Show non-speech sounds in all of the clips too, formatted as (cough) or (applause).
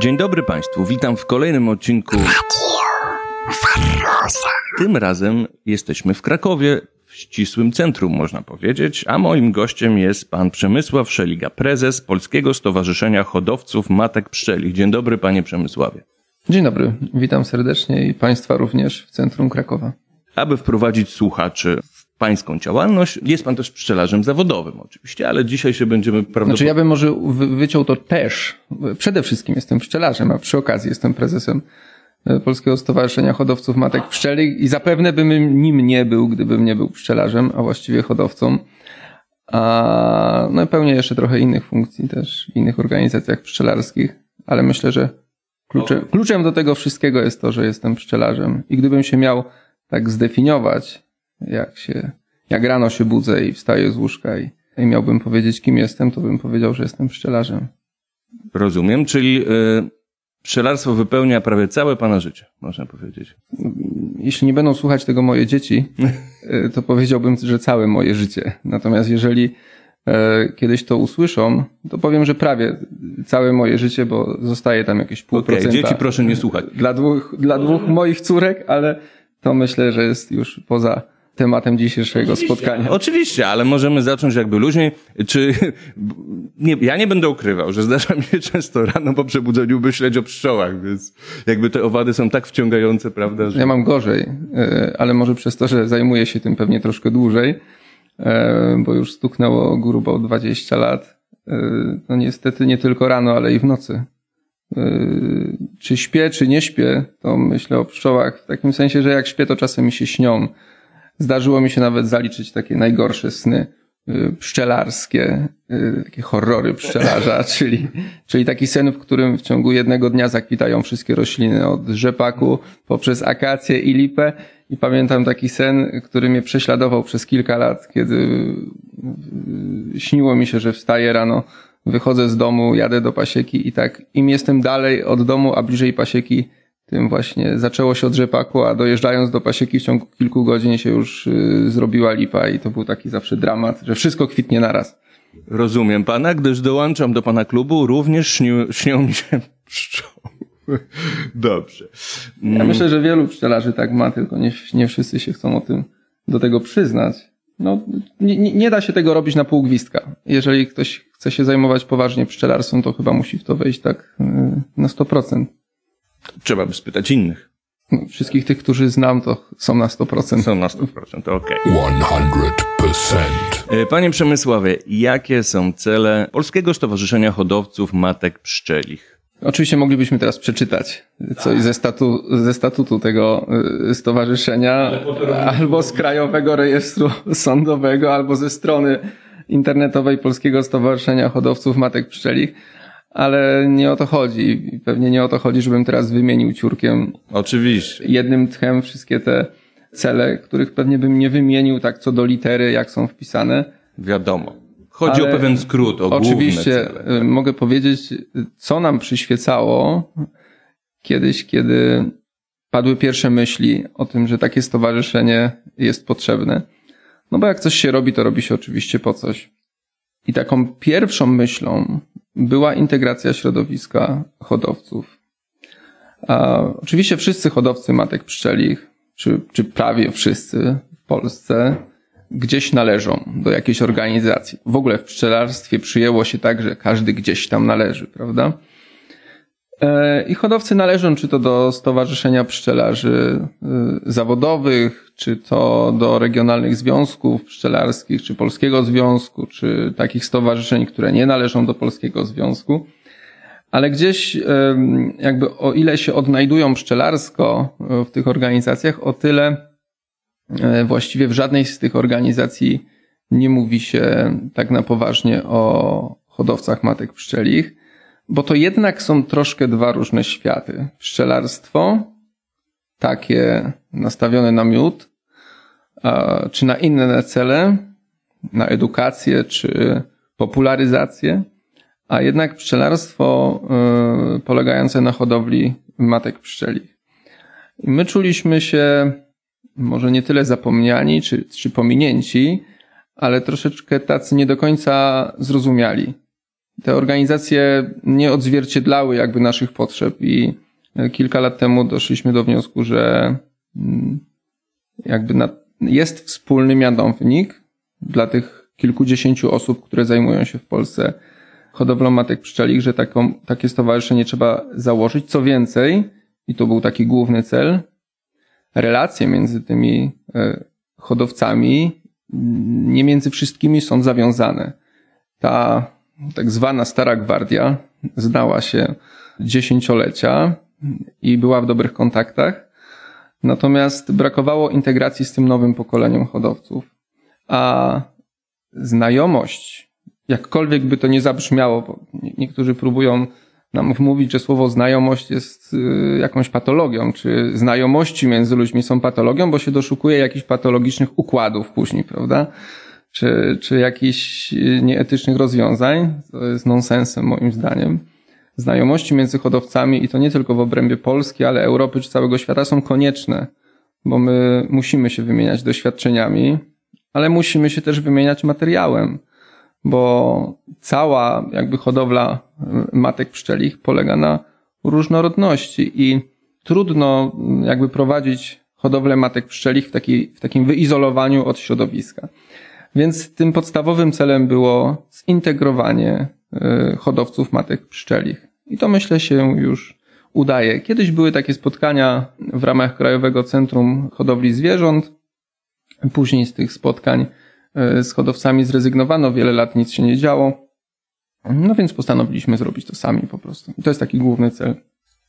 Dzień dobry Państwu, witam w kolejnym odcinku. Tym razem jesteśmy w Krakowie, w ścisłym centrum, można powiedzieć, a moim gościem jest pan Przemysław Szeliga, prezes Polskiego Stowarzyszenia Hodowców Matek Pszczelich. Dzień dobry, panie Przemysławie. Dzień dobry, witam serdecznie i Państwa również w centrum Krakowa. Aby wprowadzić słuchaczy pańską działalność, jest pan też pszczelarzem zawodowym oczywiście, ale dzisiaj się będziemy prawdopodobnie... Znaczy ja bym może wy- wyciął to też. Przede wszystkim jestem pszczelarzem, a przy okazji jestem prezesem e, Polskiego Stowarzyszenia Hodowców Matek Pszczelich i zapewne bym nim nie był, gdybym nie był pszczelarzem, a właściwie hodowcą. A no i pełnię jeszcze trochę innych funkcji też w innych organizacjach pszczelarskich, ale myślę, że kluczem, kluczem do tego wszystkiego jest to, że jestem pszczelarzem. I gdybym się miał tak zdefiniować, jak się, jak rano się budzę i wstaję z łóżka i, i miałbym powiedzieć, kim jestem, to bym powiedział, że jestem pszczelarzem. Rozumiem, czyli y, pszczelarstwo wypełnia prawie całe pana życie, można powiedzieć. Jeśli nie będą słuchać tego moje dzieci, y, to powiedziałbym, że całe moje życie. Natomiast jeżeli e, kiedyś to usłyszą, to powiem, że prawie całe moje życie, bo zostaje tam jakieś pół Okej, procenta. dzieci proszę nie słuchać. Dla dwóch, dla dwóch moich córek, ale to myślę, że jest już poza tematem dzisiejszego spotkania. Oczywiście, ale możemy zacząć jakby luźniej. Czy nie, ja nie będę ukrywał, że zdarza mi się często rano po przebudzeniu myśleć o pszczołach, więc jakby te owady są tak wciągające, prawda, że Ja mam gorzej, e, ale może przez to, że zajmuję się tym pewnie troszkę dłużej, e, bo już stuknęło grubo 20 lat. E, No niestety nie tylko rano, ale i w nocy. Czy śpię, czy nie śpię, to myślę o pszczołach w takim sensie, że jak śpię, to czasem mi się śnią. Zdarzyło mi się nawet zaliczyć takie najgorsze sny y, pszczelarskie, y, takie horrory pszczelarza, (laughs) czyli, czyli taki sen, w którym w ciągu jednego dnia zakwitają wszystkie rośliny od rzepaku poprzez akację i lipę. I pamiętam taki sen, który mnie prześladował przez kilka lat, kiedy y, śniło mi się, że wstaję rano, wychodzę z domu, jadę do pasieki i tak im jestem dalej od domu, a bliżej pasieki, tym właśnie zaczęło się od rzepaku, a dojeżdżając do pasieki w ciągu kilku godzin się już y, zrobiła lipa i to był taki zawsze dramat, że wszystko kwitnie naraz. rozumiem pana, gdyż dołączam do pana klubu, również śnił, śnią mi się (laughs) pszczoły. Dobrze. Ja myślę, że wielu pszczelarzy tak ma, tylko nie, nie wszyscy się chcą o tym, do tego przyznać. No, nie, nie nie da się tego robić na pół gwizdka. Jeżeli ktoś chce się zajmować poważnie pszczelarstwem, to chyba musi w to wejść tak y, na 100%. Trzeba by spytać innych. Wszystkich tych, którzy znam, to są na 100%. Są na 100%, okej. 100%. E, Panie Przemysławie, jakie są cele Polskiego Stowarzyszenia Hodowców Matek Pszczelich? Oczywiście moglibyśmy teraz przeczytać coś ze, statu, ze statutu tego y, stowarzyszenia, albo z Krajowego Rejestru Sądowego, albo ze strony internetowej Polskiego Stowarzyszenia Hodowców Matek Pszczelich, ale nie o to chodzi. Pewnie nie o to chodzi, żebym teraz wymienił ciurkiem Oczywiście. jednym tchem wszystkie te cele, których pewnie bym nie wymienił tak co do litery, jak są wpisane. Wiadomo. Chodzi Ale o pewien skrót, o Oczywiście główne cele. y, mogę powiedzieć, co nam przyświecało kiedyś, kiedy padły pierwsze myśli o tym, że takie stowarzyszenie jest potrzebne. No bo jak coś się robi, to robi się oczywiście po coś. I taką pierwszą myślą była integracja środowiska hodowców. A, oczywiście wszyscy hodowcy matek pszczelich, czy, czy prawie wszyscy w Polsce, gdzieś należą do jakiejś organizacji. W ogóle w pszczelarstwie przyjęło się tak, że każdy gdzieś tam należy, prawda? E, I hodowcy należą czy to do Stowarzyszenia Pszczelarzy y, Zawodowych, czy to do regionalnych związków pszczelarskich, czy Polskiego Związku, czy takich stowarzyszeń, które nie należą do Polskiego Związku. Ale gdzieś em, jakby o ile się odnajdują pszczelarsko e, w tych organizacjach, o tyle właściwie w żadnej z tych organizacji nie mówi się tak na poważnie o hodowcach matek pszczelich, bo to jednak są troszkę dwa różne światy. Pszczelarstwo, takie nastawione na miód, czy na inne cele, na edukację, czy popularyzację, a jednak pszczelarstwo y, polegające na hodowli matek pszczelich. I my czuliśmy się może nie tyle zapomniani czy, czy pominięci, ale troszeczkę tacy nie do końca zrozumiali. Te organizacje nie odzwierciedlały jakby naszych potrzeb i kilka lat temu doszliśmy do wniosku, że mm, jakby na, jest wspólny mianownik dla tych kilkudziesięciu osób, które zajmują się w Polsce hodowlą matek pszczelich, że taką, takie stowarzyszenie trzeba założyć. Co więcej, i to był taki główny cel, relacje między tymi e, hodowcami nie między wszystkimi są zawiązane. Ta tak zwana Stara Gwardia znała się dziesięciolecia i była w dobrych kontaktach. Natomiast brakowało integracji z tym nowym pokoleniem hodowców. A znajomość, jakkolwiek by to nie zabrzmiało, bo niektórzy próbują nam wmówić, że słowo znajomość jest y, jakąś patologią, czy znajomości między ludźmi są patologią, bo się doszukuje jakichś patologicznych układów później, prawda? Czy, czy jakichś y, nieetycznych rozwiązań. To jest nonsensem moim zdaniem. Znajomości między hodowcami i to nie tylko w obrębie Polski, ale Europy czy całego świata są konieczne, bo my musimy się wymieniać doświadczeniami, ale musimy się też wymieniać materiałem bo cała jakby hodowla y, matek pszczelich polega na różnorodności i trudno jakby prowadzić hodowlę matek pszczelich w, taki, w takim wyizolowaniu od środowiska. Więc tym podstawowym celem było zintegrowanie y, hodowców matek pszczelich. I to myślę się już udaje. Kiedyś były takie spotkania w ramach Krajowego Centrum Hodowli Zwierząt. Później z tych spotkań E, z hodowcami zrezygnowano, wiele lat nic się nie działo. No więc postanowiliśmy zrobić to sami po prostu. I to jest taki główny cel.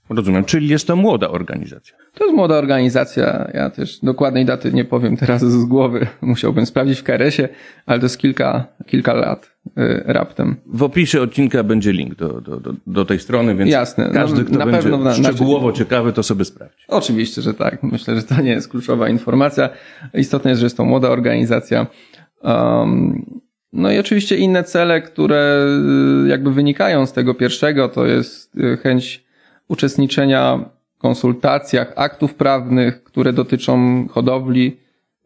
Rozumiem, czyli jest to młoda organizacja. To jest młoda organizacja. Ja też dokładnej daty nie powiem teraz z głowy. Musiałbym sprawdzić w KRS-ie, ale to jest kilka, kilka lat y, raptem. W opisie odcinka będzie link do, do, do, do tej strony, więc Jasne. każdy, no, kto na będzie pewno na, szczegółowo znaczy... ciekawy, to sobie sprawdzi. Oczywiście, że tak. Myślę, że to nie jest kluczowa informacja. Istotne jest, że jest to młoda organizacja. Um, no i oczywiście inne cele, które y, jakby wynikają z tego pierwszego, to jest y, chęć uczestniczenia w konsultacjach aktów prawnych, które dotyczą hodowli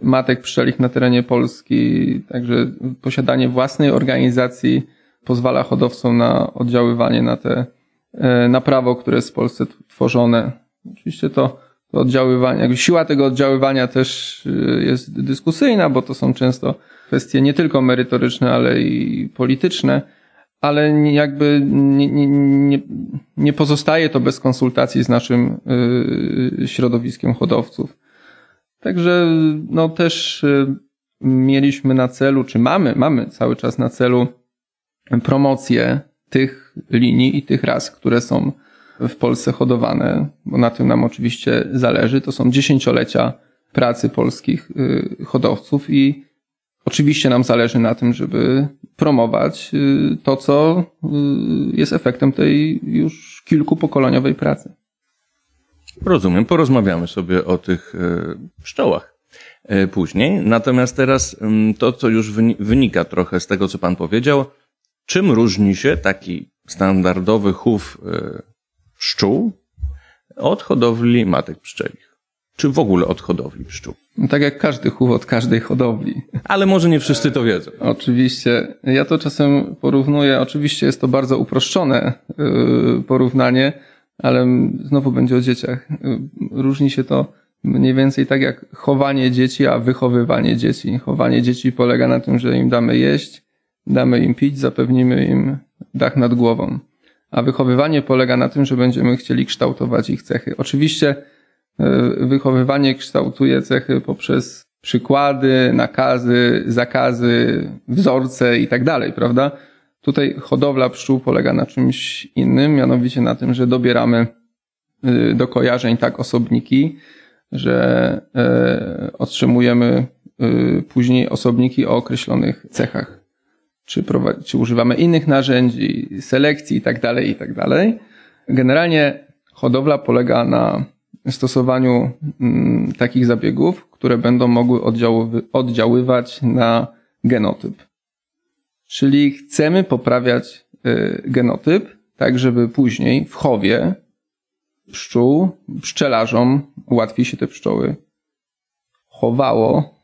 matek pszczelich na terenie Polski. Także posiadanie własnej organizacji pozwala hodowcom na oddziaływanie na te, e, na prawo, które jest w Polsce tworzone. Oczywiście to, to oddziaływanie, siła tego oddziaływania też y, jest dyskusyjna, bo to są często kwestie nie tylko merytoryczne, ale i polityczne, ale jakby nie, nie, nie, nie pozostaje to bez konsultacji z naszym y, środowiskiem hodowców. Także no też y, mieliśmy na celu, czy mamy, mamy cały czas na celu promocję tych linii i tych ras, które są w Polsce hodowane, bo na tym nam oczywiście zależy. To są dziesięciolecia pracy polskich y, hodowców i Oczywiście nam zależy na tym, żeby promować y, to, co y, jest efektem tej już kilkupokoleniowej pracy. Rozumiem, porozmawiamy sobie o tych y, pszczołach później. Natomiast teraz to, co już wynika trochę z tego, co Pan powiedział, czym różni się taki standardowy chów pszczół od hodowli matek pszczelich? Czy w ogóle od hodowli pszczół? No tak jak każdy chów od każdej hodowli. Ale może nie wszyscy to wiedzą. Oczywiście. Ja to czasem porównuję. Oczywiście jest to bardzo uproszczone yy, porównanie, ale znowu będzie o dzieciach. Yy, różni się to mniej więcej tak jak chowanie dzieci, a wychowywanie dzieci. Chowanie dzieci polega na tym, że im damy jeść, damy im pić, zapewnimy im dach nad głową. A wychowywanie polega na tym, że będziemy chcieli kształtować ich cechy. Oczywiście E, wychowywanie kształtuje cechy poprzez przykłady, nakazy, zakazy, wzorce i tak dalej, prawda? Tutaj hodowla pszczół polega na czymś innym, mianowicie na tym, że dobieramy e, do kojarzeń tak osobniki, że e, otrzymujemy później osobniki o określonych cechach. Czy, czy używamy innych narzędzi, selekcji i tak dalej, i tak dalej. Generalnie hodowla polega na stosowaniu mm, takich zabiegów, które będą mogły oddziaływać na genotyp. Czyli chcemy poprawiać y, genotyp, tak żeby później w chowie pszczół, pszczelarzom łatwiej się te pszczoły chowało,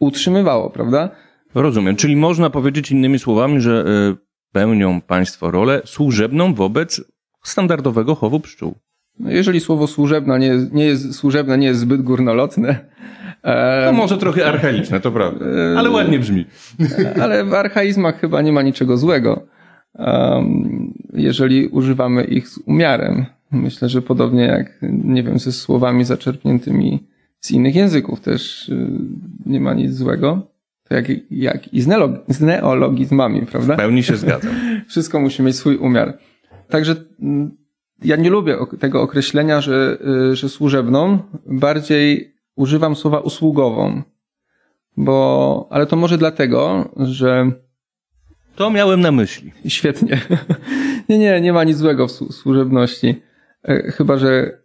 utrzymywało, prawda? Rozumiem. Czyli można powiedzieć innymi słowami, że y, pełnią Państwo rolę służebną wobec standardowego chowu pszczół? No jeżeli słowo służebna nie, nie jest, służebne nie jest zbyt górnolotne, to może trochę archaiczne, to prawda, ale ładnie brzmi. (laughs) Ale w archaizmach chyba nie ma niczego złego, jeżeli używamy ich z umiarem. Myślę, że podobnie jak, nie wiem, ze słowami zaczerpniętymi z innych języków też y, nie ma nic złego. To jak, jak i z, neolog, z neologizmami, prawda? W pełni się zgadzam. (laughs) Wszystko musi mieć swój umiar. Także mm, ja nie lubię tego określenia, że, y, że służebną. Bardziej używam słowa usługową. Bo, ale to może dlatego, że. To miałem na myśli. Świetnie. (laughs) nie, nie, nie ma nic złego w służebności. E, chyba, że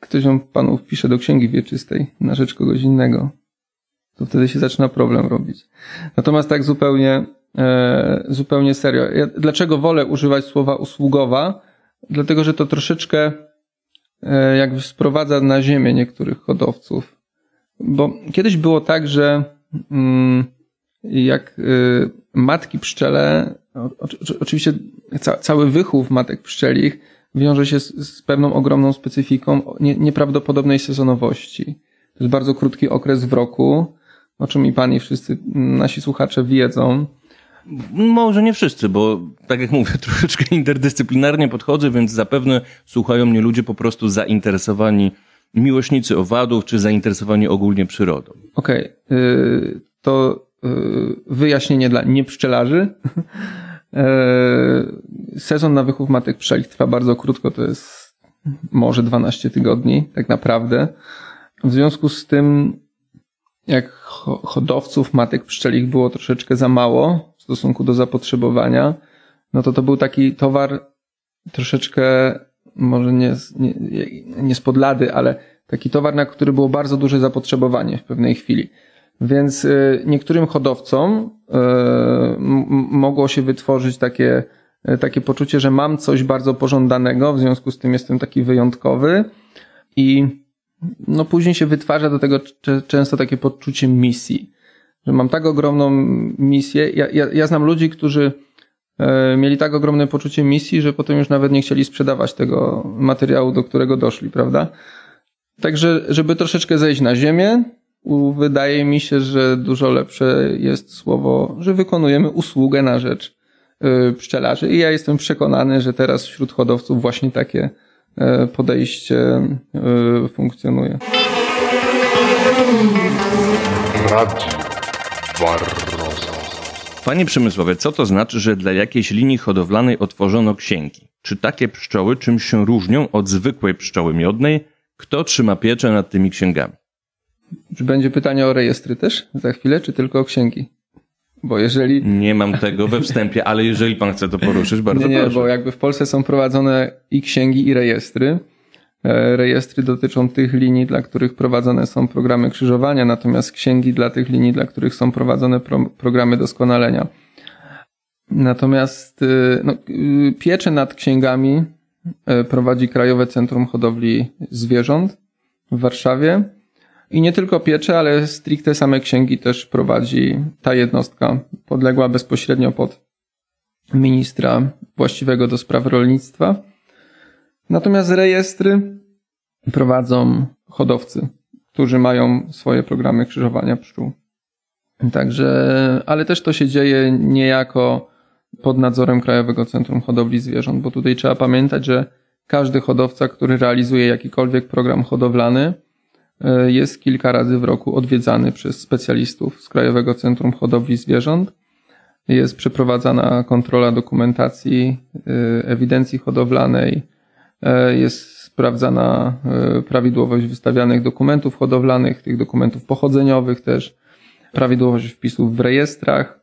ktoś ją panu wpisze do księgi wieczystej na rzecz kogoś innego. To wtedy się zaczyna problem robić. Natomiast tak zupełnie, e, zupełnie serio. Ja, dlaczego wolę używać słowa usługowa? Dlatego, że to troszeczkę e, jakby sprowadza na ziemię niektórych hodowców. Bo kiedyś było tak, że mm, jak y, matki pszczele, oczywiście cały wychów matek pszczelich wiąże się z, pewną ogromną specyfiką nie, nieprawdopodobnej sezonowości. To jest bardzo krótki okres w roku, o czym i pan i wszyscy nasi słuchacze wiedzą. Może nie wszyscy, bo tak jak mówię, (laughs) troszeczkę interdyscyplinarnie podchodzę, więc zapewne słuchają mnie ludzie po prostu zainteresowani miłośnicy owadów, czy zainteresowani ogólnie przyrodą. Okej, okay. to yy, wyjaśnienie dla niepszczelarzy. yy, (laughs) sezon na wychów matek pszczelich trwa bardzo krótko, to jest może 12 tygodni, tak naprawdę. W związku z tym, jak hodowców matek pszczelich było troszeczkę za mało w stosunku do zapotrzebowania, no to to był taki towar troszeczkę może nie, nie, nie z podlady, ale taki towar, na który było bardzo duże zapotrzebowanie w pewnej chwili. Więc y, niektórym hodowcom y, mogło się wytworzyć takie, y, takie poczucie, że mam coś bardzo pożądanego, w związku z tym jestem taki wyjątkowy i no później się wytwarza do tego często takie poczucie misji, że mam tak ogromną misję. Ja, ja, ja znam ludzi, którzy E, mieli tak ogromne poczucie misji, że potem już nawet nie chcieli sprzedawać tego materiału, do którego doszli, prawda? Także, żeby troszeczkę zejść na ziemię, wydaje mi się, że dużo lepsze jest słowo, że wykonujemy usługę na rzecz e, pszczelarzy. I ja jestem przekonany, że teraz wśród hodowców właśnie takie e, podejście funkcjonuje. Radio Panie Przemysłowie, co to znaczy, że dla jakiejś linii hodowlanej otworzono księgi? Czy takie pszczoły czymś się różnią od zwykłej pszczoły miodnej? Kto trzyma pieczę nad tymi księgami? Czy będzie pytanie o rejestry też za chwilę, czy tylko o księgi? Bo jeżeli... Nie mam tego we wstępie, ale jeżeli pan chce to poruszyć, bardzo nie, nie, proszę. bo jakby w Polsce są prowadzone i księgi, i rejestry. E, rejestry dotyczą tych linii, dla których prowadzone są programy krzyżowania, natomiast księgi dla tych linii, dla których są prowadzone pro, programy doskonalenia. Natomiast e, no, e, pieczę nad księgami prowadzi Krajowe Centrum Hodowli Zwierząt w Warszawie. I nie tylko piecze, ale stricte same księgi też prowadzi ta jednostka podległa bezpośrednio pod ministra właściwego do spraw rolnictwa. Natomiast rejestry prowadzą hodowcy, którzy mają swoje programy krzyżowania pszczół. Także, ale też to się dzieje niejako pod nadzorem Krajowego Centrum Hodowli Zwierząt, bo tutaj trzeba pamiętać, że każdy hodowca, który realizuje jakikolwiek program hodowlany, e, jest kilka razy w roku odwiedzany przez specjalistów z Krajowego Centrum Hodowli Zwierząt. Jest przeprowadzana kontrola dokumentacji, e, ewidencji hodowlanej, jest sprawdzana e, prawidłowość wystawianych dokumentów hodowlanych, tych dokumentów pochodzeniowych też, prawidłowość wpisów w rejestrach,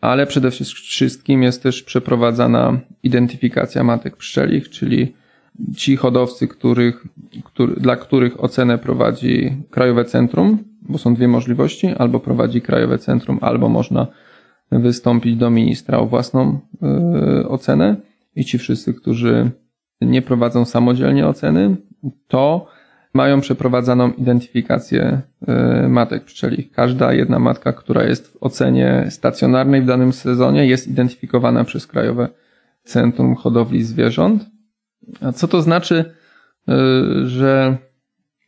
ale przede wszystkim jest też przeprowadzana identyfikacja matek pszczelich, czyli ci hodowcy, których, który, dla których ocenę prowadzi Krajowe Centrum, bo są dwie możliwości, albo prowadzi Krajowe Centrum, albo można wystąpić do ministra o własną y, ocenę. I ci wszyscy, którzy nie prowadzą samodzielnie oceny, to mają przeprowadzaną identyfikację y, matek pszczelich. Każda jedna matka, która jest w ocenie stacjonarnej w danym sezonie, jest identyfikowana przez Krajowe Centrum Hodowli Zwierząt. A co to znaczy, y, że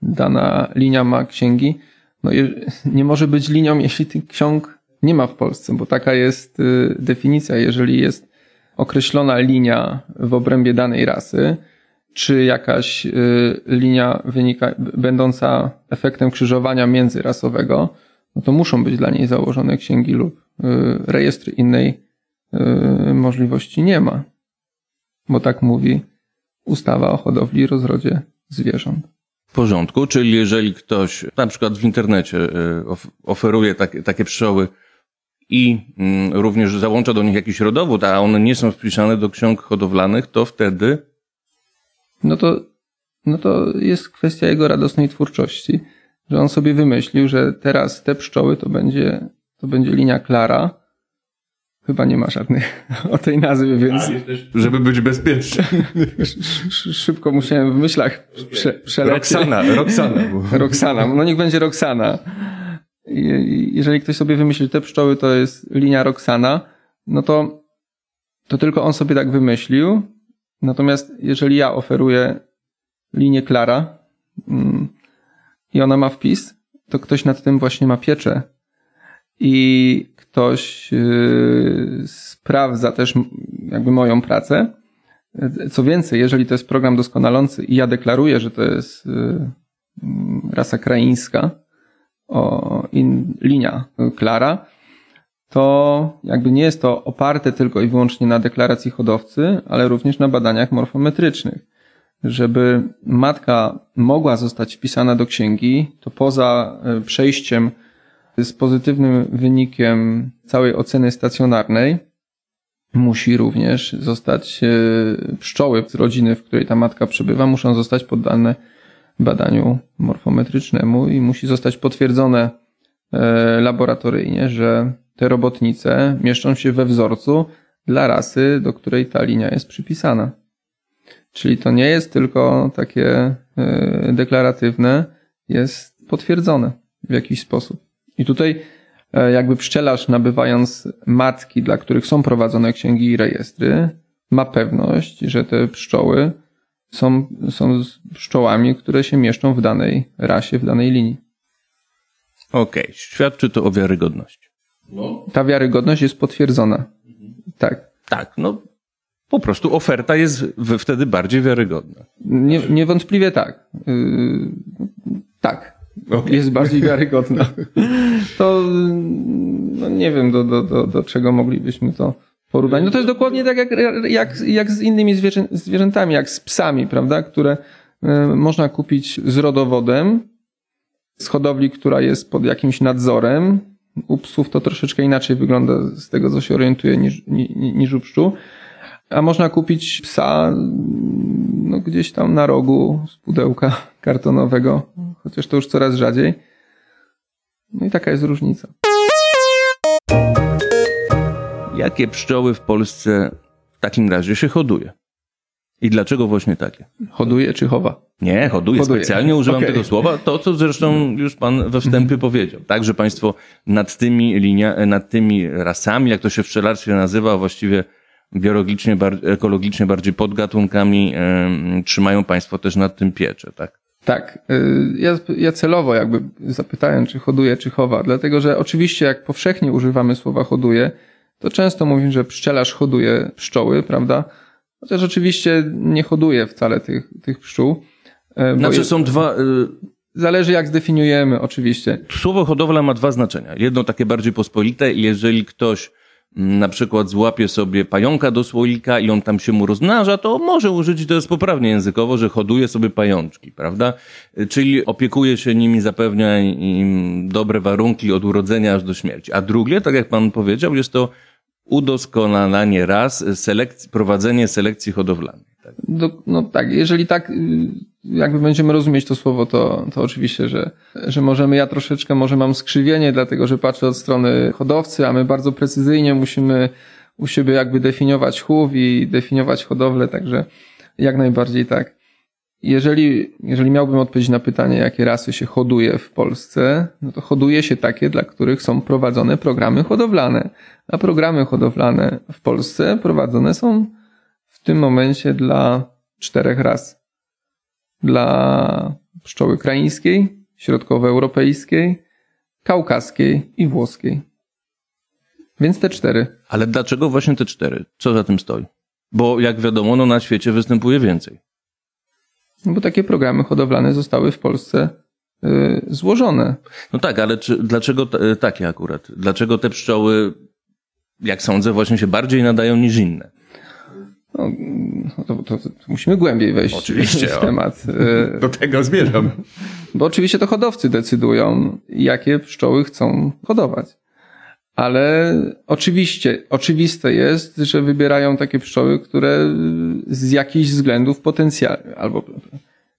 dana linia ma księgi? No, nie może być linią, jeśli tych ksiąg nie ma w Polsce, bo taka jest y, definicja. Jeżeli jest określona linia w obrębie danej rasy, czy jakaś y, linia wynika, będąca efektem krzyżowania międzyrasowego, no to muszą być dla niej założone księgi lub y, rejestry innej y, możliwości nie ma. Bo tak mówi ustawa o hodowli i rozrodzie zwierząt. W porządku, czyli jeżeli ktoś na przykład w internecie oferuje takie, takie pszczoły i mm, również załącza do nich jakiś rodowód, a one nie są wpisane do ksiąg hodowlanych, to wtedy no to, no to jest kwestia jego radosnej twórczości, że on sobie wymyślił, że teraz te pszczoły to będzie, to będzie linia Klara. Chyba nie ma żadnej (laughs) o tej nazwy, więc. Żeby być bezpieczny. (laughs) Szybko musiałem w myślach prze, przelecieć. Roxana, Roxana. Roxana, no niech będzie Roxana. Jeżeli ktoś sobie wymyśli, te pszczoły to jest linia Roxana, no to, to tylko on sobie tak wymyślił, Natomiast jeżeli ja oferuję linię Klara mm, i ona ma wpis, to ktoś nad tym właśnie ma pieczę i ktoś yy, sprawdza też jakby moją pracę. Co więcej, jeżeli to jest program doskonalący i ja deklaruję, że to jest yy, rasa kraińska, o, in, linia Klara, to jakby nie jest to oparte tylko i wyłącznie na deklaracji hodowcy, ale również na badaniach morfometrycznych. Żeby matka mogła zostać wpisana do księgi, to poza e, przejściem z pozytywnym wynikiem całej oceny stacjonarnej, musi również zostać e, pszczoły z rodziny, w której ta matka przebywa, muszą zostać poddane badaniu morfometrycznemu i musi zostać potwierdzone e, laboratoryjnie, że te robotnice mieszczą się we wzorcu dla rasy, do której ta linia jest przypisana. Czyli to nie jest tylko takie e, deklaratywne, jest potwierdzone w jakiś sposób. I tutaj e, jakby pszczelarz nabywając matki, dla których są prowadzone księgi i rejestry, ma pewność, że te pszczoły są, są pszczołami, które się mieszczą w danej rasie, w danej linii. Okej, okay. świadczy to o wiarygodności. No. Ta wiarygodność jest potwierdzona. Tak. Tak, no po prostu oferta jest wtedy bardziej wiarygodna. Nie, niewątpliwie tak. Yy, tak. Okay. Jest bardziej wiarygodna. To no nie wiem, do, do, do, do czego moglibyśmy to porównać. No to jest dokładnie tak jak, jak, jak z innymi zwierzę, zwierzętami, jak z psami, prawda, które y, można kupić z rodowodem, z hodowli, która jest pod jakimś nadzorem, u psów to troszeczkę inaczej wygląda z tego, co się orientuje, niż, niż u pszczół. A można kupić psa no, gdzieś tam na rogu z pudełka (laughs) kartonowego, chociaż to już coraz rzadziej. No i taka jest różnica. Jakie pszczoły w Polsce w takim razie się hoduje? I dlaczego właśnie takie? Hoduje czy chowa? Nie, hoduje. hoduje. Specjalnie używam okay. tego słowa. To, co zresztą już pan we wstępie mm. powiedział. Tak, że państwo nad tymi linia, nad tymi rasami, jak to się w pszczelarstwie nazywa, właściwie biologicznie, ekologicznie bardziej podgatunkami, trzymają państwo też nad tym pieczę, tak? Tak. Y, ja, ja celowo jakby zapytałem, czy hoduje, czy chowa, dlatego że oczywiście jak powszechnie używamy słowa hoduje, to często mówimy, że pszczelarz hoduje pszczoły, prawda? Chociaż oczywiście nie hoduje wcale tych, tych pszczół. E, znaczy są dwa... Y, Zależy jak zdefiniujemy, oczywiście. Słowo hodowla ma dwa znaczenia. Jedno takie bardziej pospolite jeżeli ktoś na przykład złapie sobie pająka do słoika i on tam się mu rozmnaża, to może użyć, to jest poprawnie językowo, że hoduje sobie pajączki, prawda? Czyli opiekuje się nimi, zapewnia im dobre warunki od urodzenia aż do śmierci. A drugie, tak jak pan powiedział, jest to udoskonalanie ras, selekcji, prowadzenie selekcji hodowlanej. Tak? Do, no tak, jeżeli tak y, jakby będziemy rozumieć to słowo, to, to oczywiście, że, że możemy, ja troszeczkę może mam skrzywienie, dlatego że patrzę od strony hodowcy, a my bardzo precyzyjnie musimy u siebie jakby definiować chów i definiować hodowlę, także jak najbardziej tak. jeżeli, jeżeli miałbym odpowiedzieć na pytanie, jakie rasy się hoduje w Polsce, no to hoduje się takie, dla których są prowadzone programy hodowlane. A programy hodowlane w Polsce prowadzone są w tym momencie dla czterech ras. Dla pszczoły kraińskiej, środkowoeuropejskiej, kaukaskiej i włoskiej. Więc te cztery. Ale dlaczego właśnie te cztery? Co za tym stoi? Bo jak wiadomo, no na świecie występuje więcej. No bo takie programy hodowlane zostały w Polsce y, złożone. No tak, ale czy, dlaczego t- takie akurat? Dlaczego te pszczoły, jak sądzę, właśnie się bardziej nadają niż inne? No, to, to, to musimy głębiej wejść Oczywiście, w o. temat. y, Do tego zmierzam. Bo oczywiście to hodowcy decydują, jakie pszczoły chcą hodować. Ale oczywiście, oczywiste jest, że wybierają takie pszczoły, które z jakichś względów potencjalnie, albo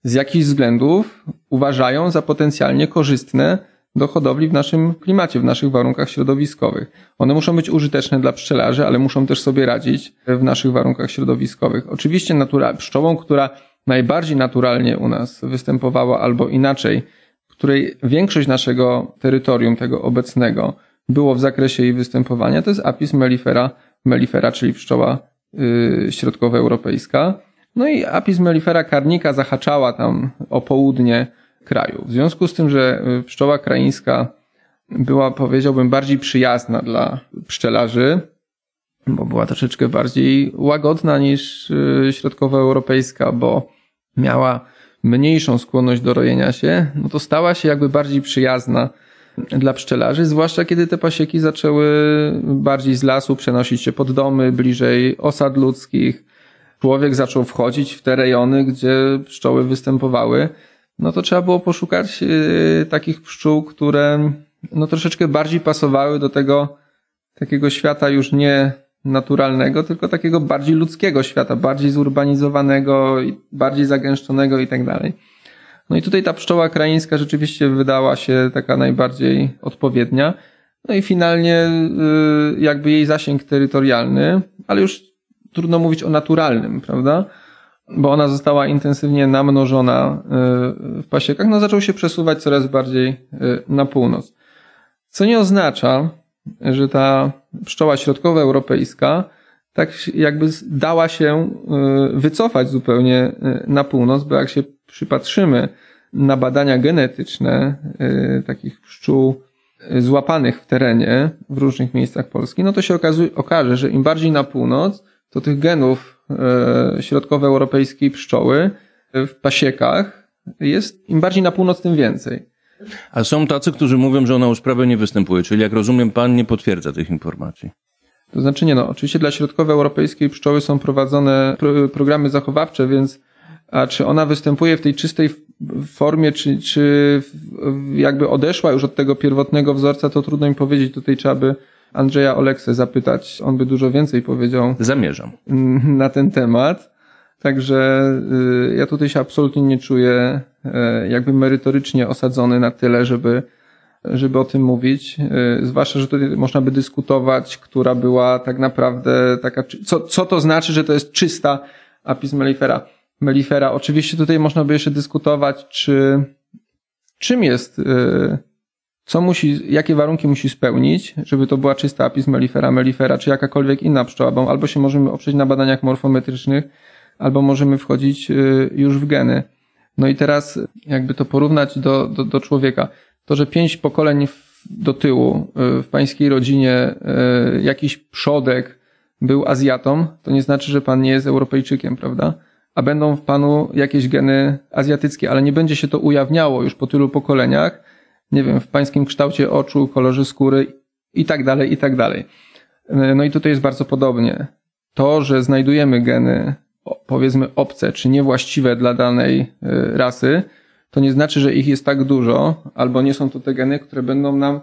z jakichś względów uważają za potencjalnie korzystne do hodowli w naszym klimacie, w naszych warunkach środowiskowych. One muszą być użyteczne dla pszczelarzy, ale muszą też sobie radzić w naszych warunkach środowiskowych. Oczywiście natura, pszczołą, która najbardziej naturalnie u nas występowała, albo inaczej, której większość naszego terytorium, tego obecnego, było w zakresie jej występowania, to jest Apis mellifera, mellifera czyli pszczoła yy, środkowoeuropejska. No i Apis mellifera karnika zahaczała tam o południe kraju. W związku z tym, że y, pszczoła kraińska była, powiedziałbym, bardziej przyjazna dla pszczelarzy, bo była troszeczkę bardziej łagodna niż y, środkowoeuropejska, bo miała mniejszą skłonność do rojenia się, no to stała się jakby bardziej przyjazna dla pszczelarzy, zwłaszcza kiedy te pasieki zaczęły bardziej z lasu przenosić się pod domy, bliżej osad ludzkich. Człowiek zaczął wchodzić w te rejony, gdzie pszczoły występowały. No to trzeba było poszukać yy, takich pszczół, które no troszeczkę bardziej pasowały do tego takiego świata już nie naturalnego, tylko takiego bardziej ludzkiego świata, bardziej zurbanizowanego, bardziej zagęszczonego i tak dalej. No i tutaj ta pszczoła kraińska rzeczywiście wydała się taka najbardziej odpowiednia. No i finalnie y, jakby jej zasięg terytorialny, ale już trudno mówić o naturalnym, prawda? Bo ona została intensywnie namnożona y, w pasiekach, no zaczął się przesuwać coraz bardziej y, na północ. Co nie oznacza, że ta pszczoła środkowoeuropejska tak jakby dała się wycofać zupełnie na północ, bo jak się przypatrzymy na badania genetyczne takich pszczół złapanych w terenie w różnych miejscach Polski, no to się okazuje, okaże, że im bardziej na północ, to tych genów środkowoeuropejskiej pszczoły w pasiekach jest, im bardziej na północ, tym więcej. A są tacy, którzy mówią, że ona już prawie nie występuje, czyli jak rozumiem, pan nie potwierdza tych informacji. To znaczy nie, no oczywiście dla środkowoeuropejskiej pszczoły są prowadzone pro, programy zachowawcze, więc a czy ona występuje w tej czystej formie, czy, czy jakby odeszła już od tego pierwotnego wzorca, to trudno mi powiedzieć. Tutaj trzeba by Andrzeja Oleksę zapytać. On by dużo więcej powiedział Zamierzam. (laughs) na ten temat. Także y, ja tutaj się absolutnie nie czuję y, jakby merytorycznie osadzony na tyle, żeby żeby o tym mówić. Y, Zwłaszcza, że tutaj można by dyskutować, która była tak naprawdę taka, co, co to znaczy, że to jest czysta Apis mellifera. mellifera. Oczywiście tutaj można by jeszcze dyskutować, czy czym jest, co musi, jakie warunki musi spełnić, żeby to była czysta Apis mellifera, mellifera, czy jakakolwiek inna pszczoła, bo albo się możemy oprzeć na badaniach morfometrycznych, albo możemy wchodzić y, już w geny. No i teraz jakby to porównać do, do, do człowieka. To, że pięć pokoleń w, do tyłu y, w pańskiej rodzinie y, jakiś przodek był Azjatą, to nie znaczy, że pan nie jest Europejczykiem, prawda? A będą w panu jakieś geny azjatyckie, ale nie będzie się to ujawniało już po tylu pokoleniach, nie wiem, w pańskim kształcie oczu, kolorze skóry i tak dalej, i tak dalej. Y, No i tutaj jest bardzo podobnie. To, że znajdujemy geny, powiedzmy obce, czy niewłaściwe dla danej y, rasy, to nie znaczy, że ich jest tak dużo, albo nie są to te geny, które będą nam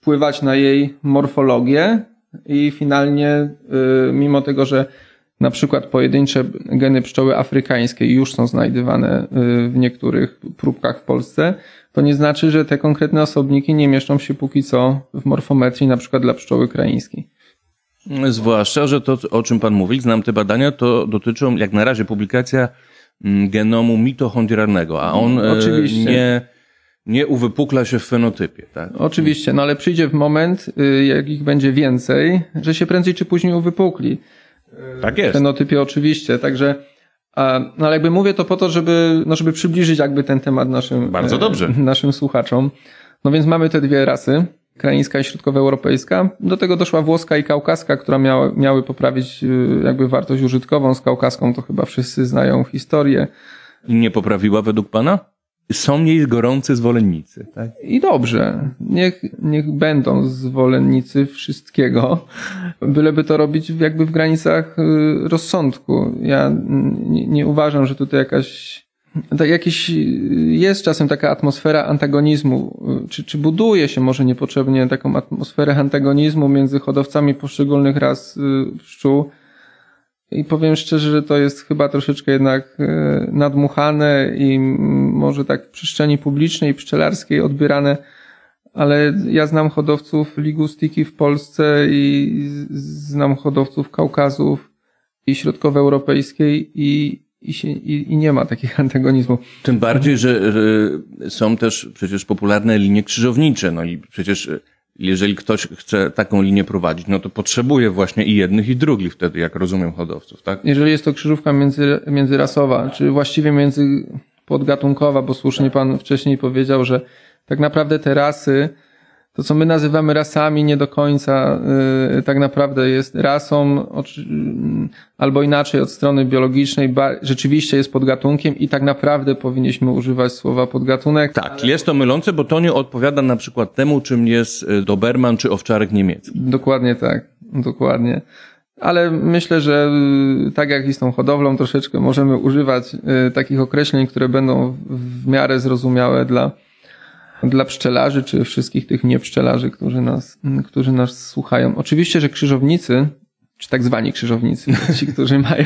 wpływać na jej morfologię i finalnie, y, mimo tego, że na przykład pojedyncze geny pszczoły afrykańskiej już są znajdywane w niektórych próbkach w Polsce, to nie znaczy, że te konkretne osobniki nie mieszczą się póki co w morfometrii, na przykład dla pszczoły kraińskiej. Zwłaszcza, że to, o czym pan mówi, znam te badania, to dotyczą, jak na razie, publikacja mm, genomu mitochondrialnego, a on e, Oczywiście. nie, nie uwypukla się w fenotypie, tak? Oczywiście, no ale przyjdzie w moment, y, jak ich będzie więcej, że się prędzej czy później uwypukli. Tak W jest. fenotypie oczywiście, także no ale jakby mówię to po to, żeby, no żeby przybliżyć jakby ten temat naszym, Bardzo e, dobrze. (laughs) naszym słuchaczom. No więc mamy te dwie rasy, kraińska i środkowoeuropejska. Do tego doszła włoska i kaukaska, która miała, miały poprawić y, jakby wartość użytkową. Z kaukaską to chyba wszyscy znają historię. Nie poprawiła według pana? Są jej gorący zwolennicy, tak? I dobrze, niech, niech będą zwolennicy wszystkiego, byleby to robić jakby w granicach y, rozsądku. Ja nie, nie uważam, że tutaj jakaś, tak jakiś, y, jest czasem taka atmosfera antagonizmu, y, czy, czy buduje się może niepotrzebnie taką atmosferę antagonizmu między hodowcami poszczególnych ras pszczół. I powiem szczerze, że to jest chyba troszeczkę jednak e, nadmuchane i może tak w przestrzeni publicznej, pszczelarskiej odbierane, ale ja znam hodowców ligustyki w Polsce i znam hodowców Kaukazów i środkowoeuropejskiej i, i, się, i, i nie ma takich (laughs) antagonizmów. Tym bardziej, że są też przecież popularne linie krzyżownicze, no i przecież jeżeli ktoś chce taką linię prowadzić, no to potrzebuje właśnie i jednych i drugich wtedy, jak rozumiem hodowców, tak? Jeżeli jest to krzyżówka między, międzyrasowa, czy właściwie między podgatunkowa, bo słusznie pan wcześniej powiedział, że tak naprawdę te rasy, to co my nazywamy rasami, nie do końca y, tak naprawdę jest rasą, oczy- y, albo inaczej od strony biologicznej, ba, rzeczywiście jest podgatunkiem i tak naprawdę powinniśmy używać słowa podgatunek. Tak, jest to mylące, bo to nie odpowiada na przykład temu, czym jest e, Doberman czy owczarek niemiecki. Dokładnie tak, dokładnie. Ale myślę, że y, tak jak i z tą hodowlą, troszeczkę możemy używać y, takich określeń, które będą w miarę zrozumiałe dla, dla pszczelarzy, czy wszystkich tych niepszczelarzy, którzy nas, mm, którzy nas słuchają. Oczywiście, że krzyżownicy, czy tak zwani krzyżownicy, ci, (laughs) którzy mają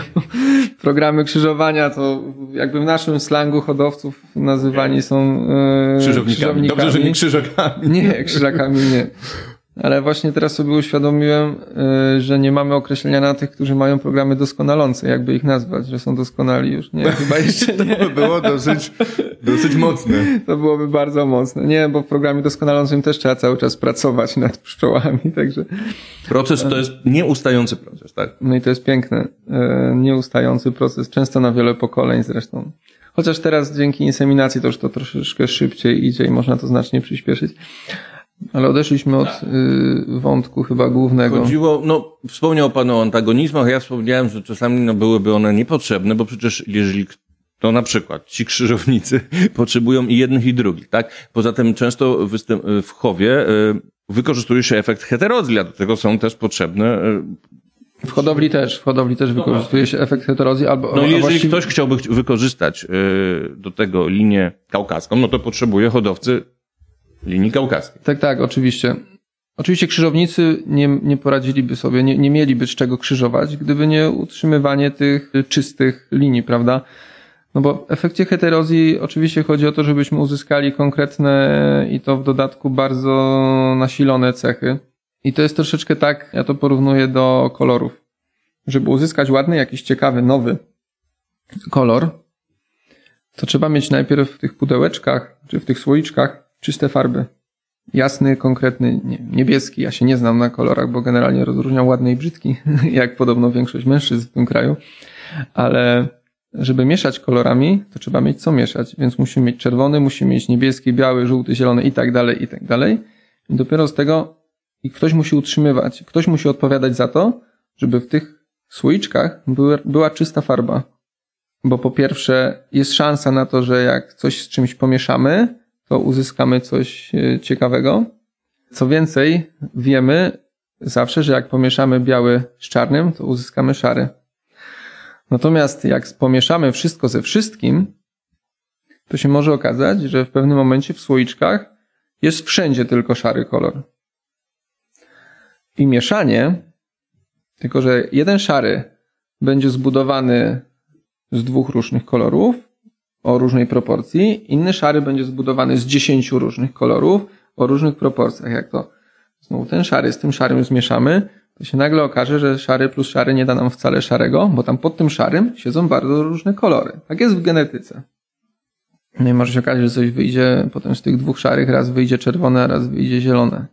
programy krzyżowania, to jakby w naszym slangu hodowców nazywani są y, Krzyżownikami. Dobrze, że nie krzyżakami. nie, krzyżakami nie. Ale właśnie teraz sobie uświadomiłem, y, że nie mamy określenia na tych, którzy mają programy doskonalące, jakby ich nazwać, że są doskonali już. Nie, (laughs) chyba jeszcze nie. To było dosyć, dosyć mocne. (laughs) To byłoby bardzo mocne. Nie, bo w programie doskonalącym też trzeba cały czas pracować nad pszczołami, (laughs) także. Proces to jest nieustający proces, tak? No i to jest piękne. y, Nieustający proces, często na wiele pokoleń zresztą. Chociaż teraz dzięki inseminacji to już to troszeczkę szybciej idzie i można to znacznie przyspieszyć. Ale odeszliśmy od y, wątku chyba głównego. Chodziło, no, wspomniał Pan o antagonizmach, ja wspomniałem, że czasami no, byłyby one niepotrzebne, bo przecież jeżeli to na przykład ci krzyżownicy (laughs) potrzebują i jednych i drugich, tak? Poza tym często występ, w chowie y, wykorzystuje się efekt heterozji, a do tego są też potrzebne. y, W hodowli też, w hodowli też wykorzystuje się efekt heterozji albo No jeżeli właściwie- ktoś chciałby ch- wykorzystać y, do tego linię kaukaską, no to potrzebuje hodowcy linii kaukaskiej. Tak, tak, oczywiście. Oczywiście krzyżownicy nie, nie poradziliby sobie, nie, nie mieliby z czego krzyżować, gdyby nie utrzymywanie tych czystych linii, prawda? No bo w efekcie heterozji oczywiście chodzi o to, żebyśmy uzyskali konkretne i to w dodatku bardzo nasilone cechy. I to jest troszeczkę tak, ja to porównuję do kolorów. Żeby uzyskać ładny, jakiś ciekawy, nowy kolor, to trzeba mieć najpierw w tych pudełeczkach, czy w tych słoiczkach czyste farby. Jasny, konkretny, nie, niebieski. Ja się nie znam na kolorach, bo generalnie rozróżniam ładny i brzydki, (laughs) jak podobno większość mężczyzn w tym kraju. Ale żeby mieszać kolorami, to trzeba mieć co mieszać. Więc musimy mieć czerwony, musimy mieć niebieski, biały, żółty, zielony i tak dalej, i tak dalej. I dopiero z tego i ktoś musi utrzymywać, ktoś musi odpowiadać za to, żeby w tych słoiczkach były, była czysta farba. Bo po pierwsze jest szansa na to, że jak coś z czymś pomieszamy, to uzyskamy coś e, ciekawego. Co więcej, wiemy zawsze, że jak pomieszamy biały z czarnym, to uzyskamy szary. Natomiast jak pomieszamy wszystko ze wszystkim, to się może okazać, że w pewnym momencie w słoiczkach jest wszędzie tylko szary kolor. I mieszanie, tylko że jeden szary będzie zbudowany z dwóch różnych kolorów o różnej proporcji, inny szary będzie zbudowany z dziesięciu różnych kolorów o różnych proporcjach. Jak to znowu ten szary z tym szarym zmieszamy, to się nagle okaże, że szary plus szary nie da nam wcale szarego, bo tam pod tym szarym siedzą bardzo różne kolory. Tak jest w genetyce. No i może się okazać, że coś wyjdzie potem z tych dwóch szarych, raz wyjdzie czerwone, a raz wyjdzie zielone.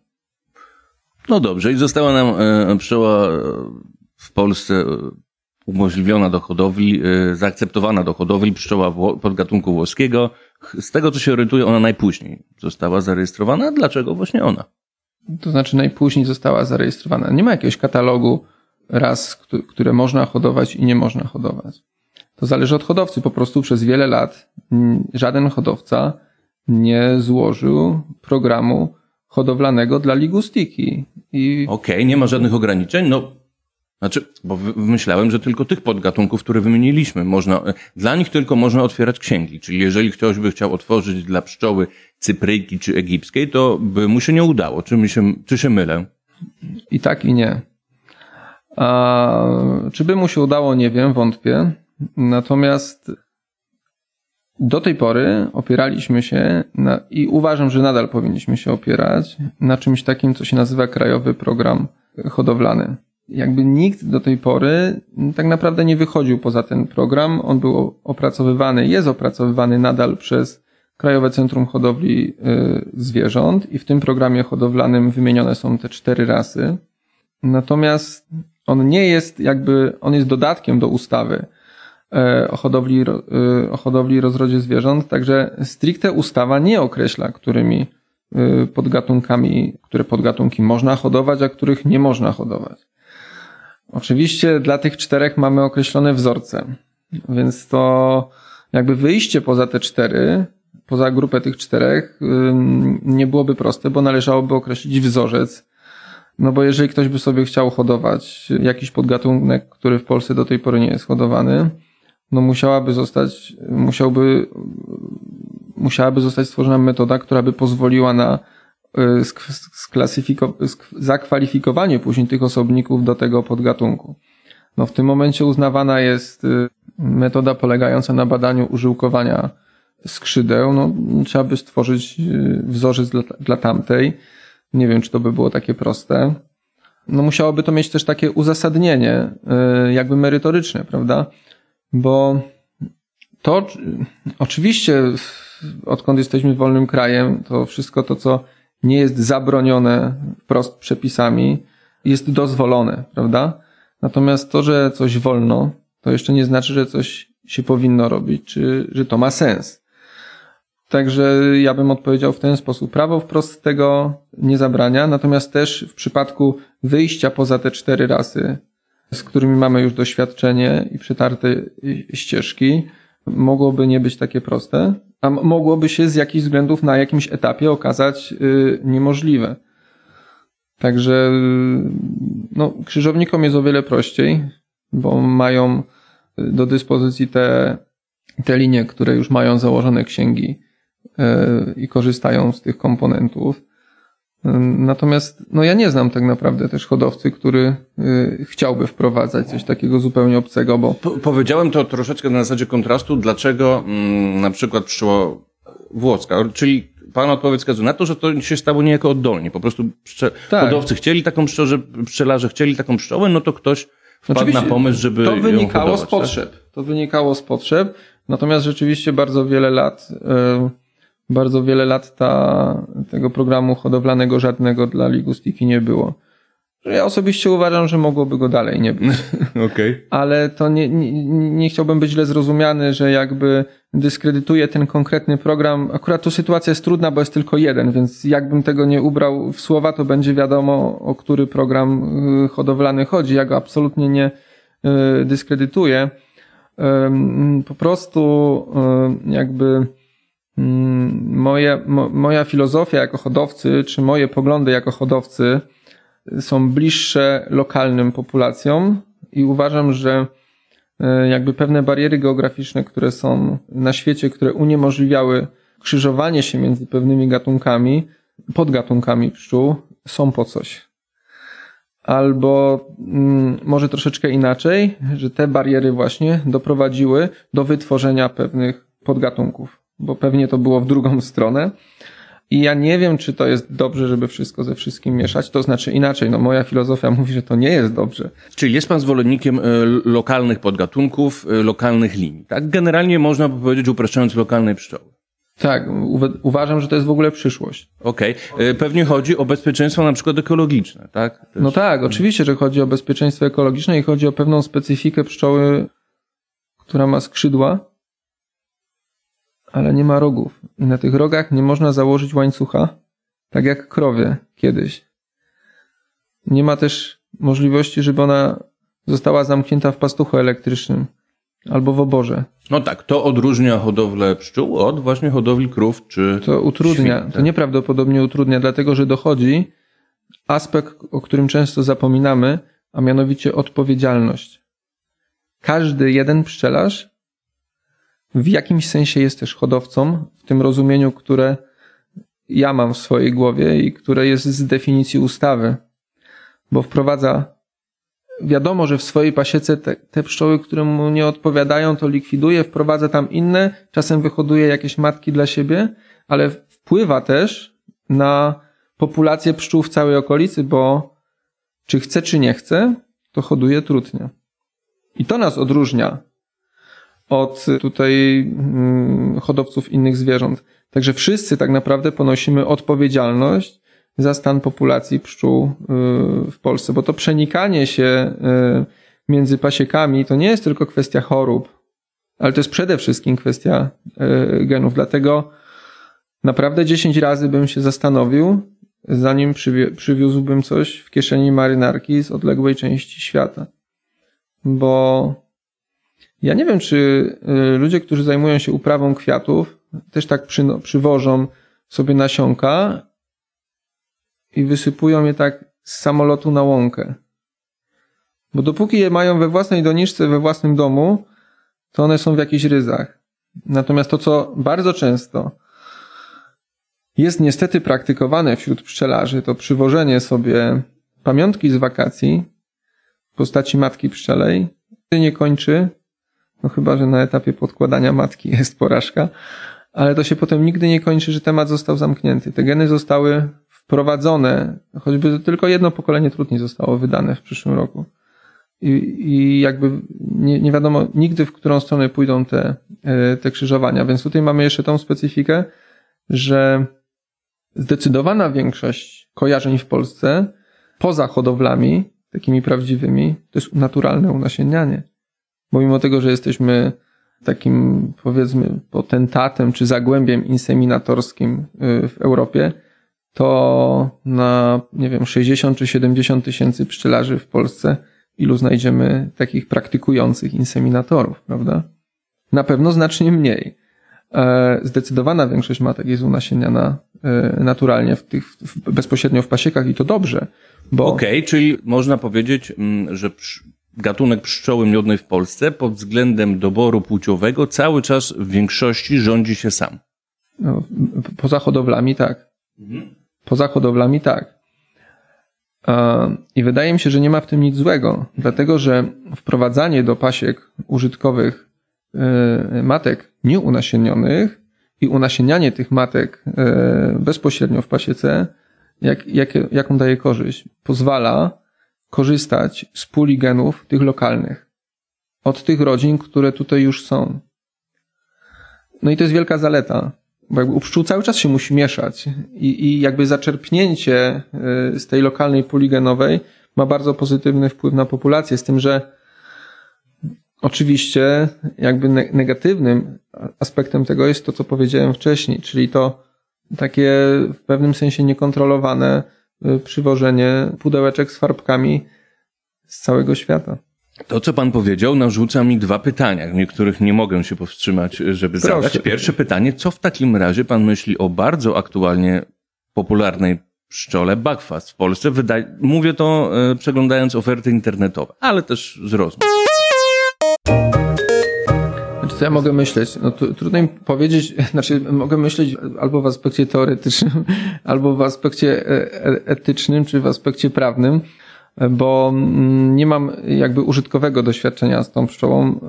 No dobrze, i została nam e, pszczoła e, w Polsce e, umożliwiona do hodowli, e, zaakceptowana do hodowli pszczoła podgatunku włoskiego. Z tego, co się orientuję, ona najpóźniej została zarejestrowana. Dlaczego właśnie ona? To znaczy najpóźniej została zarejestrowana. Nie ma jakiegoś katalogu ras, któ- które można hodować i nie można hodować. To zależy od hodowcy. Po prostu przez wiele lat żaden hodowca nie złożył programu hodowlanego dla ligustiki. I Okej, nie ma żadnych ograniczeń, no. Znaczy, bo myślałem, że tylko tych podgatunków, które wymieniliśmy, można, e, dla nich tylko można otwierać księgi. Czyli jeżeli ktoś by chciał otworzyć dla pszczoły cypryjki czy egipskiej, to by mu się nie udało. Czy, mi się, czy się mylę? I tak, i nie. A, czy by mu się udało, nie wiem, wątpię. Natomiast do tej pory opieraliśmy się na, i uważam, że nadal powinniśmy się opierać na czymś takim, co się nazywa Krajowy Program Hodowlany. Jakby nikt do tej pory tak naprawdę nie wychodził poza ten program. On był opracowywany, jest opracowywany nadal przez Krajowe Centrum Hodowli y, Zwierząt i w tym programie hodowlanym wymienione są te cztery rasy. Natomiast on nie jest jakby, on jest dodatkiem do ustawy e, o hodowli, e, o hodowli i rozrodzie zwierząt, także stricte ustawa nie określa, którymi podgatunkami, które podgatunki można hodować, a których nie można hodować. Oczywiście dla tych czterech mamy określone wzorce, więc to jakby wyjście poza te cztery, poza grupę tych czterech nie byłoby proste, bo należałoby określić wzorzec, no bo jeżeli ktoś by sobie chciał hodować jakiś podgatunek, który w Polsce do tej pory nie jest hodowany, no musiałaby zostać, musiałby, musiałaby zostać stworzona metoda, która by pozwoliła na y, zakwalifikowanie później tych osobników do tego podgatunku. No w tym momencie uznawana jest y, metoda polegająca na badaniu użyłkowania skrzydeł. No trzeba by stworzyć y, wzorzec dla, dla tamtej. Nie wiem, czy to by było takie proste. No musiałoby to mieć też takie uzasadnienie, jakby merytoryczne, prawda? Bo to czy- oczywiście, odkąd jesteśmy wolnym krajem, to wszystko to, co nie jest zabronione wprost przepisami, jest dozwolone, prawda? Natomiast to, że coś wolno, to jeszcze nie znaczy, że coś się powinno robić, czy że to ma sens. Także ja bym odpowiedział w ten sposób. Prawo wprost tego nie zabrania, natomiast też w przypadku wyjścia poza te cztery rasy, z którymi mamy już doświadczenie i przetarte ścieżki, mogłoby nie być takie proste, a mogłoby się z jakichś względów na jakimś etapie okazać y, niemożliwe. Także y, no, krzyżownikom jest o wiele prościej, bo mają y, do dyspozycji te, te linie, które już mają założone księgi i korzystają z tych komponentów. Y, Natomiast no ja nie znam tak naprawdę też hodowcy, który y, chciałby wprowadzać coś takiego zupełnie obcego, bo Po, powiedziałem to troszeczkę na zasadzie kontrastu, dlaczego mm, na przykład pszczoła włoska, czyli Pan odpowiedź wskazuje na to, że to się stało niejako oddolnie. Po prostu pszcze, Tak. hodowcy chcieli taką pszczołę, pszczelarze chcieli taką pszczołę, no to ktoś wpadł Oczywiście, na pomysł, żeby to wynikało hodować, z tak? potrzeb. To wynikało z potrzeb. Natomiast rzeczywiście bardzo wiele lat, e, bardzo wiele lat ta, tego programu hodowlanego żadnego dla ligustiki nie było. Ja osobiście uważam, że mogłoby go dalej nie być. (laughs) Okej. Ale to nie, nie, nie chciałbym być źle zrozumiany, że jakby dyskredytuję ten konkretny program. Akurat tu sytuacja jest trudna, bo jest tylko jeden, więc jakbym tego nie ubrał w słowa, to będzie wiadomo, o który program y, hodowlany chodzi. Ja go absolutnie nie y, dyskredytuję. Po prostu jakby mm, moja, mo, moja filozofia jako hodowcy, czy moje poglądy jako hodowcy są bliższe lokalnym populacjom i uważam, że e, jakby pewne bariery geograficzne, które są na świecie, które uniemożliwiały krzyżowanie się między pewnymi gatunkami, podgatunkami pszczół, są po coś. Albo mm, może troszeczkę inaczej, że te bariery właśnie doprowadziły do wytworzenia pewnych podgatunków, bo pewnie to było w drugą (laughs) stronę. I ja nie wiem, czy to jest dobrze, żeby wszystko ze wszystkim mieszać. To znaczy inaczej, no moja filozofia (laughs) mówi, że to nie jest dobrze. Czyli jest pan zwolennikiem e, lokalnych podgatunków, e, lokalnych linii, tak? Generalnie można by powiedzieć, upraszczając lokalnej pszczoły. Tak, uważam, że to jest w ogóle przyszłość. Okej. Okay. Pewnie chodzi o bezpieczeństwo na przykład ekologiczne, tak? Też... No tak, oczywiście, że chodzi o bezpieczeństwo ekologiczne i chodzi o pewną specyfikę pszczoły, która ma skrzydła, ale nie ma rogów. I na tych rogach nie można założyć łańcucha, tak jak krowie kiedyś. Nie ma też możliwości, żeby ona została zamknięta w pastuchu elektrycznym albo w oborze. No tak, to odróżnia hodowlę pszczół od właśnie hodowli krów czy To utrudnia, świn, tak? to nieprawdopodobnie utrudnia, dlatego że dochodzi aspekt, o którym często zapominamy, a mianowicie odpowiedzialność. Każdy jeden pszczelarz w jakimś sensie jest też hodowcą, w tym rozumieniu, które ja mam w swojej głowie i które jest z definicji ustawy, bo wprowadza wiadomo, że w swojej pasiece te, te, pszczoły, które mu nie odpowiadają, to likwiduje, wprowadza tam inne, czasem wyhoduje jakieś matki dla siebie, ale wpływa też na populację pszczół w całej okolicy, bo czy chce, czy nie chce, to hoduje trudnie. I to nas odróżnia od tutaj mm, hodowców innych zwierząt. Także wszyscy tak naprawdę ponosimy odpowiedzialność za stan populacji pszczół y, w Polsce, bo to przenikanie się y, między pasiekami to nie jest tylko kwestia chorób, ale to jest przede wszystkim kwestia y, genów. Dlatego naprawdę 10 razy bym się zastanowił, zanim przywi- przywiózłbym coś w kieszeni marynarki z odległej części świata. Bo ja nie wiem, czy y, ludzie, którzy zajmują się uprawą kwiatów, też tak przy, przywożą sobie nasionka i wysypują je tak z samolotu na łąkę. Bo dopóki je mają we własnej doniczce, we własnym domu, to one są w jakichś ryzach. Natomiast to, co bardzo często jest niestety praktykowane wśród pszczelarzy, to przywożenie sobie pamiątki z wakacji w postaci matki pszczelej, nie kończy no chyba, że na etapie podkładania matki jest porażka, ale to się potem nigdy nie kończy, że temat został zamknięty. Te geny zostały wprowadzone, choćby tylko jedno pokolenie trudniej zostało wydane w przyszłym roku. I, i jakby nie, nie wiadomo nigdy, w którą stronę pójdą te, e, te krzyżowania. Więc tutaj mamy jeszcze tą specyfikę, że zdecydowana większość kojarzeń w Polsce poza hodowlami, takimi prawdziwymi, to jest naturalne unasiennianie. Bo mimo tego, że jesteśmy takim powiedzmy potentatem czy zagłębiem inseminatorskim y, w Europie, to na, nie wiem, 60 czy 70 tysięcy pszczelarzy w Polsce, ilu znajdziemy takich praktykujących inseminatorów, prawda? Na pewno znacznie mniej. E, zdecydowana większość matek jest unasieniana e, naturalnie w tych, w, bezpośrednio w pasiekach i to dobrze, bo... Okej, okay, czyli można powiedzieć, mm, że gatunek pszczoły miodnej w Polsce pod względem doboru płciowego cały czas w większości rządzi się sam. No, poza hodowlami tak. Mhm. Poza hodowlami tak. I wydaje mi się, że nie ma w tym nic złego, dlatego że wprowadzanie do pasiek użytkowych e, matek nieunasienionych i unasienianie tych matek e, bezpośrednio w pasiece, jak, jak, jaką daje korzyść? Pozwala korzystać z puli genów tych lokalnych. Od tych rodzin, które tutaj już są. No i to jest wielka zaleta, bo jakby u pszczół cały czas się musi mieszać i, i jakby zaczerpnięcie y, z tej lokalnej puli genowej ma bardzo pozytywny wpływ na populację, z tym, że oczywiście jakby negatywnym aspektem tego jest to, co powiedziałem wcześniej, czyli to takie w pewnym sensie niekontrolowane przywożenie pudełeczek z farbkami z całego świata. To, co pan powiedział, narzuca mi dwa pytania, niektórych nie mogę się powstrzymać, żeby Proszę. zadać. Pierwsze pytanie, co w takim razie pan myśli o bardzo aktualnie popularnej pszczole Buckfast w Polsce? Wydaje, mówię to e, przeglądając oferty internetowe, ale też z rozmów. Co ja mogę myśleć? No trudno mi powiedzieć, (laughs) znaczy mogę myśleć albo w aspekcie teoretycznym, (laughs) albo w aspekcie e, e, etycznym, czy w aspekcie prawnym, bo mm, nie mam jakby użytkowego doświadczenia z tą pszczołą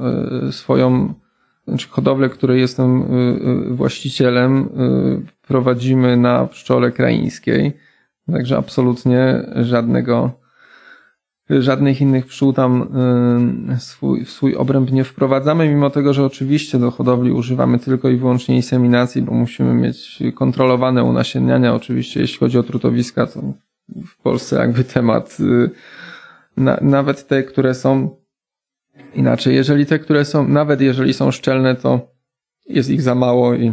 e, swoją, znaczy hodowlę, której jestem właścicielem, prowadzimy na pszczole kraińskiej. Także absolutnie żadnego, żadnych innych pszczół tam y, swój, w swój obręb nie wprowadzamy, mimo tego, że oczywiście do hodowli używamy tylko i wyłącznie inseminacji, bo musimy mieć kontrolowane unasienniania. Oczywiście jeśli chodzi o trutowiska, to w Polsce jakby temat, y, na, nawet te, które są inaczej, jeżeli te, które są, nawet jeżeli są szczelne, to jest ich za mało i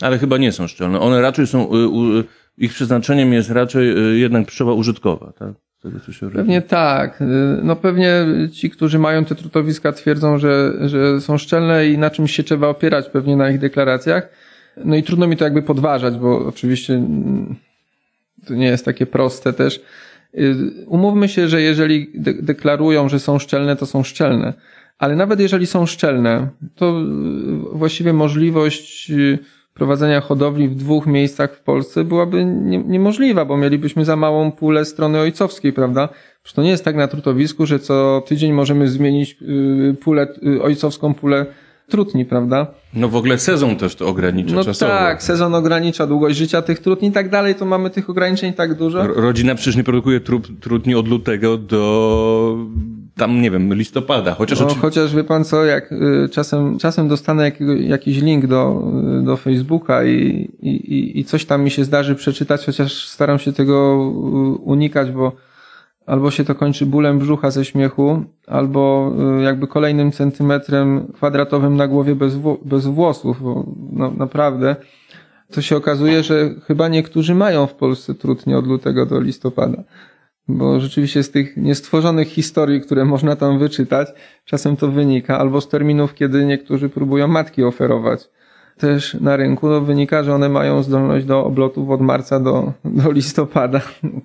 Ale chyba nie są szczelne. One raczej są, y, ich przeznaczeniem jest raczej jednak pszczoła użytkowa, tak? Tego, co się Pewnie tak. Y, No pewnie ci, którzy mają te trutowiska twierdzą, że, że są szczelne i na czymś się trzeba opierać pewnie na ich deklaracjach. No i trudno mi to jakby podważać, bo oczywiście mm, to nie jest takie proste też. Y, Umówmy się, że jeżeli de- deklarują, że są szczelne, to są szczelne. Ale nawet jeżeli są szczelne, to y, właściwie możliwość prowadzenia hodowli w dwóch miejscach w Polsce byłaby nie, niemożliwa, bo mielibyśmy za małą pulę strony ojcowskiej, prawda? Przecież to nie jest tak na trutowisku, że co tydzień możemy zmienić y, pulę, y, ojcowską pulę trutni, prawda? No w ogóle sezon też to ogranicza No czasowo. tak, sezon ogranicza długość życia tych trutni i tak dalej, to mamy tych ograniczeń tak dużo. Rodzina przecież nie produkuje trup, trutni od lutego do tam, nie wiem, listopada. Chociaż No, oczy... chociaż wie pan co, jak y, czasem, czasem dostanę jakiś link do, y, do Facebooka i, i, i- i coś tam mi się zdarzy przeczytać, chociaż staram się tego y, unikać, bo albo się to kończy bólem brzucha ze śmiechu, albo y, jakby kolejnym centymetrem kwadratowym na głowie bez, wło- bez włosów, bo no, naprawdę to się okazuje, że chyba niektórzy mają w Polsce trudnie od lutego do listopada. Bo rzeczywiście z tych niestworzonych historii, które można tam wyczytać, czasem to wynika, albo z terminów, kiedy niektórzy próbują matki oferować też na rynku, no wynika, że one mają zdolność do oblotów od marca do, do listopada.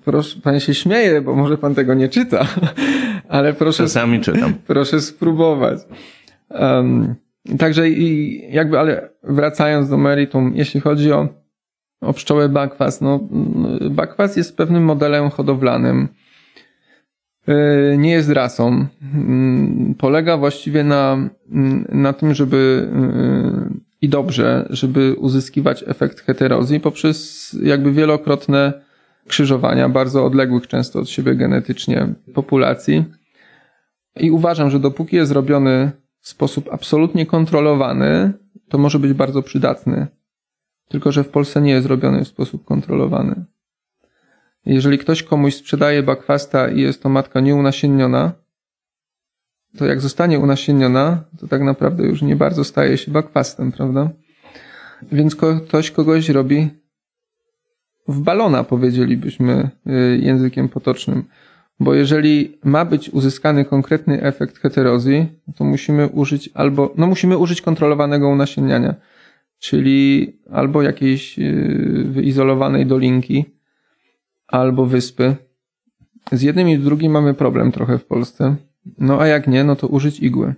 Proszę, pan się śmieje, bo może pan tego nie czyta, (laughs) ale proszę, Czasami czytam. (laughs) proszę spróbować. Um, także i jakby, ale wracając do meritum, jeśli chodzi o, o pszczołę bakwas, no mm, bakwas jest pewnym modelem hodowlanym. Yy, Nie jest rasą. Mm, Polega właściwie na, mm, na tym, żeby yy, i dobrze, żeby uzyskiwać efekt heterozji poprzez jakby wielokrotne krzyżowania bardzo odległych często od siebie genetycznie populacji. I uważam, że dopóki jest robiony w sposób absolutnie kontrolowany, to może być bardzo przydatny. Tylko, że w Polsce nie jest robiony w sposób kontrolowany. Jeżeli ktoś komuś sprzedaje bakwasta i jest to matka nieunasienniona, to jak zostanie unasienniona, to tak naprawdę już nie bardzo staje się bakwastem, prawda? Więc ktoś kogoś robi w balona, powiedzielibyśmy y, językiem potocznym. Bo jeżeli ma być uzyskany konkretny efekt heterozji, to musimy użyć albo, no musimy użyć kontrolowanego unasienniania, czyli albo jakiejś yy, wyizolowanej dolinki, albo wyspy. Z jednym i z drugim mamy problem trochę w Polsce. No a jak nie, no to użyć igły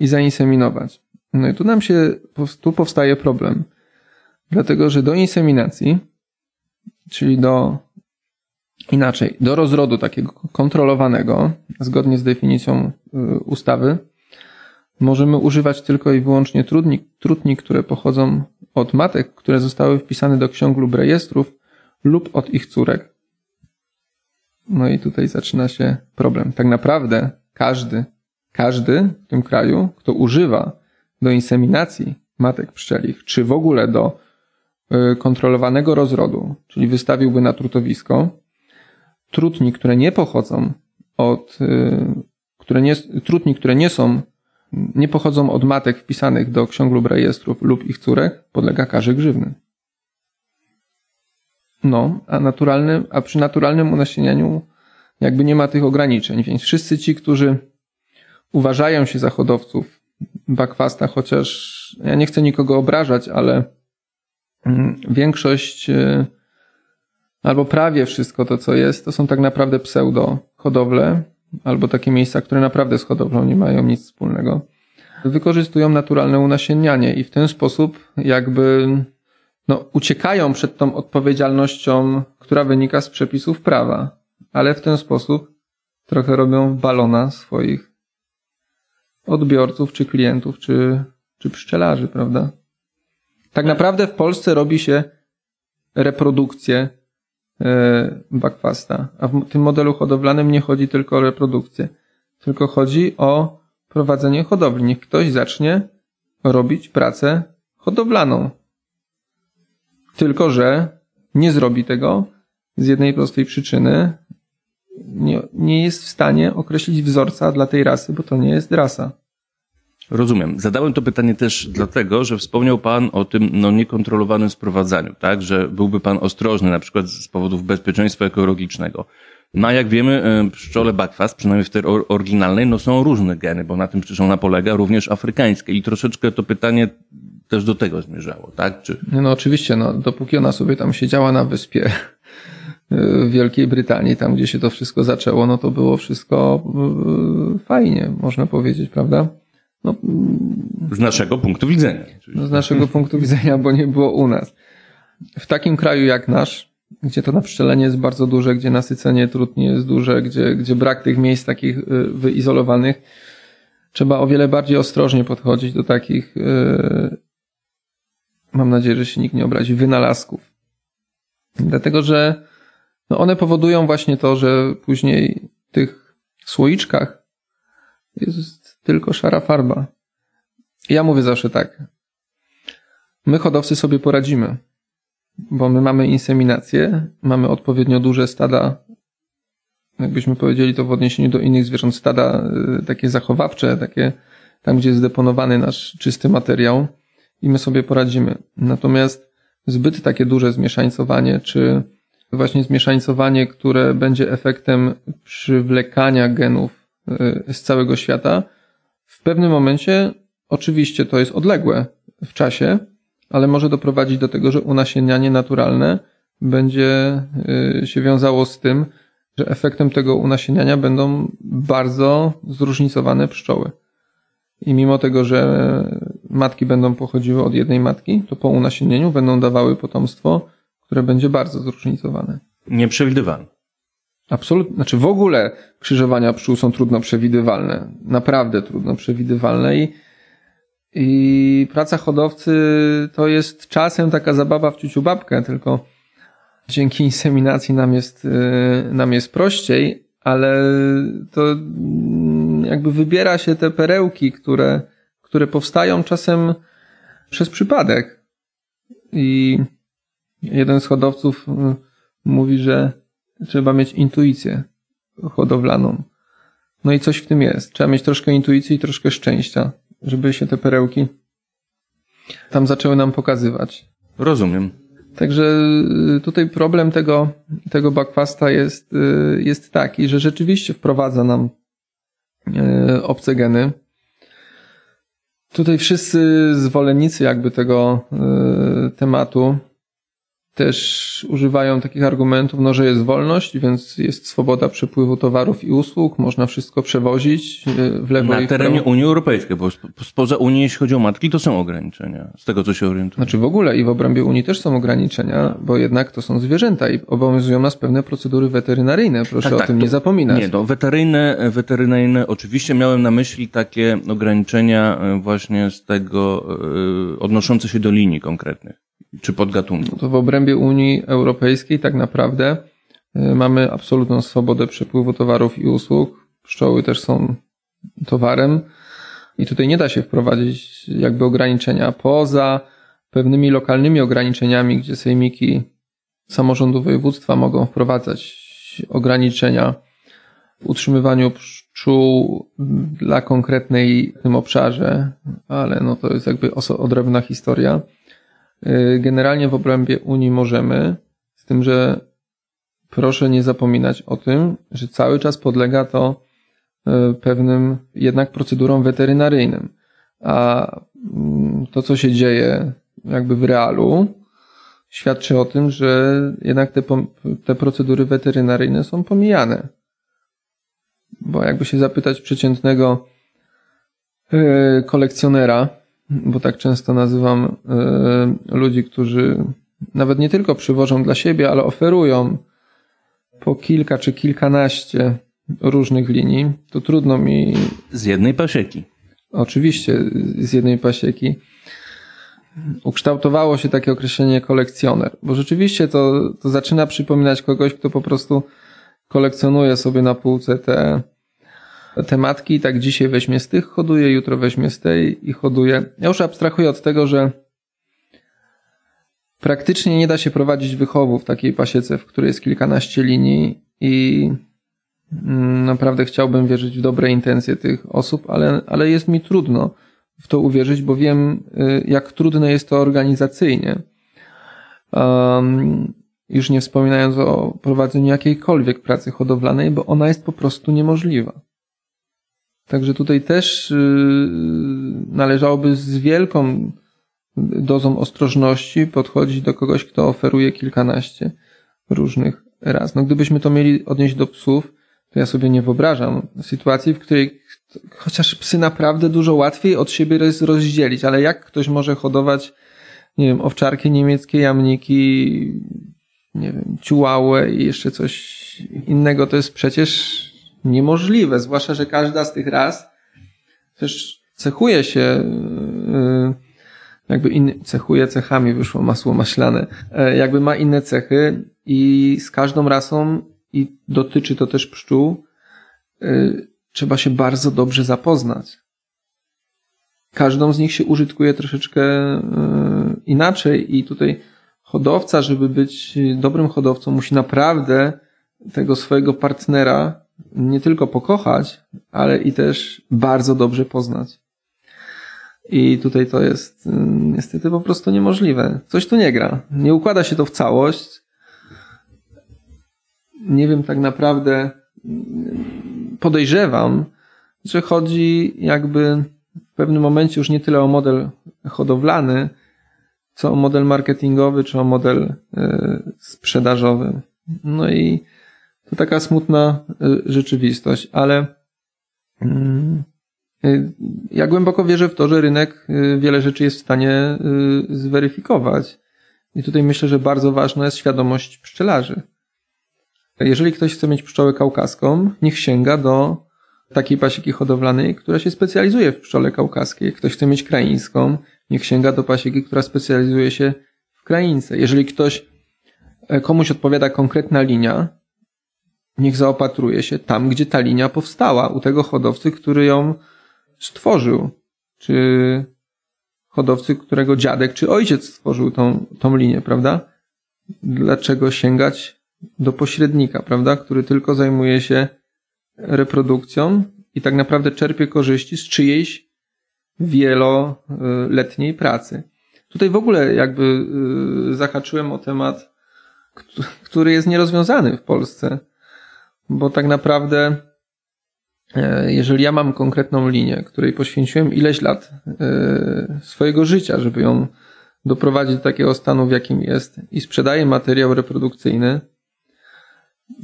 i zainseminować. No i tu nam się, tu powstaje problem. Dlatego, że do inseminacji, czyli do Inaczej, do rozrodu takiego kontrolowanego, zgodnie z definicją y, ustawy, możemy używać tylko i wyłącznie trudni, trutni, które pochodzą od matek, które zostały wpisane do ksiąg lub rejestrów, lub od ich córek. No i tutaj zaczyna się problem. Tak naprawdę każdy, każdy w tym kraju, kto używa do inseminacji matek pszczelich, czy w ogóle do y, kontrolowanego rozrodu, czyli wystawiłby na trutowisko, trutni, które nie pochodzą od, y, które nie, trutni, które nie są, nie pochodzą od matek wpisanych do ksiąg lub rejestrów lub ich córek, podlega karze grzywny. No, a naturalnym, a przy naturalnym unasienianiu jakby nie ma tych ograniczeń, więc wszyscy ci, którzy uważają się za hodowców bakwasta, chociaż ja nie chcę nikogo obrażać, ale mm, większość y, albo prawie wszystko to, co jest, to są tak naprawdę pseudo hodowle, albo takie miejsca, które naprawdę z hodowlą nie mają nic wspólnego. Wykorzystują naturalne unasiennianie i w ten sposób jakby no, uciekają przed tą odpowiedzialnością, która wynika z przepisów prawa, ale w ten sposób trochę robią balona swoich odbiorców, czy klientów, czy, czy pszczelarzy, prawda? Tak naprawdę w Polsce robi się reprodukcję e, bakwasta. A w tym modelu hodowlanym nie chodzi tylko o reprodukcję, tylko chodzi o prowadzenie hodowli. Niech ktoś zacznie robić pracę hodowlaną. Tylko, że nie zrobi tego z jednej prostej przyczyny. Nie, nie jest w stanie określić wzorca dla tej rasy, bo to nie jest rasa. Rozumiem. Zadałem to pytanie też dlatego, że wspomniał Pan o tym no, niekontrolowanym sprowadzaniu, tak? Że byłby Pan ostrożny na przykład z powodów bezpieczeństwa ekologicznego. No a jak wiemy, e, pszczole bakwast, przynajmniej w tej oryginalnej, no są różne geny, bo na tym przecież ona polega, również afrykańskie. I troszeczkę to pytanie też do tego zmierzało, tak? Czy... No oczywiście, no dopóki ona sobie tam siedziała na wyspie (laughs) w Wielkiej Brytanii, tam gdzie się to wszystko zaczęło, no to było wszystko e, fajnie, można powiedzieć, prawda? No, z naszego punktu widzenia. No, z naszego (laughs) punktu widzenia, bo nie było u nas. W takim kraju jak nasz, gdzie to napszczelenie jest bardzo duże, gdzie nasycenie trudnie jest duże, gdzie, gdzie brak tych miejsc takich y, wyizolowanych, trzeba o wiele bardziej ostrożnie podchodzić do takich, y, mam nadzieję, że się nikt nie obrazi, wynalazków. Dlatego, że no one powodują właśnie to, że później w tych słoiczkach jest tylko szara farba. Ja mówię zawsze tak. My hodowcy sobie poradzimy bo my mamy inseminację, mamy odpowiednio duże stada, jakbyśmy powiedzieli to w odniesieniu do innych zwierząt, stada y, takie zachowawcze, takie tam, gdzie jest deponowany nasz czysty materiał i my sobie poradzimy. Natomiast zbyt takie duże zmieszańcowanie, czy właśnie zmieszańcowanie, które będzie efektem przywlekania genów y, z całego świata, w pewnym momencie oczywiście to jest odległe w czasie, ale może doprowadzić do tego, że unasienianie naturalne będzie y, się wiązało z tym, że efektem tego unasieniania będą bardzo zróżnicowane pszczoły. I mimo tego, że matki będą pochodziły od jednej matki, to po unasienieniu będą dawały potomstwo, które będzie bardzo zróżnicowane. Nieprzewidywalne. Absolutnie. Znaczy w ogóle krzyżowania pszczół są trudno przewidywalne. Naprawdę trudno przewidywalne i i praca hodowcy to jest czasem taka zabawa w ciuciu babkę, tylko dzięki inseminacji nam jest, y, nam jest prościej, ale to mm, jakby wybiera się te perełki, które, które powstają czasem przez przypadek. I jeden z hodowców y, mówi, że trzeba mieć intuicję hodowlaną. No i coś w tym jest. Trzeba mieć troszkę intuicji i troszkę szczęścia żeby się te perełki tam zaczęły nam pokazywać. Rozumiem. Także y, tutaj problem tego, tego bakwasta jest, y, jest taki, że rzeczywiście wprowadza nam y, obce geny. Tutaj wszyscy zwolennicy jakby tego tematu też używają takich argumentów, no, że jest wolność, więc jest swoboda przepływu towarów i usług, można wszystko przewozić e, w lewo Na i w terenie Unii Europejskiej, bo spoza Unii, jeśli chodzi o matki, to są ograniczenia, z tego co się orientuję. Znaczy w ogóle i w obrębie Unii też są ograniczenia, bo jednak to są zwierzęta i obowiązują nas pewne procedury weterynaryjne, proszę tak, o tak, tym nie zapominać. Nie, no weteryjne, weterynaryjne, oczywiście miałem na myśli takie ograniczenia e, właśnie z tego, yy, odnoszące się do linii konkretnych czy podgatunku. To w obrębie Unii Europejskiej tak naprawdę y, mamy absolutną swobodę przepływu towarów i usług. Pszczoły też są towarem i tutaj nie da się wprowadzić jakby ograniczenia poza pewnymi lokalnymi ograniczeniami, gdzie sejmiki samorządu województwa mogą wprowadzać ograniczenia w utrzymywaniu pszczół dla konkretnej w tym obszarze, ale no to jest jakby odrębna historia. Y, generalnie w obrębie Unii możemy, z tym, że proszę nie zapominać o tym, że cały czas podlega to y, pewnym jednak procedurom weterynaryjnym. A mm, to, co się dzieje jakby w realu, świadczy o tym, że jednak te, te procedury weterynaryjne są pomijane. Bo jakby się zapytać przeciętnego y, kolekcjonera, bo tak często nazywam y, ludzi, którzy nawet nie tylko przywożą dla siebie, ale oferują po kilka czy kilkanaście różnych linii, to trudno mi. Z jednej pasieki. Oczywiście, z jednej pasieki. ukształtowało się takie określenie kolekcjoner, bo rzeczywiście to, to zaczyna przypominać kogoś, kto po prostu kolekcjonuje sobie na półce te, te matki tak dzisiaj weźmie z tych, hoduje, jutro weźmie z tej i hoduje. Ja już abstrahuję od tego, że praktycznie nie da się prowadzić wychowu w takiej pasiece, w której jest kilkanaście linii i mm, naprawdę chciałbym wierzyć w dobre intencje tych osób, ale, ale jest mi trudno w to uwierzyć, bo wiem, y, jak trudne jest to organizacyjnie. Um, już nie wspominając o prowadzeniu jakiejkolwiek pracy hodowlanej, bo ona jest po prostu niemożliwa. Także tutaj też yy, należałoby z wielką dozą ostrożności podchodzić do kogoś, kto oferuje kilkanaście różnych raz. No gdybyśmy to mieli odnieść do psów, to ja sobie nie wyobrażam sytuacji, w której chociaż psy naprawdę dużo łatwiej od siebie rozdzielić, ale jak ktoś może hodować, nie wiem, owczarki niemieckie, jamniki, nie wiem, ciułałę i jeszcze coś innego, to jest przecież niemożliwe, zwłaszcza, że każda z tych ras też cechuje się, yy, jakby inny, cechuje cechami, wyszło masło maślane, yy, jakby ma inne cechy i z każdą rasą, i dotyczy to też pszczół, trzeba się bardzo dobrze zapoznać. Każdą z nich się użytkuje troszeczkę inaczej i tutaj hodowca, żeby być dobrym hodowcą, musi naprawdę tego swojego partnera nie tylko pokochać, ale i też bardzo dobrze poznać. I tutaj to jest mm, niestety po prostu niemożliwe. Coś tu nie gra. Nie układa się to w całość. Nie wiem tak naprawdę, mm, podejrzewam, że chodzi jakby w pewnym momencie już nie tyle o model hodowlany, co o model marketingowy, czy o model y, sprzedażowy. No i to taka smutna y, rzeczywistość, ale mm, y, ja głęboko wierzę w to, że rynek wiele rzeczy jest w stanie zweryfikować. I tutaj myślę, że bardzo ważna jest świadomość pszczelarzy. Jeżeli ktoś chce mieć pszczołę kaukaską, niech sięga do takiej pasieki hodowlanej, która się specjalizuje w pszczole kaukaskiej. Ktoś chce mieć kraińską, niech sięga do pasieki, która specjalizuje się w kraince. Jeżeli ktoś, e, komuś odpowiada konkretna linia, niech zaopatruje się tam, gdzie ta linia powstała, u tego hodowcy, który ją stworzył, czy hodowcy, którego dziadek czy ojciec stworzył tą, tą linię, prawda? Dlaczego sięgać do pośrednika, prawda? Który tylko zajmuje się reprodukcją i tak naprawdę czerpie korzyści z czyjejś wieloletniej pracy. Tutaj w ogóle jakby y, zahaczyłem o temat, który jest nierozwiązany w Polsce, bo tak naprawdę e, jeżeli ja mam konkretną linię, której poświęciłem ileś lat e, swojego życia, żeby ją doprowadzić do takiego stanu, w jakim jest i sprzedaję materiał reprodukcyjny,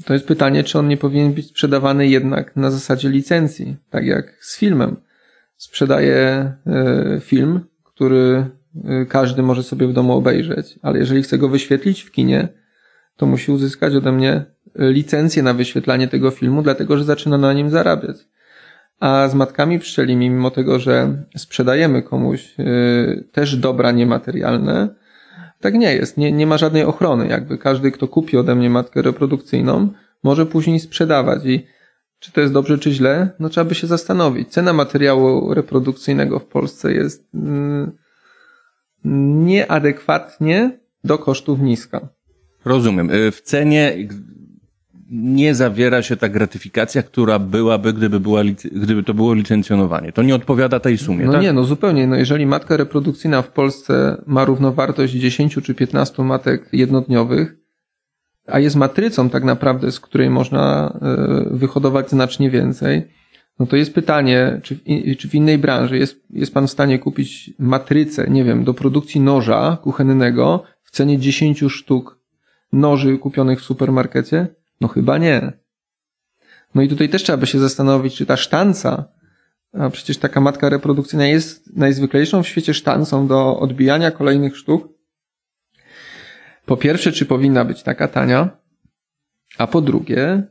to jest pytanie, czy on nie powinien być sprzedawany jednak na zasadzie licencji, tak jak z filmem. Sprzedaję e, film, który każdy może sobie w domu obejrzeć, ale jeżeli chce go wyświetlić w kinie, to musi uzyskać ode mnie licencję na wyświetlanie tego filmu, dlatego że zaczyna na nim zarabiać. A z matkami pszczelimi, mimo tego, że sprzedajemy komuś e, też dobra niematerialne, tak nie jest. Nie, nie ma żadnej ochrony. Jakby każdy, kto kupi ode mnie matkę reprodukcyjną, może później sprzedawać i czy to jest dobrze, czy źle? No trzeba by się zastanowić. Cena materiału reprodukcyjnego w Polsce jest mm, nieadekwatnie do kosztów niska. Rozumiem. Y, w cenie nie zawiera się ta gratyfikacja, która byłaby, gdyby, była, gdyby to było licencjonowanie. To nie odpowiada tej sumie, No tak? nie, no zupełnie. No jeżeli matka reprodukcyjna w Polsce ma równowartość 10 czy 15 matek jednodniowych, a jest matrycą tak naprawdę, z której można e, wyhodować znacznie więcej, no to jest pytanie, czy w, czy w innej branży jest, jest pan w stanie kupić matrycę, nie wiem, do produkcji noża kuchennego w cenie 10 sztuk noży kupionych w supermarkecie? No chyba nie. No i tutaj też trzeba by się zastanowić, czy ta sztanca, a przecież taka matka reprodukcyjna jest najzwyklejszą w świecie sztancą do odbijania kolejnych sztuk, po pierwsze, czy powinna być taka tania, a po drugie,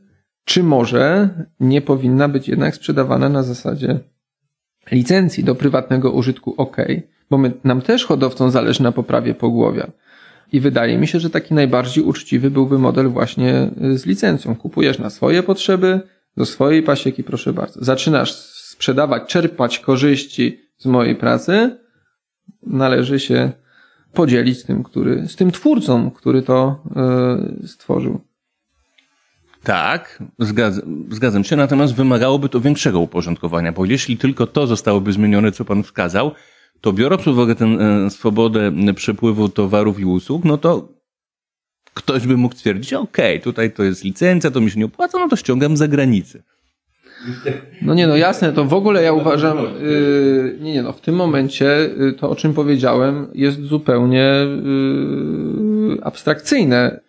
czy może nie powinna być jednak sprzedawana na zasadzie licencji do prywatnego użytku ok, bo my, nam też hodowcom zależy na poprawie pogłowia. I wydaje mi się, że taki najbardziej uczciwy byłby model właśnie y, z licencją. Kupujesz na swoje potrzeby, do swojej pasieki, proszę bardzo. Zaczynasz sprzedawać, czerpać korzyści z mojej pracy, należy się podzielić z tym, który, z tym twórcą, który to yy, stworzył. Tak, zgadzam, zgadzam się, natomiast wymagałoby to większego uporządkowania, bo jeśli tylko to zostałoby zmienione, co pan wskazał, to biorąc pod uwagę tę e, swobodę przepływu towarów i usług, no to ktoś by mógł stwierdzić, okay, tutaj to jest licencja, to mi się nie opłaca, no to ściągam za granicę. No nie, no jasne, to w ogóle ja uważam, yy, nie, nie, no w tym momencie yy, to, o czym powiedziałem, jest zupełnie yy, abstrakcyjne.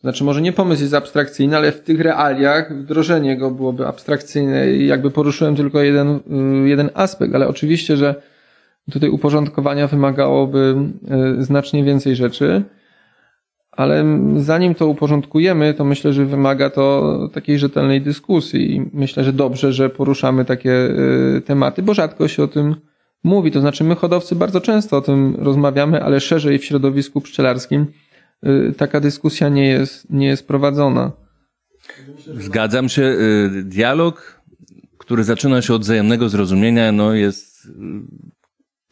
Znaczy, może nie pomysł jest abstrakcyjny, ale w tych realiach wdrożenie go byłoby abstrakcyjne i jakby poruszyłem tylko jeden, yy, jeden aspekt, ale oczywiście, że tutaj uporządkowania wymagałoby yy, znacznie więcej rzeczy ale zanim to uporządkujemy, to myślę, że wymaga to takiej rzetelnej dyskusji i myślę, że dobrze, że poruszamy takie y, tematy, bo rzadko się o tym mówi. To znaczy, my hodowcy bardzo często o tym rozmawiamy, ale szerzej w środowisku pszczelarskim y, taka dyskusja nie jest, nie jest prowadzona. Zgadzam się. Dialog, który zaczyna się od wzajemnego zrozumienia, no jest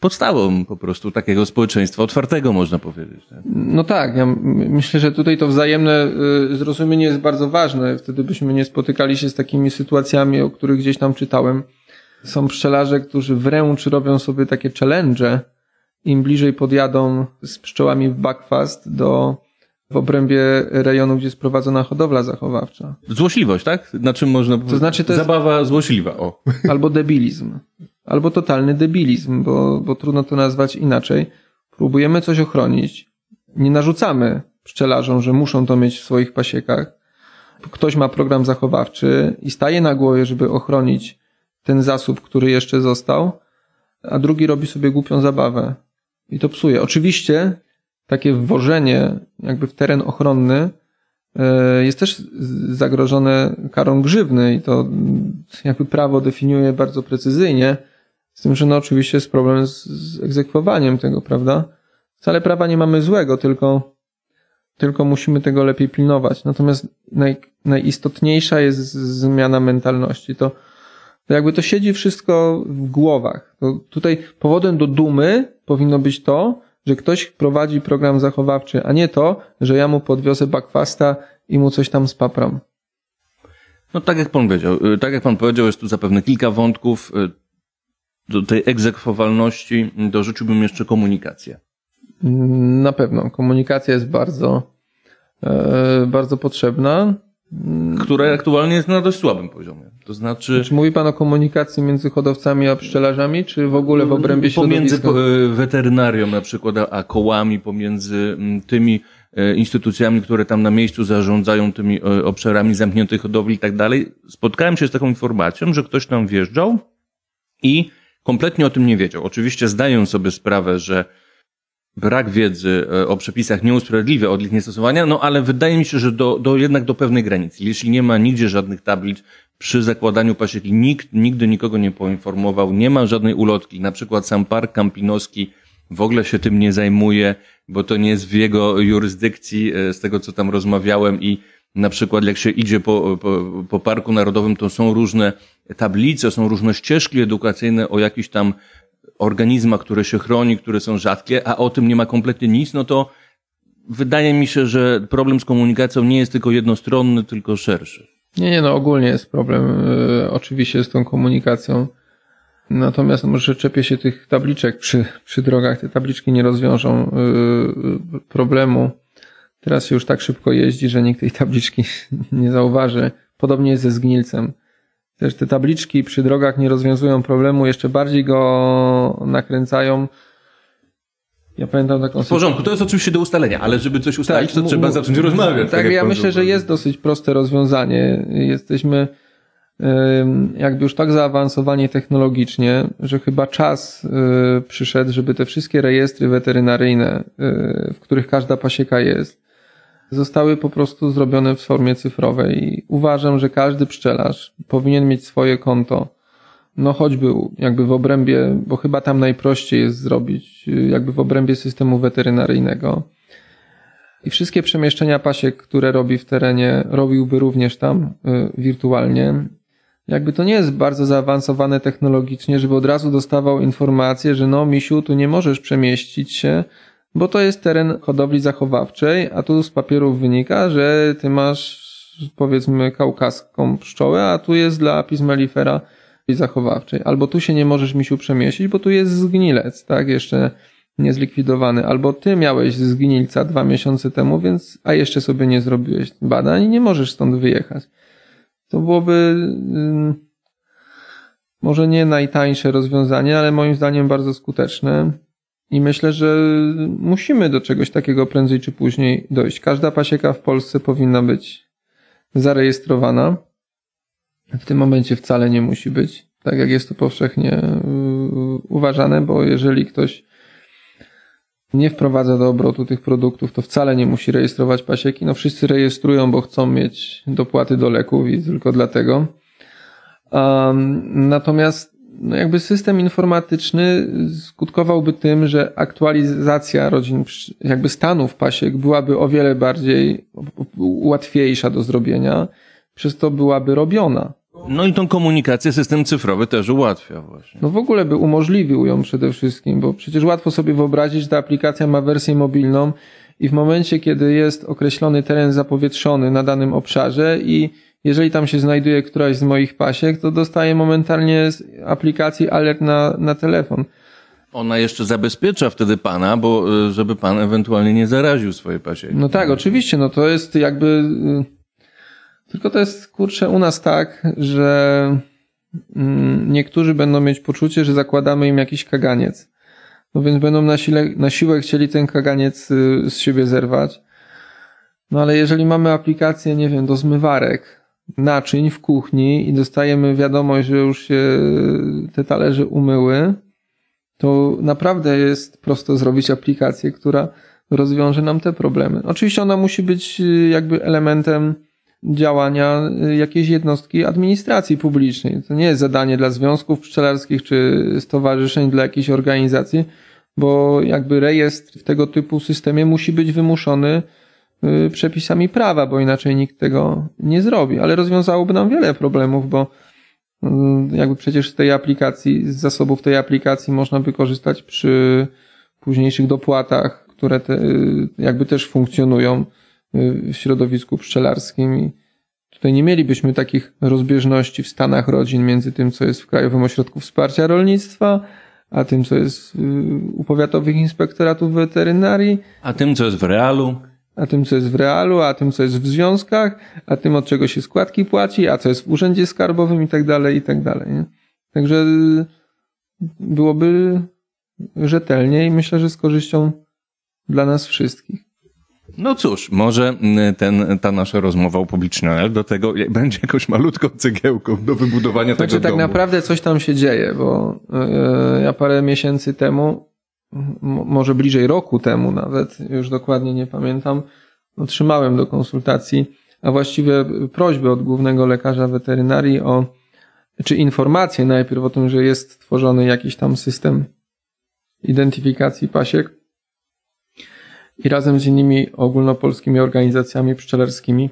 podstawą po prostu takiego społeczeństwa otwartego, można powiedzieć. Tak? No tak, ja myślę, że tutaj to wzajemne y, zrozumienie jest bardzo ważne. Wtedy byśmy nie spotykali się z takimi sytuacjami, o których gdzieś tam czytałem. Są pszczelarze, którzy wręcz robią sobie takie challenge, im bliżej podjadą z pszczołami w backfast do w obrębie rejonu, gdzie jest prowadzona hodowla zachowawcza. Złośliwość, tak? Na czym można powiedzieć? To znaczy to jest... Zabawa złośliwa, o. Albo debilizm albo totalny debilizm, bo, bo trudno to nazwać inaczej. Próbujemy coś ochronić, nie narzucamy pszczelarzom, że muszą to mieć w swoich pasiekach. Ktoś ma program zachowawczy i staje na głowie, żeby ochronić ten zasób, który jeszcze został, a drugi robi sobie głupią zabawę i to psuje. Oczywiście takie wwożenie jakby w teren ochronny e, jest też zagrożone karą grzywny i to jakby prawo definiuje bardzo precyzyjnie, z tym, że no oczywiście jest problem z, z egzekwowaniem tego, prawda? Wcale prawa nie mamy złego, tylko, tylko musimy tego lepiej pilnować. Natomiast naj, najistotniejsza jest zmiana mentalności. To, to jakby to siedzi wszystko w głowach. To tutaj powodem do dumy powinno być to, że ktoś prowadzi program zachowawczy, a nie to, że ja mu podwiozę backfasta i mu coś tam spapram. No tak jak pan powiedział, y, tak jak pan powiedział, jest tu zapewne kilka wątków. Do tej egzekwowalności dorzuciłbym jeszcze komunikację. Na pewno. Komunikacja jest bardzo, e, bardzo potrzebna. Która aktualnie jest na dość słabym poziomie. To znaczy. Czy mówi Pan o komunikacji między hodowcami a pszczelarzami, czy w ogóle w obrębie środowiska? Pomiędzy weterynarią na przykład, a kołami, pomiędzy tymi e, instytucjami, które tam na miejscu zarządzają tymi e, obszarami zamkniętych hodowli i tak dalej. Spotkałem się z taką informacją, że ktoś tam wjeżdżał i kompletnie o tym nie wiedział. Oczywiście zdają sobie sprawę, że brak wiedzy e, o przepisach nie usprawiedliwia od ich niestosowania, no ale wydaje mi się, że do, do jednak do pewnej granicy. Jeśli nie ma nigdzie żadnych tablic przy zakładaniu pasieki, nikt nigdy nikogo nie poinformował, nie ma żadnej ulotki, na przykład sam park kampinoski w ogóle się tym nie zajmuje, bo to nie jest w jego jurysdykcji, e, z tego co tam rozmawiałem i na przykład jak się idzie po, po, po Parku Narodowym, to są różne tablice, są różne ścieżki edukacyjne o jakichś tam organizmach, które się chroni, które są rzadkie, a o tym nie ma kompletnie nic, no to wydaje mi się, że problem z komunikacją nie jest tylko jednostronny, tylko szerszy. Nie, nie, no ogólnie jest problem y, oczywiście z tą komunikacją. Natomiast może czepię się tych tabliczek przy, przy drogach. Te tabliczki nie rozwiążą y, problemu. Teraz się już tak szybko jeździ, że nikt tej tabliczki (laughs) nie zauważy. Podobnie jest ze zgnilcem. Też te tabliczki przy drogach nie rozwiązują problemu, jeszcze bardziej go nakręcają. Ja pamiętam taką W porządku, to jest oczywiście do ustalenia, ale żeby coś ustalić, tak, to trzeba zacząć rozmawiać. Tak, tak ja myślę, że jest dosyć proste rozwiązanie. Jesteśmy jakby już tak zaawansowani technologicznie, że chyba czas y, przyszedł, żeby te wszystkie rejestry weterynaryjne, y, w których każda pasieka jest, zostały po prostu zrobione w formie cyfrowej. I uważam, że każdy pszczelarz powinien mieć swoje konto no choćby jakby w obrębie, bo chyba tam najprościej jest zrobić, jakby w obrębie systemu weterynaryjnego. I wszystkie przemieszczenia pasiek, które robi w terenie, robiłby również tam y, wirtualnie. Jakby to nie jest bardzo zaawansowane technologicznie, żeby od razu dostawał informację, że no, misiu, tu nie możesz przemieścić się, bo to jest teren hodowli zachowawczej, a tu z papierów wynika, że ty masz powiedzmy kaukaską pszczołę, a tu jest dla apis mellifera zachowawczej. Albo tu się nie możesz misiu przemieścić, bo tu jest zgnilec, tak, jeszcze niezlikwidowany. Albo ty miałeś zgnilca dwa miesiące temu, więc, a jeszcze sobie nie zrobiłeś badań i nie możesz stąd wyjechać. To byłoby yy, może nie najtańsze rozwiązanie, ale moim zdaniem bardzo skuteczne. I myślę, że musimy do czegoś takiego prędzej czy później dojść. Każda pasieka w Polsce powinna być zarejestrowana. W tym momencie wcale nie musi być, tak jak jest to powszechnie yy, uważane, bo jeżeli ktoś nie wprowadza do obrotu tych produktów, to wcale nie musi rejestrować pasieki. No wszyscy rejestrują, bo chcą mieć dopłaty do leków i tylko dlatego. Um, natomiast no jakby system informatyczny skutkowałby tym, że aktualizacja rodzin, jakby stanów pasiek byłaby o wiele bardziej łatwiejsza do zrobienia, przez to byłaby robiona. No i tą komunikację system cyfrowy też ułatwia właśnie. No w ogóle by umożliwił ją przede wszystkim, bo przecież łatwo sobie wyobrazić, że ta aplikacja ma wersję mobilną i w momencie, kiedy jest określony teren zapowietrzony na danym obszarze i jeżeli tam się znajduje któraś z moich pasiek, to dostaję momentalnie z aplikacji alert na, na telefon. Ona jeszcze zabezpiecza wtedy pana, bo y, żeby pan ewentualnie nie zaraził swojej pasieki. No tak, oczywiście, no to jest jakby y, tylko to jest, kurczę, u nas tak, że mm, niektórzy będą mieć poczucie, że zakładamy im jakiś kaganiec. No więc będą na, sile, na siłę chcieli ten kaganiec y, z siebie zerwać. No ale jeżeli mamy aplikację, nie wiem, do zmywarek, naczyń w kuchni i dostajemy wiadomość, że już się te talerze umyły, to naprawdę jest prosto zrobić aplikację, która rozwiąże nam te problemy. Oczywiście ona musi być y, jakby elementem działania y, jakiejś jednostki administracji publicznej. To nie jest zadanie dla związków pszczelarskich czy stowarzyszeń, dla jakiejś organizacji, bo jakby rejestr w tego typu systemie musi być wymuszony przepisami prawa, bo inaczej nikt tego nie zrobi. Ale rozwiązałoby nam wiele problemów, bo y, jakby przecież z tej aplikacji, z zasobów tej aplikacji można by korzystać przy późniejszych dopłatach, które te, jakby też funkcjonują w środowisku pszczelarskim i tutaj nie mielibyśmy takich rozbieżności w stanach rodzin między tym, co jest w Krajowym Ośrodku Wsparcia Rolnictwa, a tym, co jest y, u powiatowych inspektoratów weterynarii. A tym, co jest w realu. A tym, co jest w realu, a tym, co jest w związkach, a tym, od czego się składki płaci, a co jest w urzędzie skarbowym i tak dalej, i tak dalej. Nie? Także y, byłoby rzetelnie i myślę, że z korzyścią dla nas wszystkich. No cóż, może mm, ten, ta nasza rozmowa upubliczniona do tego (laughs) będzie jakąś malutką cegiełką do wybudowania znaczy, tego tak domu. naprawdę coś tam się dzieje, bo yy, ja parę miesięcy temu, może bliżej roku temu nawet, już dokładnie nie pamiętam, otrzymałem do konsultacji, a właściwie prośbę od głównego lekarza weterynarii o, czy informację najpierw o tym, że jest tworzony jakiś tam system identyfikacji pasiek, i razem z innymi ogólnopolskimi organizacjami pszczelarskimi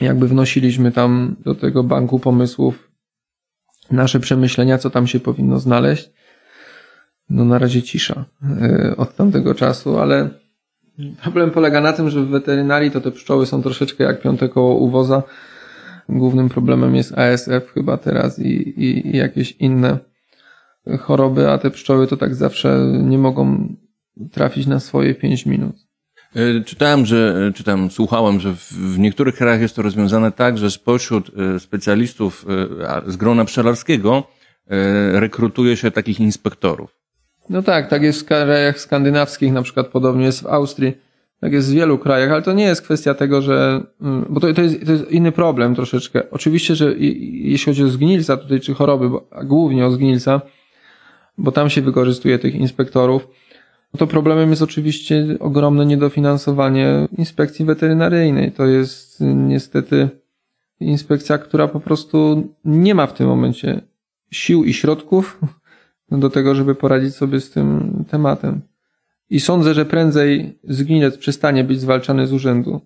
jakby wnosiliśmy tam do tego banku pomysłów nasze przemyślenia, co tam się powinno znaleźć. No na razie cisza e, od tamtego czasu, ale problem polega na tym, że w weterynarii to te pszczoły są troszeczkę jak piąte koło uwoza. Głównym problemem jest ASF chyba teraz i, i, i jakieś inne choroby, a te pszczoły to tak zawsze nie mogą trafić na swoje 5 minut. E, czytałem, że, e, czytałem, słuchałem, że w niektórych krajach jest to rozwiązane tak, że spośród specjalistów z grona pszczelarskiego rekrutuje się takich inspektorów. No tak, tak jest w krajach skandynawskich, na przykład podobnie jest w Austrii, tak jest w wielu krajach, ale to nie jest kwestia tego, że, mm, bo to, to, jest, to jest inny problem troszeczkę. Oczywiście, że jeśli chodzi o zgnilca tutaj, czy choroby, a głównie o zgnilca, bo tam się wykorzystuje tych inspektorów, no to problemem jest oczywiście ogromne niedofinansowanie inspekcji weterynaryjnej. To jest niestety inspekcja, która po prostu nie ma w tym momencie sił i środków do tego, żeby poradzić sobie z tym tematem. I sądzę, że prędzej zgnilec przestanie być zwalczany z urzędu,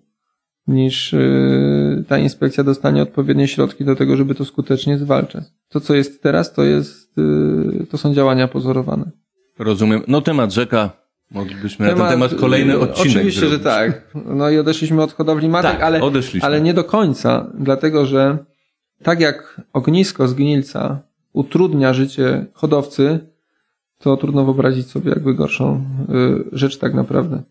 niż y, ta inspekcja dostanie odpowiednie środki do tego, żeby to skutecznie zwalczać. To, co jest teraz, to jest, y, to są działania pozorowane. Rozumiem. No temat rzeka, moglibyśmy temat, na ten temat kolejny odcinek Oczywiście, zrobić. że tak. No i odeszliśmy od hodowli matek, Tak, ale, ale nie do końca, dlatego że tak jak ognisko zgnilca utrudnia życie hodowcy, to trudno wyobrazić sobie jakby gorszą y, rzecz tak naprawdę.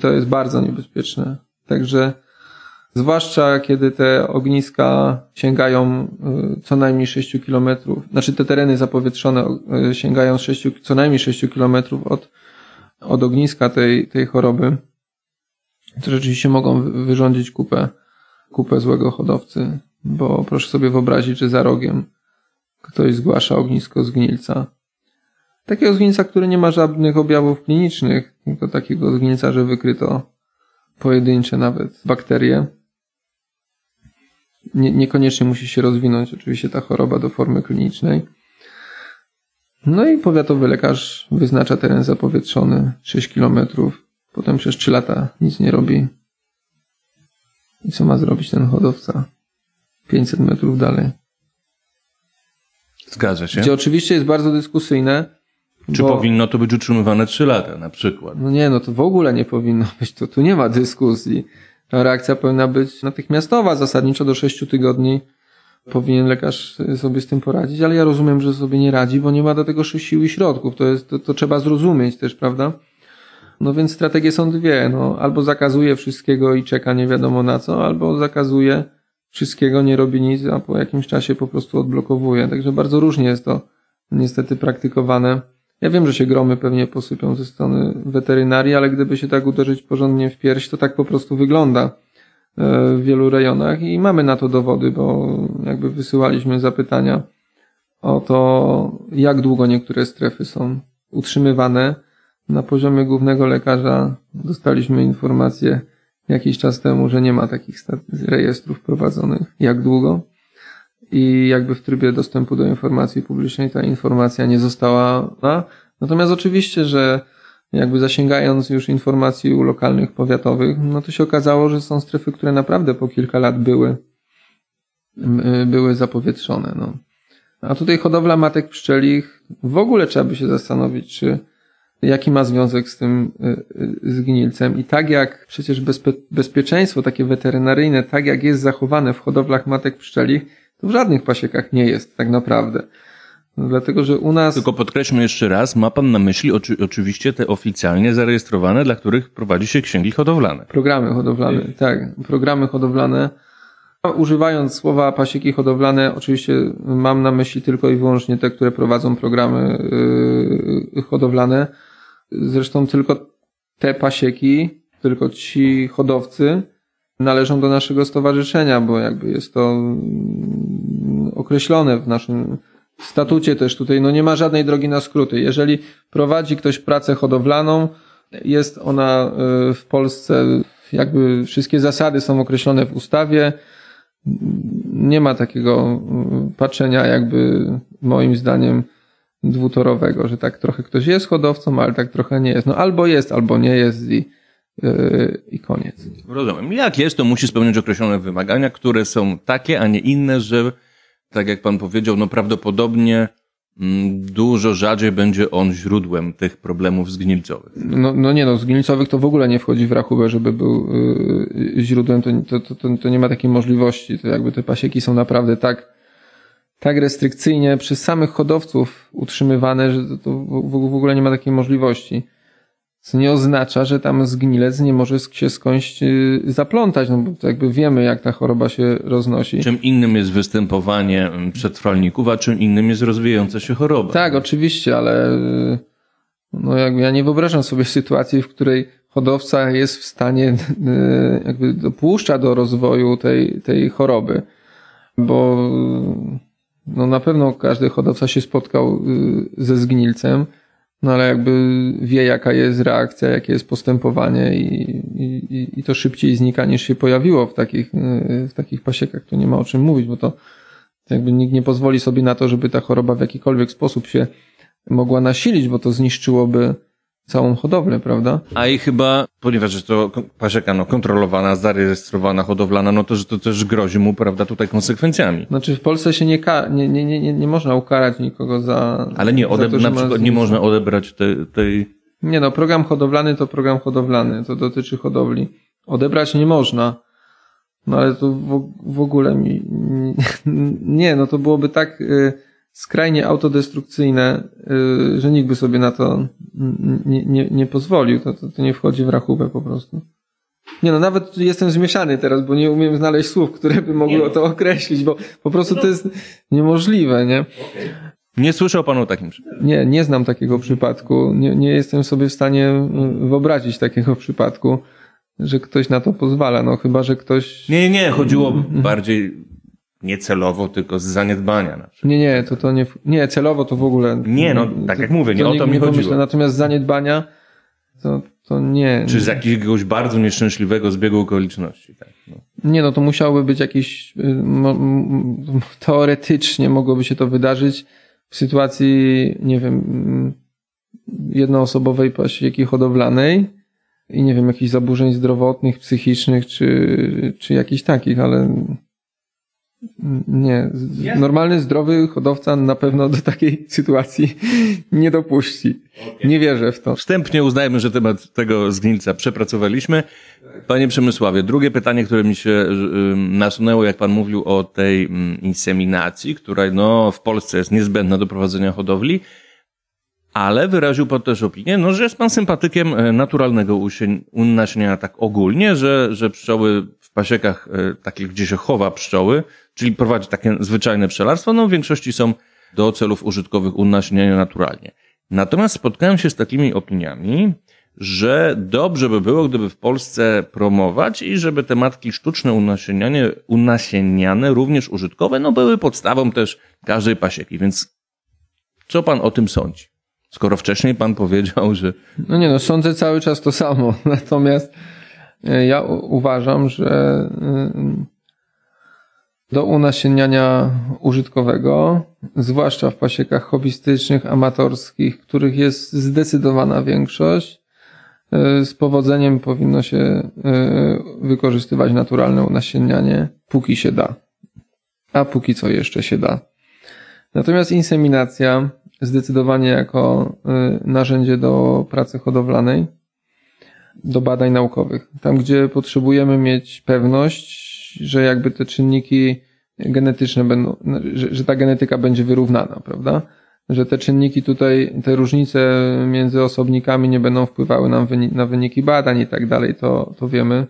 To jest bardzo niebezpieczne. Także zwłaszcza kiedy te ogniska sięgają y, co najmniej 6 kilometrów, znaczy te tereny zapowietrzone y, sięgają 6, co najmniej 6 kilometrów od, od ogniska tej, tej choroby, to rzeczywiście mogą wy- wyrządzić kupę, kupę złego hodowcy, bo proszę sobie wyobrazić, że za rogiem ktoś zgłasza ognisko zgnilca. Takiego zgnilca, który nie ma żadnych objawów klinicznych, tylko takiego zgnilca, że wykryto pojedyncze nawet bakterie. Nie, niekoniecznie musi się rozwinąć oczywiście ta choroba do formy klinicznej. No i powiatowy lekarz wyznacza teren zapowietrzony 6 km. Potem przez 3 lata nic nie robi. I co ma zrobić ten hodowca? 500 metrów dalej. Zgadza się. Gdzie oczywiście jest bardzo dyskusyjne. Czy bo- powinno to być utrzymywane 3 lata na przykład? No nie, no to w ogóle nie powinno być. To, tu nie ma dyskusji. Reakcja powinna być natychmiastowa, zasadniczo do 6 tygodni powinien lekarz sobie z tym poradzić, ale ja rozumiem, że sobie nie radzi, bo nie ma do tego sił i środków. To, jest, to, to trzeba zrozumieć też, prawda? No więc strategie są dwie. No, albo zakazuje wszystkiego i czeka nie wiadomo na co, albo zakazuje wszystkiego, nie robi nic, a po jakimś czasie po prostu odblokowuje. Także bardzo różnie jest to niestety praktykowane. Ja wiem, że się gromy pewnie posypią ze strony weterynarii, ale gdyby się tak uderzyć porządnie w pierś, to tak po prostu wygląda e, w wielu rejonach i mamy na to dowody, bo jakby wysyłaliśmy zapytania o to, jak długo niektóre strefy są utrzymywane. Na poziomie głównego lekarza dostaliśmy informację jakiś czas temu, że nie ma takich rejestrów prowadzonych. Jak długo? i jakby w trybie dostępu do informacji publicznej ta informacja nie została. No, natomiast oczywiście, że jakby zasięgając już informacji u lokalnych powiatowych, no to się okazało, że są strefy, które naprawdę po kilka lat były, y, były zapowietrzone. No. A tutaj hodowla matek pszczelich, w ogóle trzeba by się zastanowić, czy jaki ma związek z tym y, y, zgnilcem. I tak jak przecież bezpe bezpieczeństwo takie weterynaryjne, tak jak jest zachowane w hodowlach matek pszczelich, to w żadnych pasiekach nie jest tak naprawdę. No, dlatego, że u nas... Tylko podkreślmy jeszcze raz, ma pan na myśli oczy, oczywiście te oficjalnie zarejestrowane, dla których prowadzi się księgi hodowlane. Programy hodowlane, tak. Programy hodowlane. Używając słowa pasieki hodowlane, oczywiście mam na myśli tylko i wyłącznie te, które prowadzą programy yy, hodowlane. Zresztą tylko te pasieki, tylko ci hodowcy należą do naszego stowarzyszenia, bo jakby jest to mm, określone w naszym statucie też tutaj. No nie ma żadnej drogi na skróty. Jeżeli prowadzi ktoś pracę hodowlaną, jest ona y, w Polsce, jakby wszystkie zasady są określone w ustawie. Nie ma takiego y, patrzenia, jakby moim zdaniem dwutorowego, że tak trochę ktoś jest hodowcą, ale tak trochę nie jest. No albo jest, albo nie jest i, y, i koniec. Rozumiem. Jak jest, to musi spełniać określone wymagania, które są takie, a nie inne, że tak jak pan powiedział, no prawdopodobnie mm, dużo rzadziej będzie on źródłem tych problemów zgnilcowych. No, no nie no, z gnilcowych to w ogóle nie wchodzi w rachubę, żeby był y, źródłem, to, to, to, to nie ma takiej możliwości. To jakby te pasieki są naprawdę tak, tak restrykcyjnie przez samych hodowców utrzymywane, że to, w, ogóle nie ma takiej możliwości. Co nie oznacza, że tam zgnilec nie może się skądś y, zaplątać, no bo to jakby wiemy, jak ta choroba się roznosi. Czym innym jest występowanie mm, przetrwalników, a czym innym jest rozwijająca się choroba. Tak, oczywiście, ale y, no jakby ja nie wyobrażam sobie (laughs) sytuacji, w której hodowca jest w stanie, y, jakby dopuszcza do rozwoju tej, tej choroby, bo no na pewno każdy hodowca się spotkał y, ze zgnilcem, no ale jakby wie jaka jest reakcja, jakie jest postępowanie i, i, i to szybciej znika niż się pojawiło w takich, y, w takich pasiekach, to nie ma o czym mówić, bo to Jakby nikt nie pozwoli sobie na to, żeby ta choroba w jakikolwiek sposób się mogła nasilić, bo to zniszczyłoby całą hodowlę, prawda? A i chyba, ponieważ jest to pasieka no, kontrolowana, zarejestrowana, hodowlana, no to, że to też grozi mu, prawda, tutaj konsekwencjami. Znaczy w Polsce się nie, ka- nie, nie, nie, nie można ukarać nikogo za. Ale nie, odeb- to, na ma przykład nie można odebrać tej, tej Nie no, program hodowlany to program hodowlany, to dotyczy hodowli. Odebrać nie można. No ale to w, w ogóle mi. (laughs) Nie, no to byłoby tak y, skrajnie autodestrukcyjne, y, że nikt by sobie na to nie, nie, nie pozwolił. To, to, to nie wchodzi w rachubę po prostu. Nie no, nawet jestem zmieszany teraz, bo nie umiem znaleźć słów, które by mogły to określić, bo po prostu to jest niemożliwe, nie? Nie słyszał pan o takim przypadku. Nie, nie znam takiego przypadku. Nie, nie jestem sobie w stanie y, wyobrazić takiego przypadku, że ktoś na to pozwala. No chyba, że ktoś. Nie, nie, chodziło bardziej nie celowo, tylko z zaniedbania na przykład. Nie, nie, to, to nie. Nie, celowo to w ogóle. Nie, no, tak jak mówię, nie o to mi chodziło. Natomiast zaniedbania to, to nie. Czy z jakiegoś bardzo nieszczęśliwego zbiegu okoliczności. Tak, no. Nie, no to musiałoby być jakieś. y, Teoretycznie mogłoby się to wydarzyć w sytuacji, nie wiem, mm, jednoosobowej pasieki hodowlanej i nie wiem, jakichś zaburzeń zdrowotnych, psychicznych, czy, czy jakichś takich, ale nie. Normalny, zdrowy hodowca na pewno do takiej sytuacji nie dopuści. Nie wierzę w to. Wstępnie uznajmy, że temat tego zgnilca przepracowaliśmy. Panie Przemysławie, drugie pytanie, które mi się y, nasunęło, jak pan mówił o tej mm, inseminacji, która no, w Polsce jest niezbędna do prowadzenia hodowli, ale wyraził pan też opinię, no, że jest pan sympatykiem e, naturalnego unasieniania tak ogólnie, że, że pszczoły pasiekach e, takich, gdzie się chowa pszczoły, czyli prowadzi takie zwyczajne pszczelarstwo, no w większości są do celów użytkowych unasieniania naturalnie. Natomiast spotkałem się z takimi opiniami, że dobrze by było, gdyby w Polsce promować i żeby te matki sztuczne unasienianie, unasieniane, również użytkowe, no były podstawą też każdej pasieki. Więc co pan o tym sądzi? Skoro wcześniej pan powiedział, że No nie no, sądzę cały czas to samo. (laughs) Natomiast ja u- uważam, że y, do unasieniania użytkowego, zwłaszcza w pasiekach hobbystycznych, amatorskich, których jest zdecydowana większość, y, z powodzeniem powinno się y, wykorzystywać naturalne unasienianie, póki się da. A póki co jeszcze się da. Natomiast inseminacja zdecydowanie jako narzędzie do pracy hodowlanej, do badań naukowych. Tam, gdzie potrzebujemy mieć pewność, że jakby te czynniki genetyczne będą, że, że ta genetyka będzie wyrównana, prawda? Że te czynniki tutaj, te różnice między osobnikami nie będą wpływały na, wyni- na wyniki badań i tak dalej, to, to wiemy.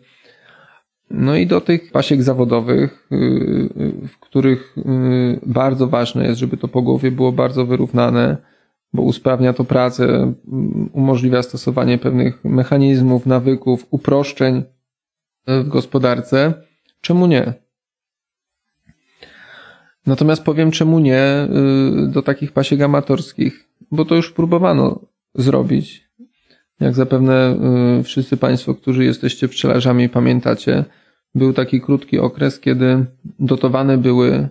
No i do tych pasiek zawodowych, y, y, w których y, bardzo ważne jest, żeby to pogłowie było bardzo wyrównane, bo usprawnia to pracę, y, umożliwia stosowanie pewnych mechanizmów, nawyków, uproszczeń w gospodarce. Czemu nie? Natomiast powiem czemu nie y, do takich pasiek amatorskich, bo to już próbowano zrobić. Jak zapewne y, wszyscy Państwo, którzy jesteście pszczelarzami, pamiętacie, był taki krótki okres, kiedy dotowane były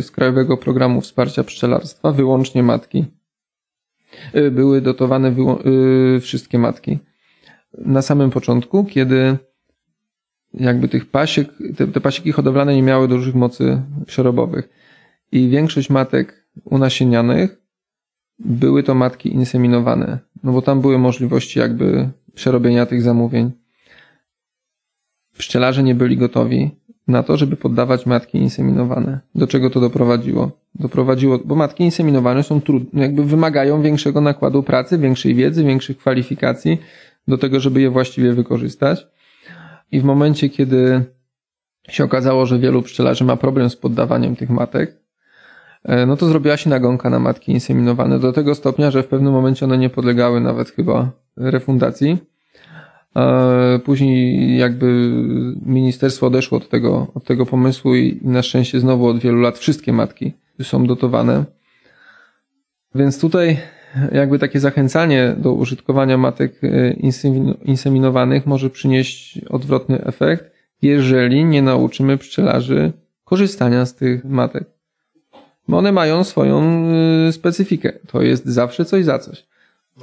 z Krajowego Programu Wsparcia Pszczelarstwa wyłącznie matki. Y, Były dotowane y, wszystkie matki. Na samym początku, kiedy jakby tych pasiek, te, te pasieki hodowlane nie miały dużych mocy przerobowych. I większość matek unasienianych były to matki inseminowane, no bo tam były możliwości jakby przerobienia tych zamówień. Pszczelarze nie byli gotowi na to, żeby poddawać matki inseminowane. Do czego to doprowadziło? Doprowadziło, bo matki inseminowane są trudne, jakby wymagają większego nakładu pracy, większej wiedzy, większych kwalifikacji do tego, żeby je właściwie wykorzystać. I w momencie, kiedy się okazało, że wielu pszczelarzy ma problem z poddawaniem tych matek, e, no to zrobiła się nagonka na matki inseminowane do tego stopnia, że w pewnym momencie one nie podlegały nawet chyba refundacji. E, Później jakby ministerstwo odeszło od tego, od tego pomysłu i na szczęście znowu od wielu lat wszystkie matki są dotowane. Więc tutaj jakby takie zachęcanie do użytkowania matek e, insemin- inseminowanych może przynieść odwrotny efekt, jeżeli nie nauczymy pszczelarzy korzystania z tych matek. bo one mają swoją y, specyfikę. To jest zawsze coś za coś.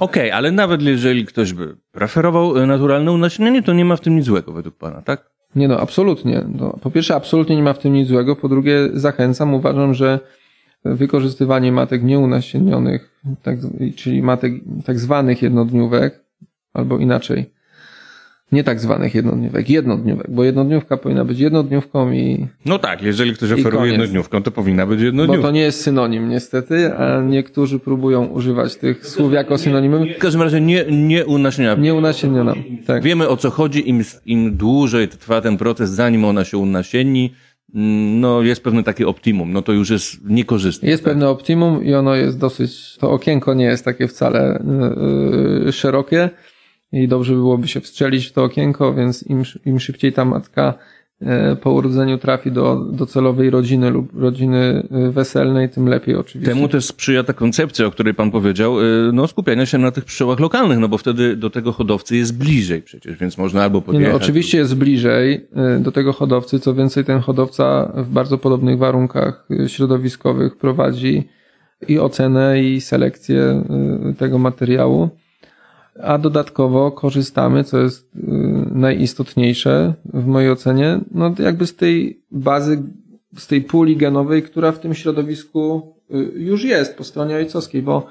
Okej, okay, ale nawet jeżeli ktoś by preferował e, naturalne unasienianie, to nie ma w tym nic złego według pana, tak? Nie no, absolutnie. No, po pierwsze, absolutnie nie ma w tym nic złego. Po drugie, zachęcam. Uważam, że wykorzystywanie matek nieunasienionych, tak, czyli matek tak zwanych jednodniówek, albo inaczej, nie tak zwanych jednodniówek, jednodniówek, bo jednodniówka powinna być jednodniówką i... No tak, jeżeli ktoś oferuje jednodniówką, to powinna być jednodniówką. Bo to nie jest synonim niestety, a niektórzy próbują używać tych słów jako synonimy. W każdym razie nie, nie unasieniona. Nie unasieniona, tak. Wiemy o co chodzi, im, im dłużej trwa ten proces, zanim ona się unasieni, no jest pewne takie optimum, no to już jest niekorzystne. Jest tak? pewne optimum i ono jest dosyć, to okienko nie jest takie wcale yy, szerokie i dobrze byłoby się wstrzelić w to okienko, więc im, im szybciej ta matka e, po urodzeniu trafi do docelowej rodziny lub rodziny e, weselnej, tym lepiej oczywiście. Temu też sprzyja ta koncepcja, o której pan powiedział, e, no skupiania się na tych pszczołach lokalnych, no bo wtedy do tego hodowcy jest bliżej przecież, więc można albo podjechać. No, oczywiście jest bliżej do tego hodowcy, co więcej ten hodowca w bardzo podobnych warunkach środowiskowych prowadzi i ocenę i selekcję tego materiału a dodatkowo korzystamy, co jest y, najistotniejsze w mojej ocenie, no jakby z tej bazy, z tej puli genowej, która w tym środowisku y, już jest po stronie ojcowskiej, bo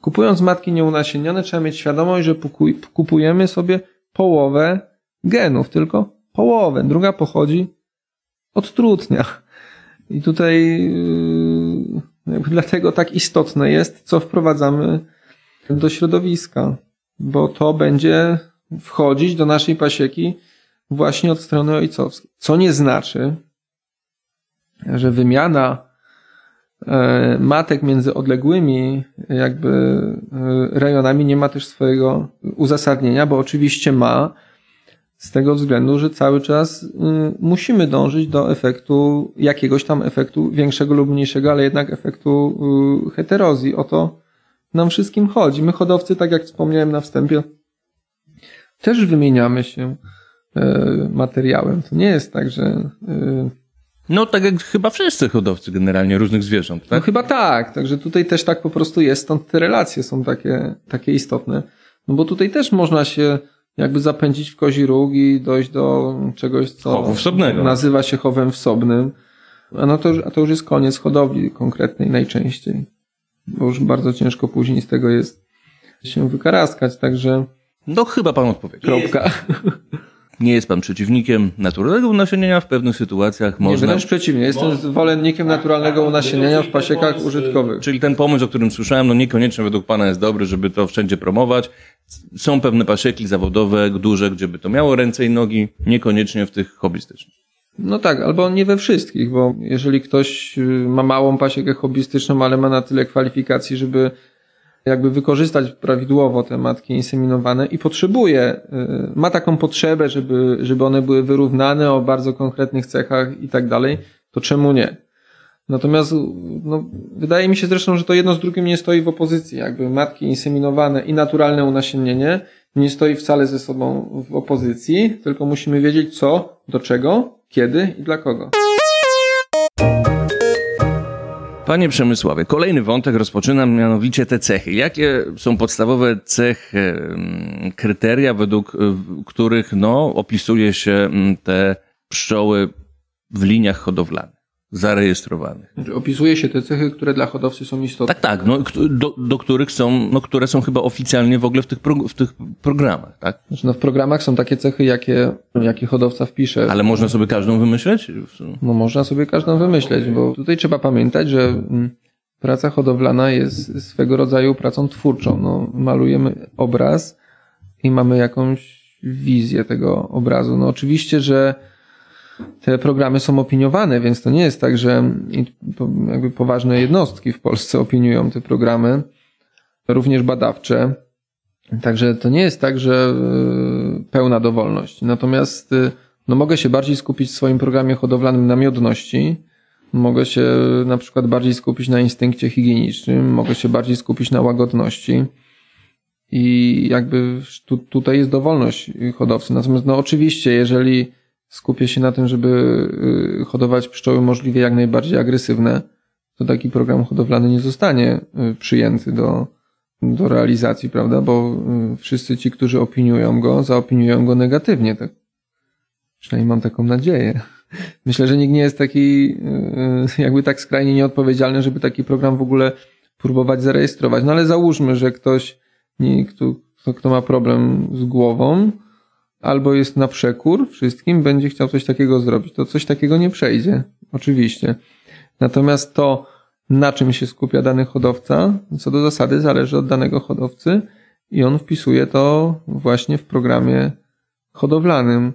kupując matki nieunasienione trzeba mieć świadomość, że kupujemy sobie połowę genów, tylko połowę. Druga pochodzi od trutnia. I tutaj y, (laughs) dlatego tak istotne jest, co wprowadzamy do środowiska bo to będzie wchodzić do naszej pasieki właśnie od strony ojcowskiej. Co nie znaczy, że wymiana e, matek między odległymi jakby e, rejonami nie ma też swojego uzasadnienia, bo oczywiście ma z tego względu, że cały czas e, musimy dążyć do efektu, jakiegoś tam efektu większego lub mniejszego, ale jednak efektu heterozji. Oto nam wszystkim chodzi. My hodowcy, tak jak wspomniałem na wstępie, też wymieniamy się e, materiałem. To nie jest tak, że. E, no, tak jak chyba wszyscy hodowcy generalnie różnych zwierząt, tak? No chyba tak, także tutaj też tak po prostu jest, stąd te relacje są takie, takie istotne. No bo tutaj też można się jakby zapędzić w kozi róg i dojść do czegoś, co nazywa się chowem wsobnym. A, no to, a to już jest koniec hodowli konkretnej najczęściej bo już bardzo ciężko później z tego jest się wykaraskać, także... No chyba pan odpowiedział. Kropka. Nie jest pan przeciwnikiem naturalnego unasieniania w pewnych sytuacjach można... Nie, wręcz przeciwnie. Jestem zwolennikiem naturalnego unasieniania w pasiekach użytkowych. Czyli ten pomysł, o którym słyszałem, no niekoniecznie według pana jest dobry, żeby to wszędzie promować. Są pewne pasieki zawodowe, duże, gdzie by to miało ręce i nogi, niekoniecznie w tych hobbystycznych. No tak, albo nie we wszystkich, bo jeżeli ktoś y, ma małą pasiekę hobbystyczną, ale ma na tyle kwalifikacji, żeby jakby wykorzystać prawidłowo te matki inseminowane i potrzebuje, y, ma taką potrzebę, żeby, żeby one były wyrównane o bardzo konkretnych cechach i tak dalej, to czemu nie? Natomiast no, wydaje mi się zresztą, że to jedno z drugim nie stoi w opozycji. Jakby matki inseminowane i naturalne unasiennienie nie stoi wcale ze sobą w opozycji, tylko musimy wiedzieć co, do czego kiedy i dla kogo. Panie Przemysławie, kolejny wątek rozpoczynam, mianowicie te cechy. Jakie są podstawowe cechy, mm, kryteria, według których no, opisuje się mm, te pszczoły w liniach hodowlanych? Zarejestrowanych. Znaczy, opisuje się te cechy, które dla hodowcy są istotne. Tak, tak, no, do, do których są, no, które są chyba oficjalnie w ogóle w tych, pro, w tych programach, tak? Znaczy, no, w programach są takie cechy, jakie, jakie hodowca wpisze. Ale można sobie każdą wymyśleć? No, można sobie każdą wymyśleć, bo tutaj trzeba pamiętać, że mm, praca hodowlana jest swego rodzaju pracą twórczą. No, malujemy obraz i mamy jakąś wizję tego obrazu. No, oczywiście, że te programy są opiniowane, więc to nie jest tak, że jakby poważne jednostki w Polsce opiniują te programy, również badawcze. Także to nie jest tak, że y, pełna dowolność. Natomiast y, no mogę się bardziej skupić w swoim programie hodowlanym na miodności, mogę się na przykład bardziej skupić na instynkcie higienicznym, mogę się bardziej skupić na łagodności. I jakby tu, tutaj jest dowolność hodowcy. Natomiast no oczywiście, jeżeli skupię się na tym, żeby y, hodować pszczoły możliwie jak najbardziej agresywne, to taki program hodowlany nie zostanie y, przyjęty do, do realizacji, prawda? Bo y, wszyscy ci, którzy opiniują go, zaopiniują go negatywnie. Tak. Przynajmniej mam taką nadzieję. (laughs) Myślę, że nikt nie jest taki jakby tak skrajnie nieodpowiedzialny, żeby taki program w ogóle próbować zarejestrować. No ale załóżmy, że ktoś, kto, kto ma problem z głową, albo jest na przekór wszystkim, będzie chciał coś takiego zrobić. To coś takiego nie przejdzie. Oczywiście. Natomiast to, na czym się skupia dany hodowca, co do zasady zależy od danego hodowcy i on wpisuje to właśnie w programie hodowlanym.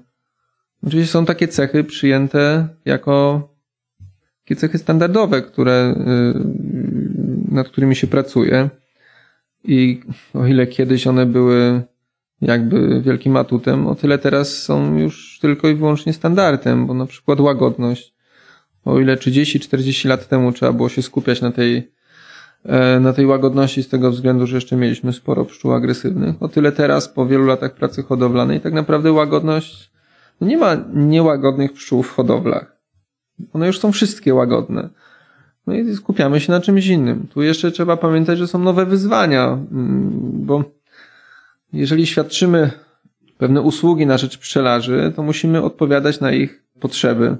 Oczywiście są takie cechy przyjęte jako takie cechy standardowe, które, y, nad którymi się pracuje. I o ile kiedyś one były jakby wielkim atutem, o tyle teraz są już tylko i wyłącznie standardem, bo na przykład łagodność. O ile 30-40 lat temu trzeba było się skupiać na tej, e, na tej łagodności z tego względu, że jeszcze mieliśmy sporo pszczół agresywnych, o tyle teraz po wielu latach pracy hodowlanej tak naprawdę łagodność, no nie ma niełagodnych pszczół w hodowlach. One już są wszystkie łagodne. No i skupiamy się na czymś innym. Tu jeszcze trzeba pamiętać, że są nowe wyzwania, mm, bo jeżeli świadczymy pewne usługi na rzecz pszczelarzy, to musimy odpowiadać na ich potrzeby.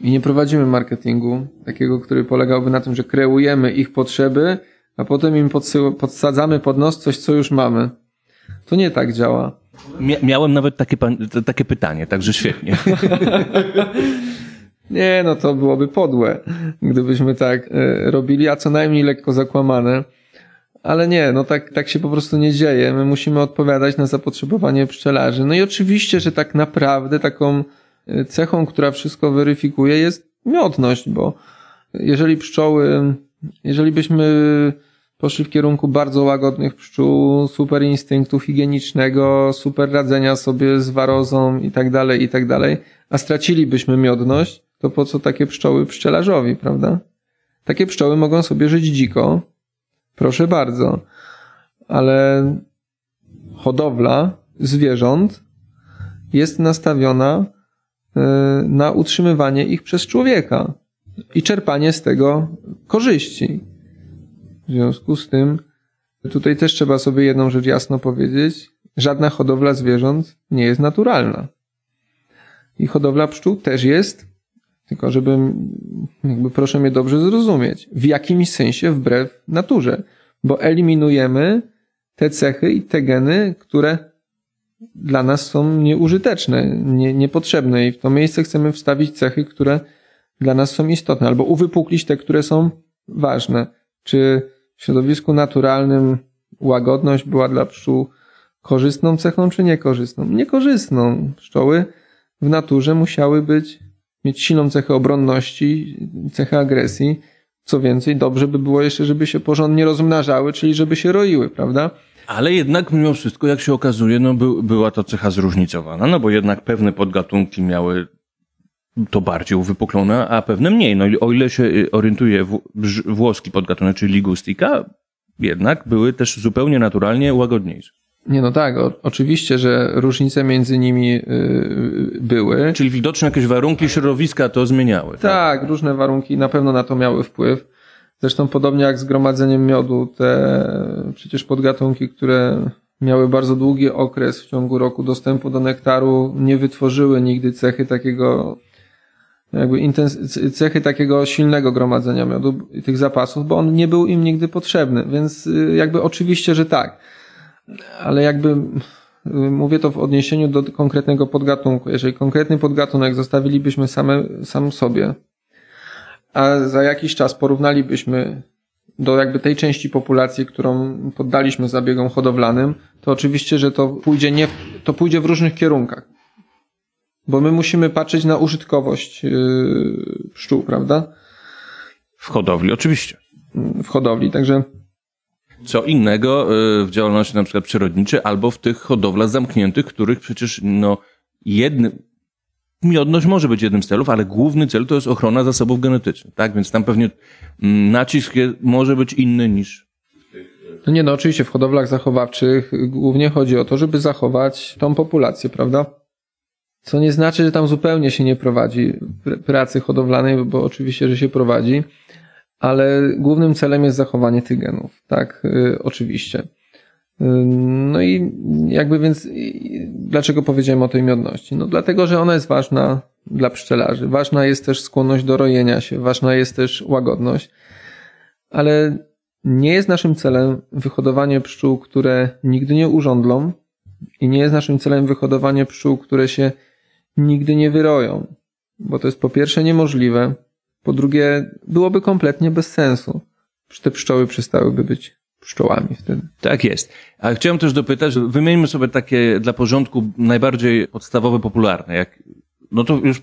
I nie prowadzimy marketingu takiego, który polegałby na tym, że kreujemy ich potrzeby, a potem im podsadzamy pod nos coś, co już mamy. To nie tak działa. miałem nawet takie, takie pytanie, także świetnie. (laughs) nie, no to byłoby podłe, gdybyśmy tak e, robili, a co najmniej lekko zakłamane. Ale nie, no tak, tak się po prostu nie dzieje. My musimy odpowiadać na zapotrzebowanie pszczelarzy. No i oczywiście, że tak naprawdę taką e, cechą, która wszystko weryfikuje jest miodność, bo jeżeli pszczoły, jeżeli byśmy poszli w kierunku bardzo łagodnych pszczół, super instynktu higienicznego, super radzenia sobie z warozą i tak dalej, i tak dalej, a stracilibyśmy miodność, to po co takie pszczoły pszczelarzowi, prawda? Takie pszczoły mogą sobie żyć dziko, Proszę bardzo. Ale hodowla zwierząt jest nastawiona e, na utrzymywanie ich przez człowieka i czerpanie z tego korzyści. W związku z tym, tutaj też trzeba sobie jedną rzecz jasno powiedzieć: żadna hodowla zwierząt nie jest naturalna. I hodowla pszczół też jest, tylko żeby, jakby proszę mnie dobrze zrozumieć, w jakimś sensie wbrew naturze, bo eliminujemy te cechy i te geny, które dla nas są nieużyteczne, nie, niepotrzebne i w to miejsce chcemy wstawić cechy, które dla nas są istotne, albo uwypuklić te, które są ważne. Czy w środowisku naturalnym łagodność była dla pszczół korzystną cechą, czy niekorzystną? Niekorzystną. Pszczoły w naturze musiały być mieć silną cechę obronności, cechę agresji. Co więcej, dobrze by było jeszcze, żeby się porządnie rozmnażały, czyli żeby się roiły, prawda? Ale jednak mimo wszystko, jak się okazuje, no by, była to cecha zróżnicowana, no bo jednak pewne podgatunki miały to bardziej uwypuklone, a pewne mniej. No o ile się y, orientuje włoski podgatunek, czyli ligustica, jednak były też zupełnie naturalnie łagodniejsze. Nie, no tak, o, oczywiście, że różnice między nimi yy, były. Czyli widoczne jakieś warunki środowiska to zmieniały. Tak? tak, różne warunki na pewno na to miały wpływ. Zresztą podobnie jak z gromadzeniem miodu, te przecież podgatunki, które miały bardzo długi okres w ciągu roku dostępu do nektaru, nie wytworzyły nigdy cechy takiego, jakby intens- cechy takiego silnego gromadzenia miodu i tych zapasów, bo on nie był im nigdy potrzebny. Więc y, jakby oczywiście, że tak ale jakby y, mówię to w odniesieniu do konkretnego podgatunku. Jeżeli konkretny podgatunek zostawilibyśmy same, sam sobie, a za jakiś czas porównalibyśmy do jakby tej części populacji, którą poddaliśmy zabiegom hodowlanym, to oczywiście, że to pójdzie nie, to pójdzie w różnych kierunkach. Bo my musimy patrzeć na użytkowość yy, pszczół, prawda? W hodowli, oczywiście. W hodowli, także co innego y, w działalności na przykład przyrodniczej albo w tych hodowlach zamkniętych, których przecież no jednym, miodność może być jednym z celów, ale główny cel to jest ochrona zasobów genetycznych, tak? Więc tam pewnie mm, nacisk może być inny niż no nie, no oczywiście w hodowlach zachowawczych głównie chodzi o to, żeby zachować tą populację, prawda? Co nie znaczy, że tam zupełnie się nie prowadzi pracy hodowlanej, bo oczywiście, że się prowadzi, ale głównym celem jest zachowanie tych genów, tak, y, oczywiście. No i jakby więc, dlaczego powiedziałem o tej miodności? No dlatego, że ona jest ważna dla pszczelarzy. Ważna jest też skłonność do rojenia się, ważna jest też łagodność, ale nie jest naszym celem wyhodowanie pszczół, które nigdy nie urządlą i nie jest naszym celem wyhodowanie pszczół, które się nigdy nie wyroją, bo to jest po pierwsze niemożliwe, po drugie byłoby kompletnie bez sensu. Te pszczoły przestałyby być pszczołami wtedy. Tak jest. A chciałem też dopytać, wymieńmy sobie takie dla porządku najbardziej podstawowe, popularne, jak no to już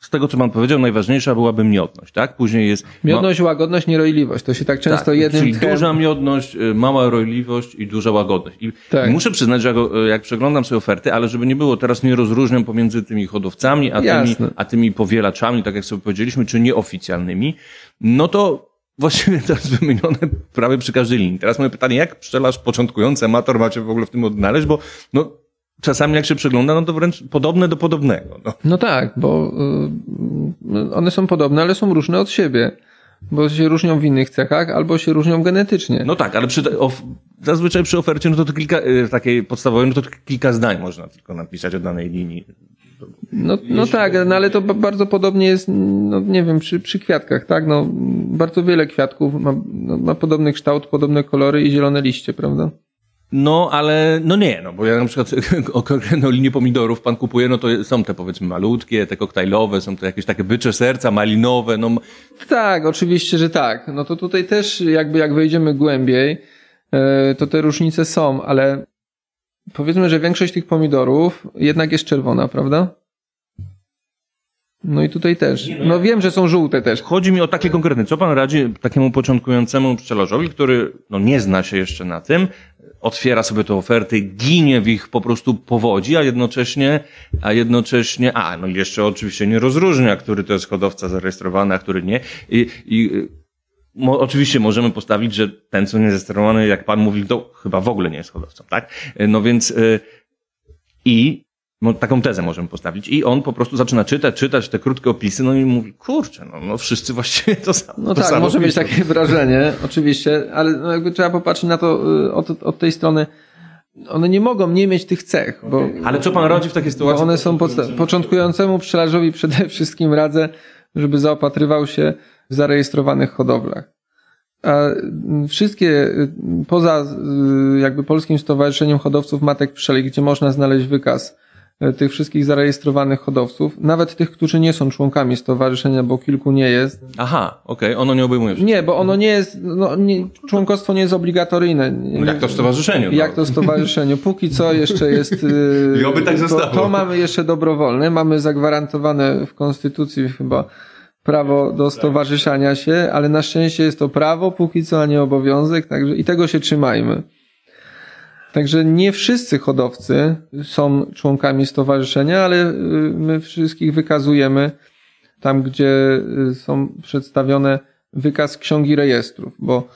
z tego, co pan powiedział, najważniejsza byłaby miodność, tak? Później jest... Miodność, ma... łagodność, nierojliwość. To się tak często tak, jednym czyli tchem... duża miodność, y, mała rojliwość i duża łagodność. I tak. muszę przyznać, że jak, jak przeglądam sobie oferty, ale żeby nie było, teraz nie rozróżniam pomiędzy tymi hodowcami, a tymi, a tymi powielaczami, tak jak sobie powiedzieliśmy, czy nieoficjalnymi, no to właściwie jest wymienione prawie przy każdej linii. Teraz mamy pytanie, jak pszczelarz początkujący, amator macie w ogóle w tym odnaleźć, bo no, czasami jak się przegląda, no to wręcz podobne do podobnego. No, no tak, bo y, one są podobne, ale są różne od siebie. Bo się różnią w innych cechach, albo się różnią genetycznie. No tak, ale przy, of, zazwyczaj przy ofercie, no to, to kilka, y, takiej podstawowej, no to kilka zdań można tylko napisać o danej linii. No, no tak, no ale to bardzo podobnie jest, no nie wiem, przy, przy kwiatkach, tak? No, bardzo wiele kwiatków ma, no, ma podobny kształt, podobne kolory i zielone liście, prawda? No, ale no nie, no bo ja na przykład (laughs) konkretną linię pomidorów pan kupuje, no to są te powiedzmy malutkie, te koktajlowe, są to jakieś takie bycze serca, malinowe, no. Tak, oczywiście, że tak. No to tutaj też jakby jak wejdziemy głębiej, e, to te różnice są, ale powiedzmy, że większość tych pomidorów jednak jest czerwona, prawda? No i tutaj też. No wiem, że są żółte też. Chodzi mi o takie konkretne. Co pan radzi takiemu początkującemu pszczelarzowi, który no, nie zna się jeszcze na tym, otwiera sobie te oferty, ginie w ich po prostu powodzi, a jednocześnie, a jednocześnie, a no jeszcze oczywiście nie rozróżnia, który to jest hodowca zarejestrowany, a który nie. I, i Mo, oczywiście możemy postawić, że ten, co nie zarejestrowany, jak pan mówi, to chyba w ogóle nie jest hodowcą, tak? No więc yy, i no, taką tezę możemy postawić. I on po prostu zaczyna czytać, czytać te krótkie opisy, no i mówi, kurczę, no, no wszyscy właściwie to samo. No to tak, samo może mieć takie wrażenie, oczywiście, ale no jakby trzeba popatrzeć na to y, od, od tej strony, one nie mogą nie mieć tych cech. Bo, ale co pan radzi w takiej sytuacji? One są podsta- początkującemu pszczelarzowi przede (laughs) wszystkim radzę, żeby zaopatrywał się w zarejestrowanych hodowlach. A wszystkie, y, poza y, jakby Polskim Stowarzyszeniem Hodowców Matek Pszczeli, gdzie można znaleźć wykaz tych wszystkich zarejestrowanych hodowców, nawet tych, którzy nie są członkami stowarzyszenia, bo kilku nie jest. Aha, okej, okay. ono nie obejmuje. Nie, bo ono nie jest, no, nie, członkostwo nie jest obligatoryjne. No jak to w stowarzyszeniu. No. Jak to w stowarzyszeniu. Póki co jeszcze jest... (laughs) I oby tak zostało. To, to mamy jeszcze dobrowolne, mamy zagwarantowane w konstytucji chyba prawo do stowarzyszania się, ale na szczęście jest to prawo póki co, a nie obowiązek, także i tego się trzymajmy. Także nie wszyscy hodowcy są członkami stowarzyszenia, ale y, my wszystkich wykazujemy tam, gdzie y, są przedstawione wykaz ksiągi rejestrów, bo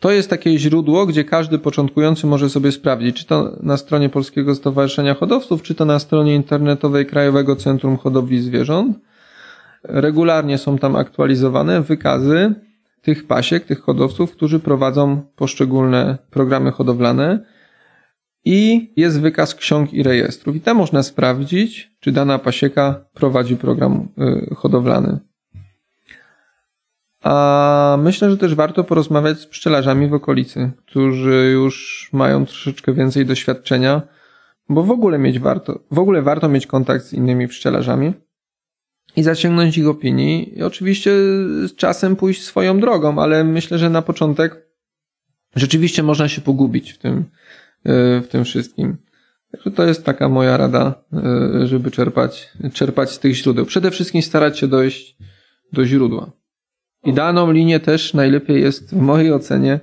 to jest takie źródło, gdzie każdy początkujący może sobie sprawdzić, czy to na stronie Polskiego Stowarzyszenia Hodowców, czy to na stronie internetowej Krajowego Centrum Hodowli Zwierząt. Regularnie są tam aktualizowane wykazy tych pasiek, tych hodowców, którzy prowadzą poszczególne programy hodowlane i jest wykaz ksiąg i rejestrów. I tam można sprawdzić, czy dana pasieka prowadzi program y, hodowlany. A myślę, że też warto porozmawiać z pszczelarzami w okolicy, którzy już mają troszeczkę więcej doświadczenia, bo w ogóle mieć warto, w ogóle warto mieć kontakt z innymi pszczelarzami i zaciągnąć ich opinii i oczywiście z czasem pójść swoją drogą, ale myślę, że na początek rzeczywiście można się pogubić w tym, w tym wszystkim. Także to jest taka moja rada, e, żeby czerpać, czerpać z tych źródeł. Przede wszystkim starać się dojść do źródła. I daną linię też najlepiej jest w mojej ocenie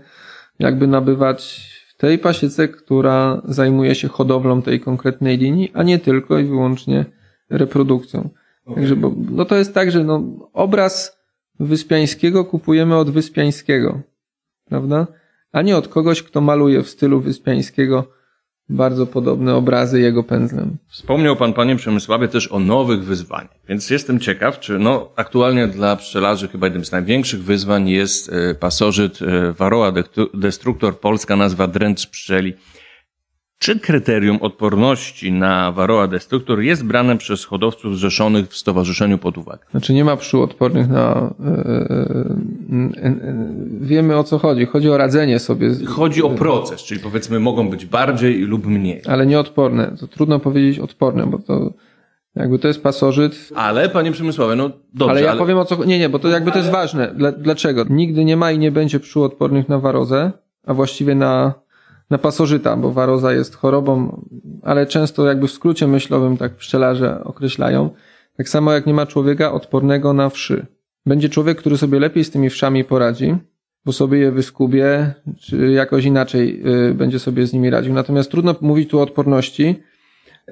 jakby nabywać w tej pasiece, która zajmuje się hodowlą tej konkretnej linii, a nie tylko i wyłącznie reprodukcją. Także, bo, no to jest tak, że no, obraz Wyspiańskiego kupujemy od Wyspiańskiego, prawda? A nie od kogoś, kto maluje w stylu wyspiańskiego bardzo podobne obrazy jego pędzlem. Wspomniał pan, panie Przemysławie, też o nowych wyzwaniach, więc jestem ciekaw, czy no, aktualnie dla pszczelarzy chyba jednym z największych wyzwań jest e, pasożyt e, Varroa Destructor, polska nazwa dręcz pszczeli. Czy kryterium odporności na Varroa Destructor jest brane przez hodowców zrzeszonych w stowarzyszeniu pod uwagę? Znaczy nie ma pszczół odpornych na... Yy, yy, yy, wiemy o co chodzi. Chodzi o radzenie sobie. Chodzi o proces, czyli powiedzmy mogą być bardziej lub mniej. Ale nieodporne. To trudno powiedzieć odporne, bo to jakby to jest pasożyt. Ale, panie Przemysławie, no dobrze. Ale ja ale... powiem o co... Nie, nie, bo to jakby to jest ważne. Dlaczego? Nigdy nie ma i nie będzie pszczół odpornych na warozę, a właściwie na na pasożyta, bo waroza jest chorobą, ale często jakby w skrócie myślowym tak pszczelarze określają. Tak samo jak nie ma człowieka odpornego na wszy. Będzie człowiek, który sobie lepiej z tymi wszami poradzi, bo sobie je wyskubie, czy jakoś inaczej y, będzie sobie z nimi radził. Natomiast trudno mówić tu o odporności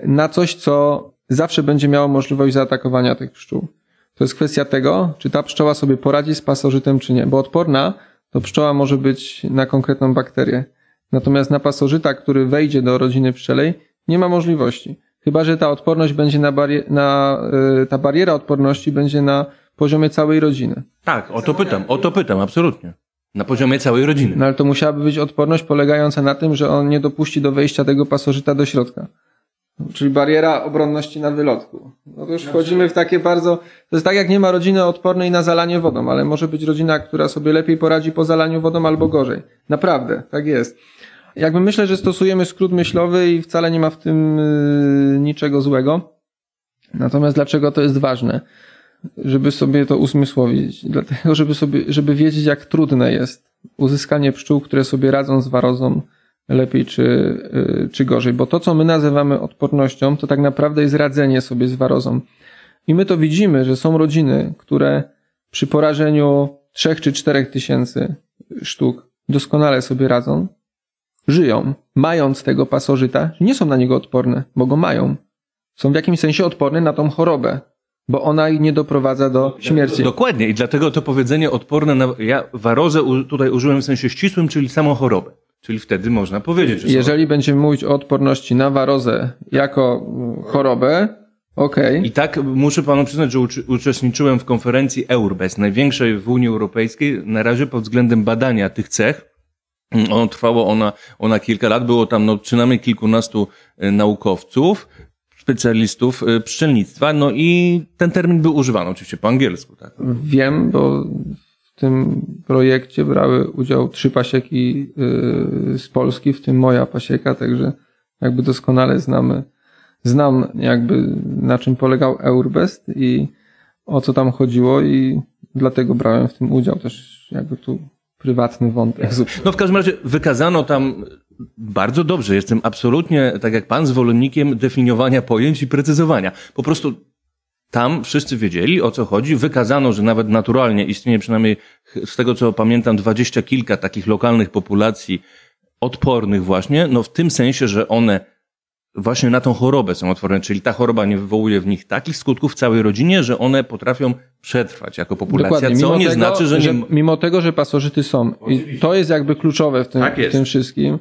na coś, co zawsze będzie miało możliwość zaatakowania tych pszczół. To jest kwestia tego, czy ta pszczoła sobie poradzi z pasożytem, czy nie. Bo odporna to pszczoła może być na konkretną bakterię. Natomiast na pasożyta, który wejdzie do rodziny pszczelej, nie ma możliwości. Chyba, że ta odporność będzie na, barier- na yy, ta bariera odporności będzie na poziomie całej rodziny. Tak, o to pytam, o to pytam, absolutnie. Na poziomie całej rodziny. No ale to musiałaby być odporność polegająca na tym, że on nie dopuści do wejścia tego pasożyta do środka. Czyli bariera obronności na wylotku. No to już wchodzimy w takie bardzo. To jest tak, jak nie ma rodziny odpornej na zalanie wodą, ale może być rodzina, która sobie lepiej poradzi po zalaniu wodą albo gorzej. Naprawdę, tak jest. Jakby myślę, że stosujemy skrót myślowy i wcale nie ma w tym yy, niczego złego. Natomiast dlaczego to jest ważne? Żeby sobie to usmysłowić. Dlatego, żeby sobie, żeby wiedzieć, jak trudne jest uzyskanie pszczół, które sobie radzą z warozą lepiej czy, yy, czy gorzej. Bo to, co my nazywamy odpornością, to tak naprawdę jest radzenie sobie z warozą. I my to widzimy, że są rodziny, które przy porażeniu trzech czy czterech tysięcy sztuk doskonale sobie radzą, żyją, mając tego pasożyta, nie są na niego odporne, bo go mają. Są w jakimś sensie odporne na tą chorobę, bo ona ich nie doprowadza do śmierci. Dokładnie i dlatego to powiedzenie odporne na, ja warozę tutaj użyłem w sensie ścisłym, czyli samą chorobę. Czyli wtedy można powiedzieć, że Jeżeli są... będziemy mówić o odporności na warozę jako chorobę, okej. Okay. I tak muszę panu przyznać, że uczestniczyłem w konferencji EURBES, największej w Unii Europejskiej, na razie pod względem badania tych cech ono trwało ona, ona kilka lat, było tam no, przynajmniej kilkunastu e, naukowców, specjalistów e, pszczelnictwa, no i ten termin był używany oczywiście po angielsku. Tak? Wiem, bo w tym projekcie brały udział trzy pasieki e, z Polski, w tym moja pasieka, także jakby doskonale znamy, znam jakby na czym polegał Eurbest i o co tam chodziło i dlatego brałem w tym udział też jakby tu prywatny wątek. No w każdym razie wykazano tam bardzo dobrze. Jestem absolutnie, tak jak pan, zwolennikiem definiowania pojęć i precyzowania. Po prostu tam wszyscy wiedzieli, o co chodzi. Wykazano, że nawet naturalnie istnieje przynajmniej, z tego co pamiętam, dwadzieścia kilka takich lokalnych populacji odpornych właśnie, no w tym sensie, że one właśnie na tą chorobę są otworzone, czyli ta choroba nie wywołuje w nich takich skutków w całej rodzinie, że one potrafią przetrwać jako populacja, Dokładnie. co nie tego, znaczy, że, nie... Mimo tego, że pasożyty są. I to jest jakby kluczowe w tym, tak w tym wszystkim.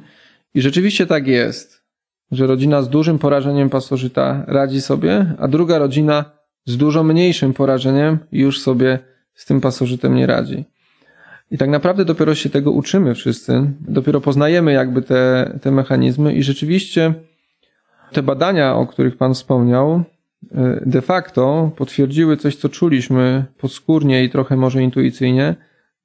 I rzeczywiście tak jest, że rodzina z dużym porażeniem pasożyta radzi sobie, a druga rodzina z dużo mniejszym porażeniem już sobie z tym pasożytem nie radzi. I tak naprawdę dopiero się tego uczymy wszyscy, dopiero poznajemy jakby te, te mechanizmy i rzeczywiście te badania, o których Pan wspomniał, e, de facto potwierdziły coś, co czuliśmy podskórnie i trochę może intuicyjnie,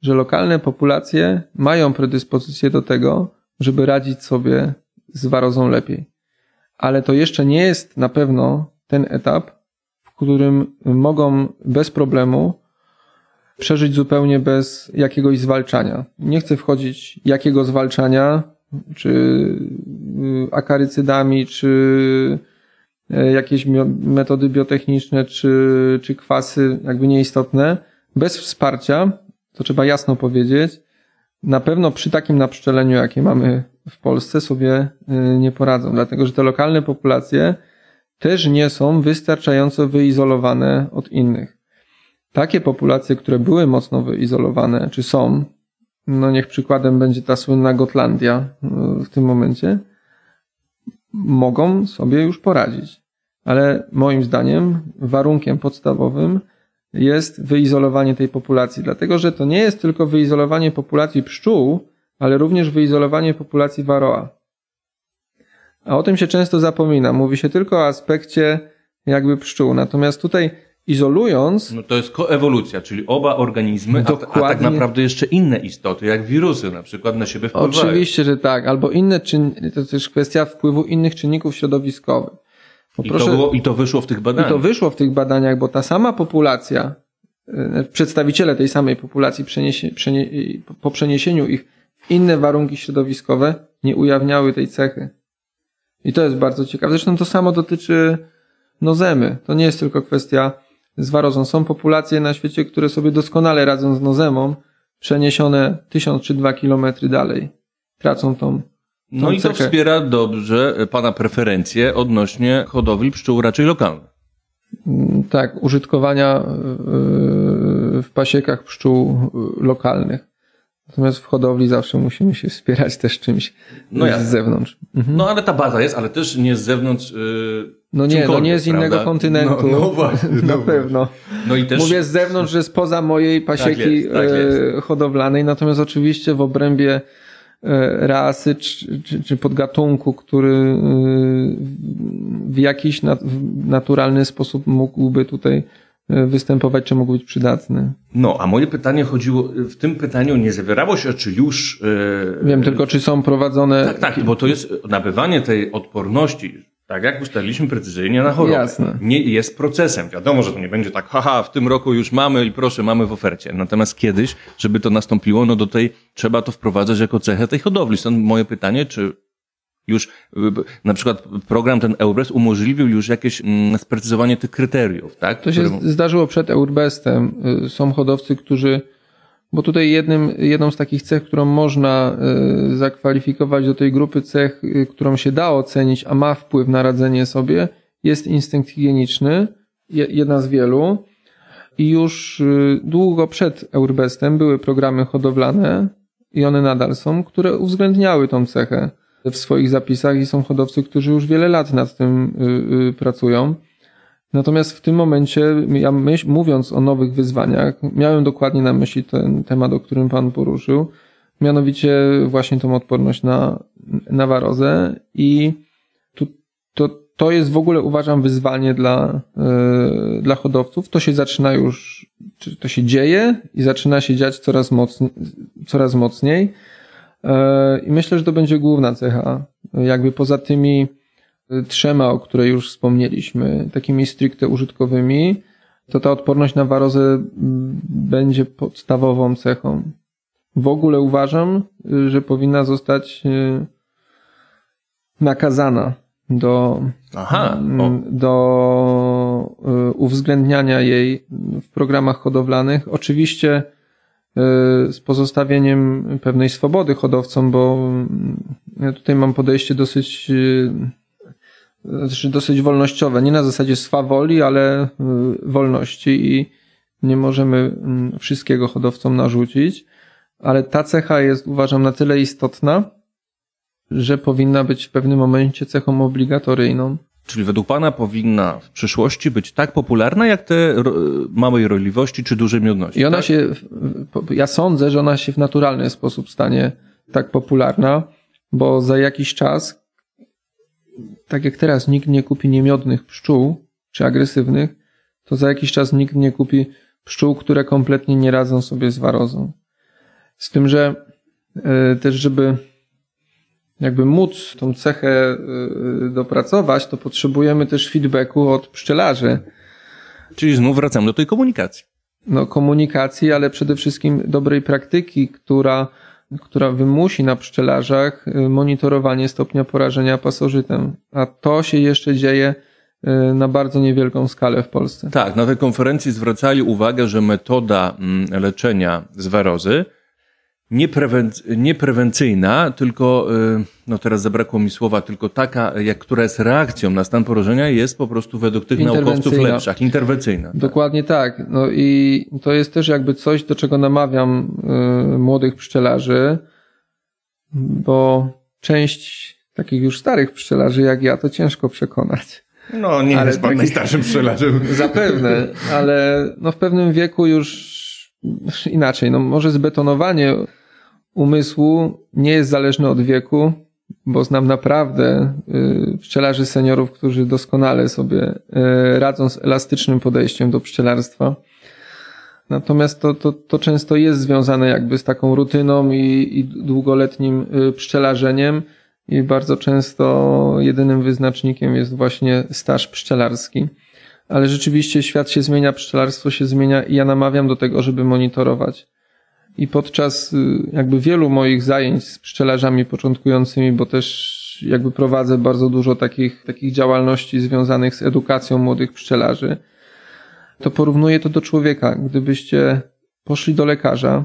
że lokalne populacje mają predyspozycję do tego, żeby radzić sobie z warozą lepiej. Ale to jeszcze nie jest na pewno ten etap, w którym mogą bez problemu przeżyć zupełnie bez jakiegoś zwalczania. Nie chcę wchodzić, jakiego zwalczania, czy y, akarycydami, czy e, jakieś metody biotechniczne, czy, czy kwasy jakby nieistotne, bez wsparcia, to trzeba jasno powiedzieć, na pewno przy takim napszczeleniu, jakie mamy w Polsce, sobie y, nie poradzą, dlatego że te lokalne populacje też nie są wystarczająco wyizolowane od innych. Takie populacje, które były mocno wyizolowane, czy są, no niech przykładem będzie ta słynna Gotlandia e, w tym momencie, mogą sobie już poradzić. Ale moim zdaniem warunkiem podstawowym jest wyizolowanie tej populacji, dlatego że to nie jest tylko wyizolowanie populacji pszczół, ale również wyizolowanie populacji waroa. A o tym się często zapomina. Mówi się tylko o aspekcie jakby pszczół. Natomiast tutaj izolując. No to jest koewolucja, czyli oba organizmy, Dokładnie. a, tak naprawdę jeszcze inne istoty, jak wirusy na przykład na siebie wpływają. Oczywiście, że tak. Albo inne czyn... to też kwestia wpływu innych czynników środowiskowych. I, proszę... to było, I to wyszło w tych badaniach. I to wyszło w tych badaniach, bo ta sama populacja, e, przedstawiciele tej samej populacji przeniesie, przenie... po przeniesieniu ich w inne warunki środowiskowe nie ujawniały tej cechy. I to jest bardzo ciekawe. Zresztą to samo dotyczy nozemy. To nie jest tylko kwestia z warozą. Są populacje na świecie, które sobie doskonale radzą z nozemą, przeniesione tysiąc czy dwa kilometry dalej. Tracą tą no i to wspiera dobrze Pana preferencje odnośnie hodowli pszczół raczej lokalnych. Mm, tak, użytkowania w pasiekach pszczół lokalnych. Natomiast w hodowli zawsze musimy się wspierać też czymś no z zewnątrz. Mhm. No ale ta baza jest, ale też nie z zewnątrz. Yy, no nie, no nie z innego prawda? kontynentu. No, no właśnie. (laughs) Na no pewno. No i też... Mówię z zewnątrz, że spoza mojej pasieki tak jest, tak jest. hodowlanej, natomiast oczywiście w obrębie E, rasy czy, czy, czy podgatunku, który e, w jakiś naturalny sposób mógłby tutaj e, występować, czy mógł być przydatny. No, a moje pytanie chodziło, w tym pytaniu nie zawierało się, czy już... Wiem tylko, czy są prowadzone... Tak, tak, bo to jest nabywanie tej odporności, tak jak ustaliliśmy precyzyjnie na chorobę. Jasne. Nie jest procesem. Wiadomo, że to nie będzie tak, haha, w tym roku już mamy i proszę, mamy w ofercie. Natomiast kiedyś, żeby to nastąpiło, no do tej trzeba to wprowadzać jako cechę tej hodowli. Stąd moje pytanie, czy już na przykład program ten Eurbest umożliwił już jakieś mm, sprecyzowanie tych kryteriów, tak? To się zdarzyło przed Eurbestem. Y, są hodowcy, którzy bo tutaj jednym, jedną z takich cech, którą można y, zakwalifikować do tej grupy cech, y, którą się da ocenić, a ma wpływ na radzenie sobie, jest instynkt higieniczny, jedna z wielu. I już y, długo przed Eurbestem były programy hodowlane i one nadal są, które uwzględniały tą cechę w swoich zapisach i są hodowcy, którzy już wiele lat nad tym pracują. Natomiast w tym momencie, ja myśl, mówiąc o nowych wyzwaniach, miałem dokładnie na myśli ten temat, o którym Pan poruszył, mianowicie właśnie tą odporność na, na warozę i tu, to, to jest w ogóle uważam wyzwanie dla, yy, dla hodowców. To się zaczyna już, to się dzieje i zaczyna się dziać coraz, mocniej, coraz mocniej. Yy, I myślę, że to będzie główna cecha. Jakby poza tymi trzema, o której już wspomnieliśmy, takimi stricte użytkowymi, to ta odporność na warozę będzie podstawową cechą. W ogóle uważam, że powinna zostać e, nakazana do, Aha, do e, uwzględniania jej w programach hodowlanych. Oczywiście z pozostawieniem pewnej swobody hodowcom, bo ja tutaj mam podejście dosyć znaczy dosyć wolnościowe. Nie na zasadzie swawoli, ale y, wolności i nie możemy mm, wszystkiego hodowcom narzucić. Ale ta cecha jest, uważam, na tyle istotna, że powinna być w pewnym momencie cechą obligatoryjną. Czyli według Pana powinna w przyszłości być tak popularna, jak te małej roliwości czy duże miodności? I ona tak? się, ja sądzę, że ona się w naturalny sposób stanie tak popularna, bo za jakiś czas tak jak teraz nikt nie kupi niemiodnych pszczół, czy agresywnych, to za jakiś czas nikt nie kupi pszczół, które kompletnie nie radzą sobie z warozą. Z tym, że e, też, żeby jakby móc tą cechę e, dopracować, to potrzebujemy też feedbacku od pszczelarzy. Czyli znów wracamy do tej komunikacji. No, komunikacji, ale przede wszystkim dobrej praktyki, która która wymusi na pszczelarzach y, monitorowanie stopnia porażenia pasożytem. A to się jeszcze dzieje y, na bardzo niewielką skalę w Polsce. Tak, na tej konferencji zwracali uwagę, że metoda mm, leczenia z warozy nieprewencyjna, tylko, y, no teraz zabrakło mi słowa, tylko taka, jak, która jest reakcją na stan porażenia, jest po prostu według tych naukowców lepsza, interwencyjna. Tak. Dokładnie tak. tak. No i to jest też jakby coś, do czego namawiam y, młodych pszczelarzy, bo część takich już starych pszczelarzy jak ja, to ciężko przekonać. No, nie ale jest pan taki... najstarszym pszczelarzem. (laughs) Zapewne, ale no w pewnym wieku już inaczej. No może zbetonowanie umysłu nie jest zależne od wieku, bo znam naprawdę y, pszczelarzy seniorów, którzy doskonale sobie y, radzą z elastycznym podejściem do pszczelarstwa. Natomiast to, to, to często jest związane jakby z taką rutyną i, i długoletnim y, pszczelarzeniem i bardzo często jedynym wyznacznikiem jest właśnie staż pszczelarski. Ale rzeczywiście świat się zmienia, pszczelarstwo się zmienia i ja namawiam do tego, żeby monitorować. I podczas jakby wielu moich zajęć z pszczelarzami początkującymi, bo też jakby prowadzę bardzo dużo takich, takich działalności związanych z edukacją młodych pszczelarzy, to porównuję to do człowieka. Gdybyście poszli do lekarza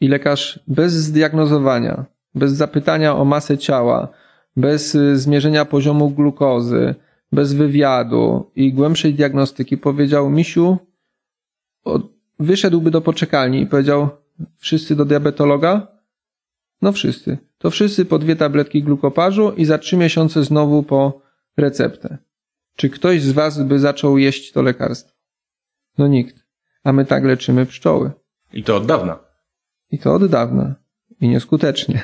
i lekarz bez zdiagnozowania, bez zapytania o masę ciała, bez y, zmierzenia poziomu glukozy, bez wywiadu i głębszej diagnostyki powiedział, misiu, wyszedłby do poczekalni i powiedział, wszyscy do diabetologa? No wszyscy. To wszyscy po dwie tabletki glukopażu i za trzy miesiące znowu po receptę. Czy ktoś z was by zaczął jeść to lekarstwo? No nikt. A my tak leczymy pszczoły. I to od dawna. I to od dawna. I nieskutecznie.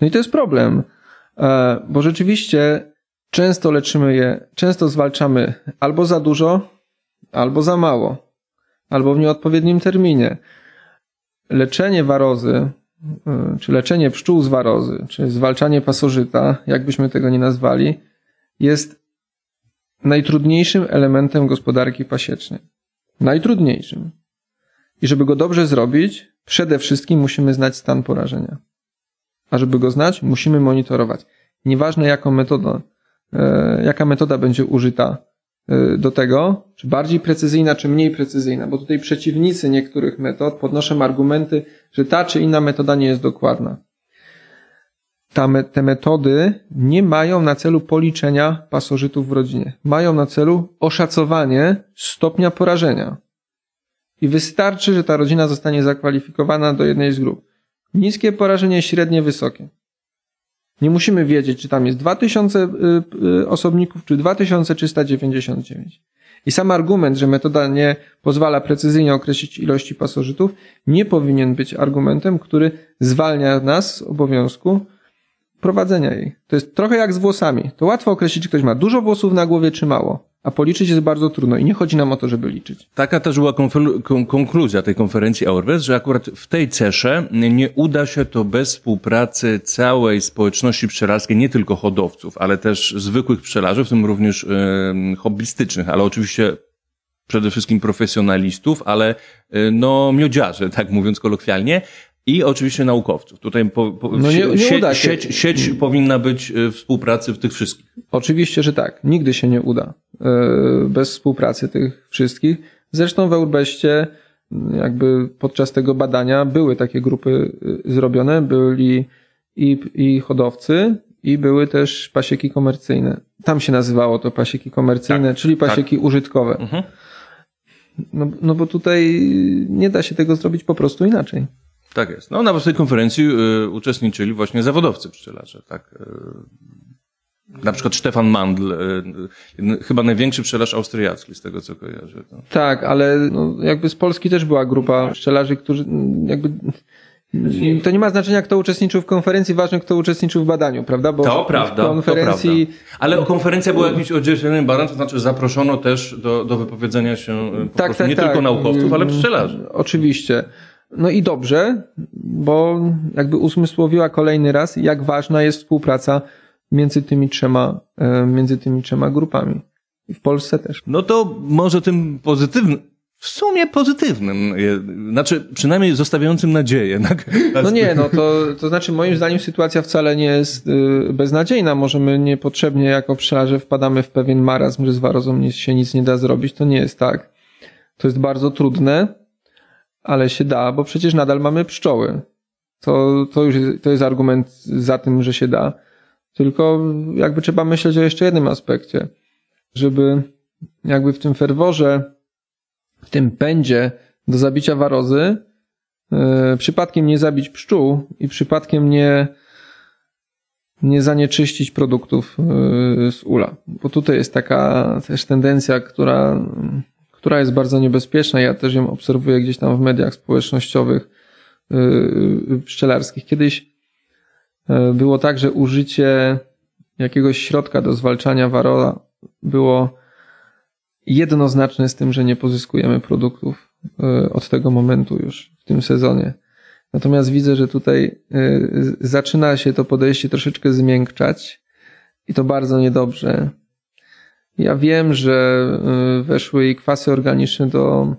No i to jest problem, e, bo rzeczywiście często leczymy je, często zwalczamy albo za dużo, albo za mało, albo w nieodpowiednim terminie. Leczenie warozy, e, czy leczenie pszczół z warozy, czy zwalczanie pasożyta, jakbyśmy tego nie nazwali, jest najtrudniejszym elementem gospodarki pasiecznej. Najtrudniejszym. I żeby go dobrze zrobić, przede wszystkim musimy znać stan porażenia. A żeby go znać, musimy monitorować. Nieważne jaką metodą, e, jaka metoda będzie użyta do tego, czy bardziej precyzyjna, czy mniej precyzyjna, bo tutaj przeciwnicy niektórych metod podnoszą argumenty, że ta czy inna metoda nie jest dokładna te metody nie mają na celu policzenia pasożytów w rodzinie. Mają na celu oszacowanie stopnia porażenia. I wystarczy, że ta rodzina zostanie zakwalifikowana do jednej z grup. Niskie porażenie, średnie, wysokie. Nie musimy wiedzieć, czy tam jest 2000 y, y, osobników, czy 2399. I sam argument, że metoda nie pozwala precyzyjnie określić ilości pasożytów, nie powinien być argumentem, który zwalnia nas z obowiązku prowadzenia jej. To jest trochę jak z włosami. To łatwo określić, czy ktoś ma dużo włosów na głowie, czy mało. A policzyć jest bardzo trudno i nie chodzi nam o to, żeby liczyć. Taka też była konkluzja tej konferencji Aurwes, że akurat w tej cesze nie uda się to bez współpracy całej społeczności pszczelarskiej, nie tylko hodowców, ale też zwykłych pszczelarzy, w tym również yy, hobbystycznych, ale oczywiście przede wszystkim profesjonalistów, ale yy, no miodziarzy, tak mówiąc kolokwialnie, i oczywiście naukowców. Tutaj po, po, no nie, nie sieć, sieć, sieć powinna być y, współpracy w tych wszystkich. Oczywiście, że tak. Nigdy się nie uda bez współpracy tych wszystkich. Zresztą w Eurbeście jakby podczas tego badania były takie grupy y, zrobione, byli i, i hodowcy, i były też pasieki komercyjne. Tam się nazywało to pasieki komercyjne, tak, czyli pasieki tak. użytkowe. Mhm. No, no bo tutaj nie da się tego zrobić po prostu inaczej. Tak jest. No, na tej konferencji y, uczestniczyli właśnie zawodowcy pszczelarze, tak. Y, na przykład Stefan Mandl, y, chyba największy pszczelarz austriacki, z tego co kojarzę. To. Tak, ale no, jakby z Polski też była grupa pszczelarzy, którzy jakby to nie ma znaczenia, kto uczestniczył w konferencji, ważne, kto uczestniczył w badaniu, prawda? Bo to prawda, konferencji... to prawda. Ale konferencja była jakimś oddzielnym badań, to znaczy zaproszono też do, do wypowiedzenia się po tak, prostu tak, nie tak. tylko naukowców, ale pszczelarzy. Oczywiście. No i dobrze, bo jakby usmysłowiła kolejny raz, jak ważna jest współpraca między tymi trzema, e, między tymi trzema grupami. I w Polsce też. No to może tym pozytywnym, w sumie pozytywnym, znaczy przynajmniej zostawiającym nadzieję. (laughs) Tak? No nie, no to, to znaczy moim zdaniem sytuacja wcale nie jest y, beznadziejna. Możemy niepotrzebnie jako pszczelarze wpadamy w pewien marazm, że z warozą się nic nie da zrobić. To nie jest tak. To jest bardzo trudne ale się da, bo przecież nadal mamy pszczoły. To, to już jest, to jest argument za tym, że się da. Tylko jakby trzeba myśleć o jeszcze jednym aspekcie, żeby jakby w tym ferworze, w tym pędzie do zabicia warozy, yy, przypadkiem nie zabić pszczół i przypadkiem nie nie zanieczyścić produktów y, z ula. Bo tutaj jest taka też tendencja, która, która jest bardzo niebezpieczna. Ja też ją obserwuję gdzieś tam w mediach społecznościowych y, pszczelarskich. Kiedyś było tak, że użycie jakiegoś środka do zwalczania warola było jednoznaczne z tym, że nie pozyskujemy produktów od tego momentu już w tym sezonie. Natomiast widzę, że tutaj y, zaczyna się to podejście troszeczkę zmiękczać i to bardzo niedobrze. Ja wiem, że weszły i kwasy organiczne do,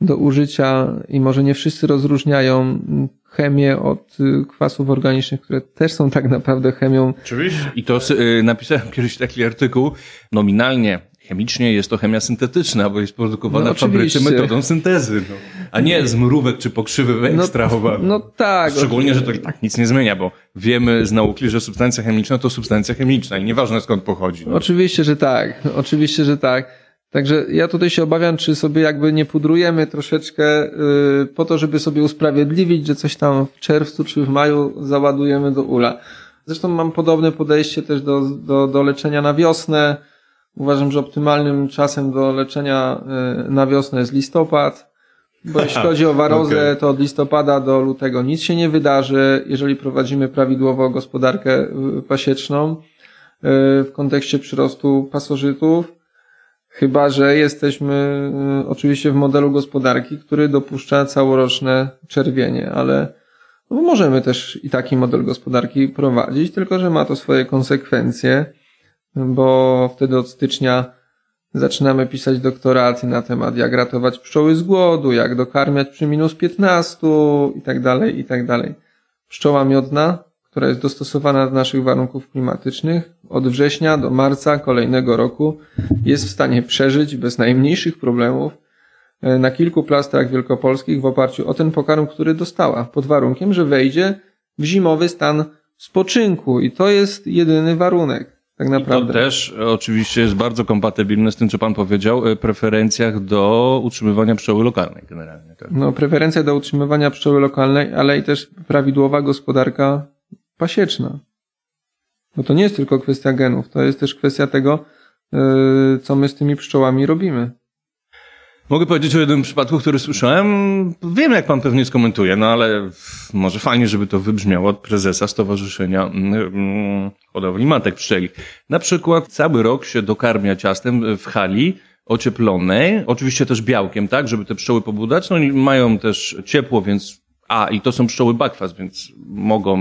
do użycia i może nie wszyscy rozróżniają chemię od y, kwasów organicznych, które też są tak naprawdę chemią. Oczywiście. I to napisałem (laughs) kiedyś taki artykuł. Nominalnie Chemicznie jest to chemia syntetyczna, bo jest produkowana no, w fabryce metodą syntezy, no. a nie z mrówek czy pokrzywy wyekstrahowanych. No, no tak. Szczególnie, że to i tak nic nie zmienia, bo wiemy z nauki, że substancja chemiczna to substancja chemiczna i nieważne skąd pochodzi. No. Oczywiście, że tak. Oczywiście, że tak. Także ja tutaj się obawiam, czy sobie jakby nie pudrujemy troszeczkę yy, po to, żeby sobie usprawiedliwić, że coś tam w czerwcu czy w maju załadujemy do ula. Zresztą mam podobne podejście też do, do, do leczenia na wiosnę Uważam, że optymalnym czasem do leczenia e, na wiosnę jest listopad, bo jeśli chodzi o warozę, okay. to od listopada do lutego nic się nie wydarzy, jeżeli prowadzimy prawidłowo gospodarkę e, pasieczną w kontekście przyrostu pasożytów. Chyba, że jesteśmy oczywiście w modelu gospodarki, który dopuszcza całoroczne czerwienie, ale no możemy też i taki model gospodarki prowadzić, tylko że ma to swoje konsekwencje bo wtedy od stycznia zaczynamy pisać doktoraty na temat, jak ratować pszczoły z głodu, jak dokarmiać przy minus 15 i tak dalej, i tak dalej. Pszczoła miodna, która jest dostosowana do naszych warunków klimatycznych, od września do marca kolejnego roku jest w stanie przeżyć bez najmniejszych problemów e, na kilku plastrach wielkopolskich w oparciu o ten pokarm, który dostała, pod warunkiem, że wejdzie w zimowy stan spoczynku i to jest jedyny warunek tak naprawdę. I to też oczywiście jest bardzo kompatybilne z tym, co pan powiedział, e, preferencjach do utrzymywania pszczoły lokalnej generalnie. Tak? No, preferencja do utrzymywania pszczoły lokalnej, ale i też prawidłowa gospodarka pasieczna. Bo to nie jest tylko kwestia genów, to jest też kwestia tego, e, co my z tymi pszczołami robimy. Mogę powiedzieć o jednym przypadku, który słyszałem. Wiem, jak pan pewnie skomentuje, no ale może fajnie, żeby to wybrzmiało od prezesa Stowarzyszenia mm, mm, Hodowli Matek Pszczeli. Na przykład cały rok się dokarmia ciastem w hali ocieplonej, oczywiście też białkiem, tak, żeby te pszczoły pobudzać. No mają też ciepło, więc a, i to są pszczoły bakwas, więc mogą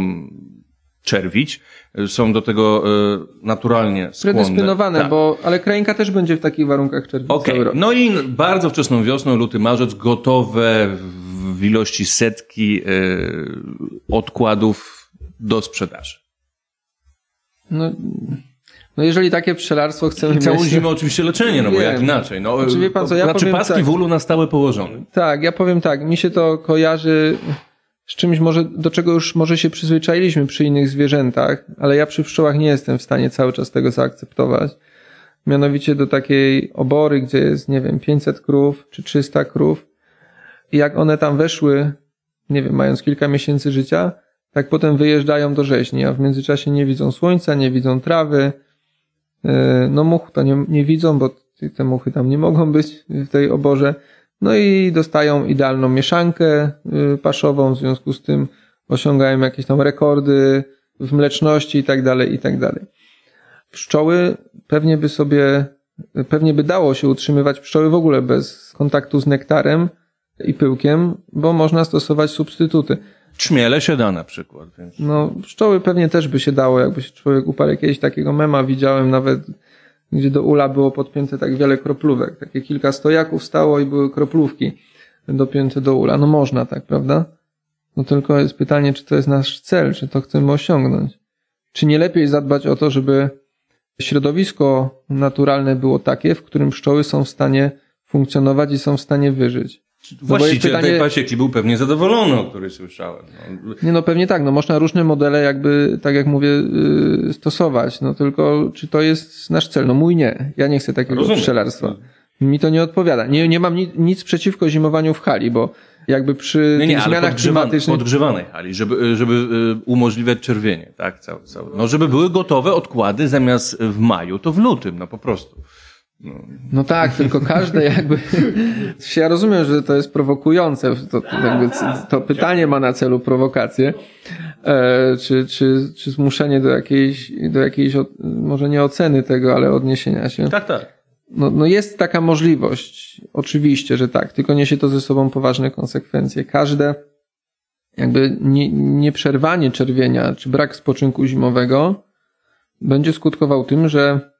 czerwić. Są do tego y, naturalnie skłonne. Predysponowane, tak. bo, ale krainka też będzie w takich warunkach czerwić okay. cały rok. No i bardzo wczesną wiosną, luty, marzec, gotowe w ilości setki y, odkładów do sprzedaży. No, no jeżeli takie pszczelarstwo chcemy I całą mieć... zimę oczywiście leczenie, no bo jak inaczej. No, znaczy, pan co, ja znaczy paski tak, w ulu na stałe położone. Tak, ja powiem tak, mi się to kojarzy z czymś może, do czego już może się przyzwyczailiśmy przy innych zwierzętach, ale ja przy pszczołach nie jestem w stanie cały czas tego zaakceptować. Mianowicie do takiej obory, gdzie jest, nie wiem, 500 krów czy 300 krów i jak one tam weszły, nie wiem, mając kilka miesięcy życia, tak potem wyjeżdżają do rzeźni, a w międzyczasie nie widzą słońca, nie widzą trawy, e, no much to nie, nie widzą, bo te muchy tam nie mogą być w tej oborze. No i dostają idealną mieszankę y, paszową, w związku z tym osiągają jakieś tam rekordy w mleczności i tak dalej, i tak dalej. Pszczoły pewnie by sobie, pewnie by dało się utrzymywać pszczoły w ogóle bez kontaktu z nektarem i pyłkiem, bo można stosować substytuty. Czmiele się da na przykład. Więc... No, pszczoły pewnie też by się dało, jakby się człowiek uparł. Kiedyś takiego mema widziałem nawet gdzie do ula było podpięte tak wiele kroplówek. Takie kilka stojaków stało i były kroplówki dopięte do ula. No można tak, prawda? No tylko jest pytanie, czy to jest nasz cel, czy to chcemy osiągnąć. Czy nie lepiej zadbać o to, żeby środowisko naturalne było takie, w którym pszczoły są w stanie funkcjonować i są w stanie wyżyć? No Właściciel pytanie... tej pasieki był pewnie zadowolony, o której słyszałem. No. Nie no, pewnie tak. No można różne modele jakby, tak jak mówię, yy, stosować. No tylko, czy to jest nasz cel? No mój nie. Ja nie chcę takiego Rozumiem. pszczelarstwa. Mi to nie odpowiada. Nie, nie mam nic, nic przeciwko zimowaniu w hali, bo jakby przy Nie, nie, tych zmianach podgrzewanej, klimatycznych. podgrzewanej hali, żeby, żeby y, umożliwiać czerwienie, tak? Cały, cały. No, żeby były gotowe odkłady zamiast w maju, to w lutym, no po prostu. No tak, tylko każde jakby. (laughs) Ja rozumiem, że to jest prowokujące. To, to, jakby, to pytanie ma na celu prowokację. E, czy, czy, czy zmuszenie do jakiejś, do jakiejś, od- może nie oceny tego, ale odniesienia się. Tak, tak. No, no jest taka możliwość. Oczywiście, że tak. Tylko niesie to ze sobą poważne konsekwencje. Każde jakby nie, nieprzerwanie czerwienia, czy brak spoczynku zimowego będzie skutkował tym, że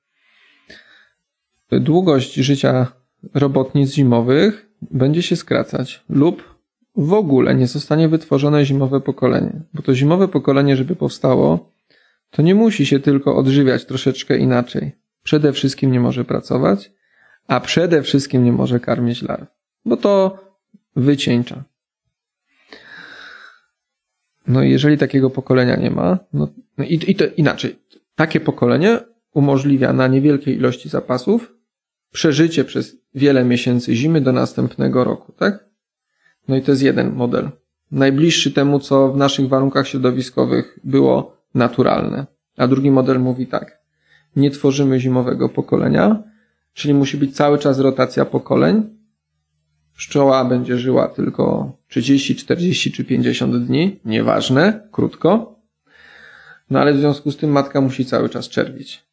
długość życia robotnic zimowych będzie się skracać lub w ogóle nie zostanie wytworzone zimowe pokolenie. Bo to zimowe pokolenie, żeby powstało, to nie musi się tylko odżywiać troszeczkę inaczej. Przede wszystkim nie może pracować, a przede wszystkim nie może karmić larw, bo to wycieńcza. No i jeżeli takiego pokolenia nie ma, no, no i, i to inaczej. Takie pokolenie umożliwia na niewielkiej ilości zapasów przeżycie przez wiele miesięcy zimy do następnego roku, tak? No i to jest jeden model. Najbliższy temu, co w naszych warunkach środowiskowych było naturalne. A drugi model mówi tak. Nie tworzymy zimowego pokolenia, czyli musi być cały czas rotacja pokoleń. Pszczoła będzie żyła tylko 30, 40 czy 50 dni, nieważne, krótko. No ale w związku z tym matka musi cały czas czerwić.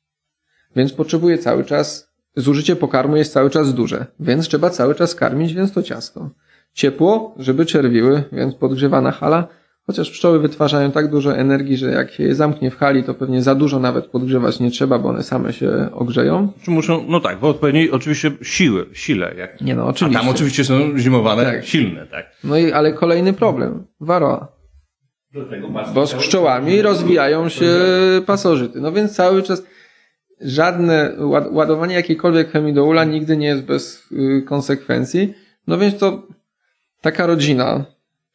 Więc potrzebuje cały czas, zużycie pokarmu jest cały czas duże, więc trzeba cały czas karmić, więc to ciasto. Ciepło, żeby czerwiły, więc podgrzewana hala, chociaż pszczoły wytwarzają tak dużo energii, że jak się je zamknie w hali, to pewnie za dużo nawet podgrzewać nie trzeba, bo one same się ogrzeją. Czy muszą, no tak, w odpowiedniej oczywiście siły, sile. Jak, Nie no, a oczywiście. tam oczywiście są zimowane, Tak. silne, tak. No i, ale kolejny problem. Waroa. Bo z pszczołami rozwijają się pasożyty. No więc cały czas żadne ład- ładowanie jakiejkolwiek chemii do ula nigdy nie jest bez y, konsekwencji. No więc to taka rodzina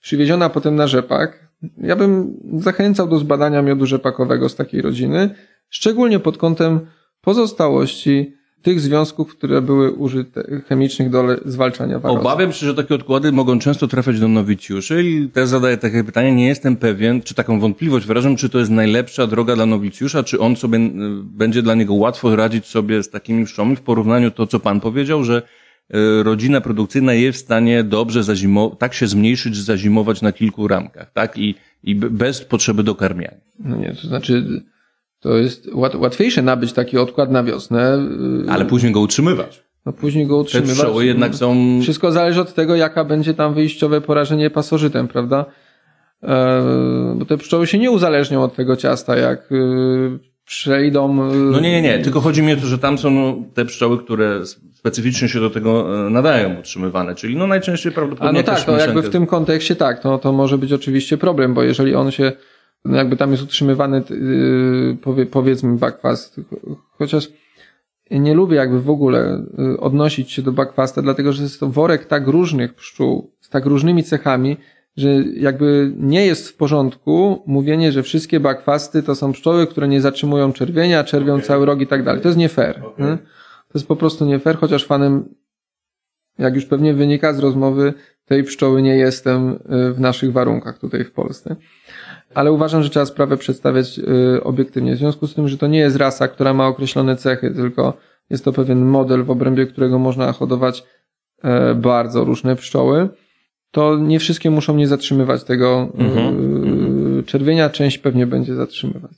przywieziona potem na rzepak. Ja bym zachęcał do zbadania miodu rzepakowego z takiej rodziny, szczególnie pod kątem pozostałości tych związków, które były użyte chemicznych do zwalczania warozy. Obawiam się, że takie odkłady mogą często trafiać do nowicjuszy i też zadaję takie pytanie, nie jestem pewien, czy taką wątpliwość wyrażam, czy to jest najlepsza droga dla nowicjusza, czy on sobie, będzie dla niego łatwo radzić sobie z takimi pszczołami w porównaniu to, co pan powiedział, że y, rodzina produkcyjna jest w stanie dobrze zazimować, tak się zmniejszyć, że zazimować na kilku ramkach, tak? I, i bez potrzeby dokarmiania. No nie, to znaczy, to jest łat, łatwiejsze nabyć taki odkład na wiosnę, yy, Ale później go utrzymywać. no później go Te utrzymywać. pszczoły jednak są... Wszystko zależy od tego, jaka będzie tam wyjściowe porażenie pasożytem, prawda? E, bo te pszczoły się nie uzależnią od tego ciasta, jak yy, przejdą... yy, No nie, nie, nie. Tylko chodzi mi o to, że tam są no, te pszczoły, które specyficznie się do tego e, nadają utrzymywane, czyli no najczęściej A prawdopodobnie no tak, to jakby mieszanka- w tym kontekście tak, to, to może być oczywiście problem, bo jeżeli on się, no jakby tam jest utrzymywany, yy, powie, powiedzmy, backfast, cho- chociaż nie lubię jakby w ogóle yy, odnosić się do backfasta, dlatego że jest to worek tak różnych pszczół, z tak różnymi cechami, że jakby nie jest w porządku mówienie, że wszystkie backfasty to są pszczoły, które nie zatrzymują czerwienia, czerwią cały rok i tak dalej. To jest nie fair. nie? To jest po prostu nie fair, chociaż fanem jak już pewnie wynika z rozmowy, tej pszczoły nie jestem y, w naszych warunkach tutaj w Polsce. Ale uważam, że trzeba sprawę przedstawiać y, obiektywnie. W związku z tym, że to nie jest rasa, która ma określone cechy, tylko jest to pewien model, w obrębie którego można hodować e, bardzo różne pszczoły, to nie wszystkie muszą nie zatrzymywać tego y, czerwienia, część pewnie będzie zatrzymywać.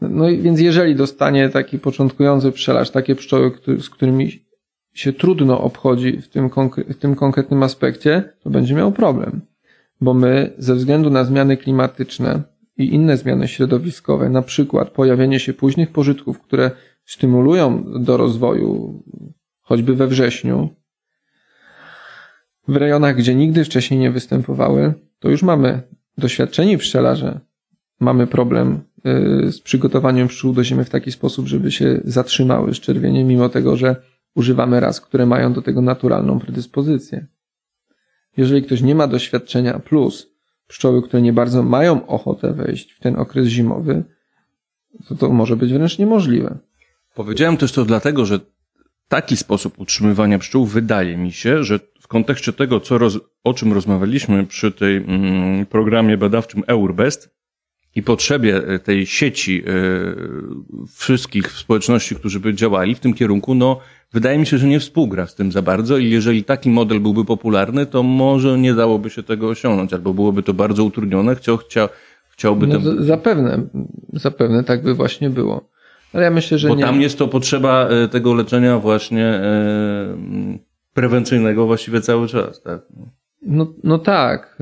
No i więc jeżeli dostanie taki początkujący pszczelarz takie pszczoły, z którymi się trudno obchodzi w tym, konkre- w tym konkretnym aspekcie, to będzie miał problem. Bo my, ze względu na zmiany klimatyczne i inne zmiany środowiskowe, na przykład pojawienie się późnych pożytków, które stymulują do rozwoju, choćby we wrześniu, w rejonach, gdzie nigdy wcześniej nie występowały, to już mamy doświadczeni pszczelarze, mamy problem y, z przygotowaniem pszczół do zimy w taki sposób, żeby się zatrzymały z czerwieniem, mimo tego, że używamy ras, które mają do tego naturalną predyspozycję. Jeżeli ktoś nie ma doświadczenia, plus pszczoły, które nie bardzo mają ochotę wejść w ten okres zimowy, to to może być wręcz niemożliwe. Powiedziałem też to dlatego, że taki sposób utrzymywania pszczół wydaje mi się, że w kontekście tego, co roz, o czym rozmawialiśmy przy tej mm, programie badawczym Eurbest i potrzebie e, tej sieci y, wszystkich społeczności, którzy by działali w tym kierunku, no wydaje mi się, że nie współgra z tym za bardzo i jeżeli taki model byłby popularny, to może nie dałoby się tego osiągnąć, albo byłoby to bardzo utrudnione, chciał, chciał, chciałby no, to... Zapewne, zapewne tak by właśnie było. Ale ja myślę, że Bo nie. tam jest to potrzeba e, tego leczenia właśnie e, prewencyjnego właściwie cały czas, tak? No, no tak,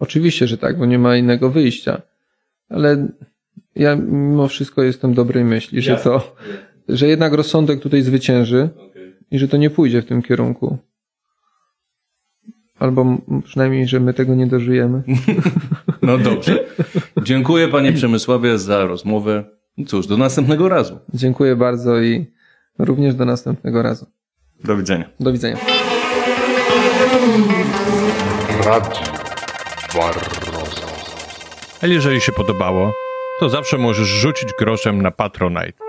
oczywiście, że tak, bo nie ma innego wyjścia. Ale ja mimo wszystko jestem dobrej myśli, że to, że jednak rozsądek tutaj zwycięży i że to nie pójdzie w tym kierunku. Albo przynajmniej, że my tego nie dożyjemy. (laughs) No dobrze. Dziękuję panie Przemysławie za rozmowę. I Cóż, do następnego razu. Dziękuję bardzo i również do następnego razu. Do widzenia. Do widzenia. Radio Barroso. A jeżeli się podobało, to zawsze możesz rzucić groszem na Patronite.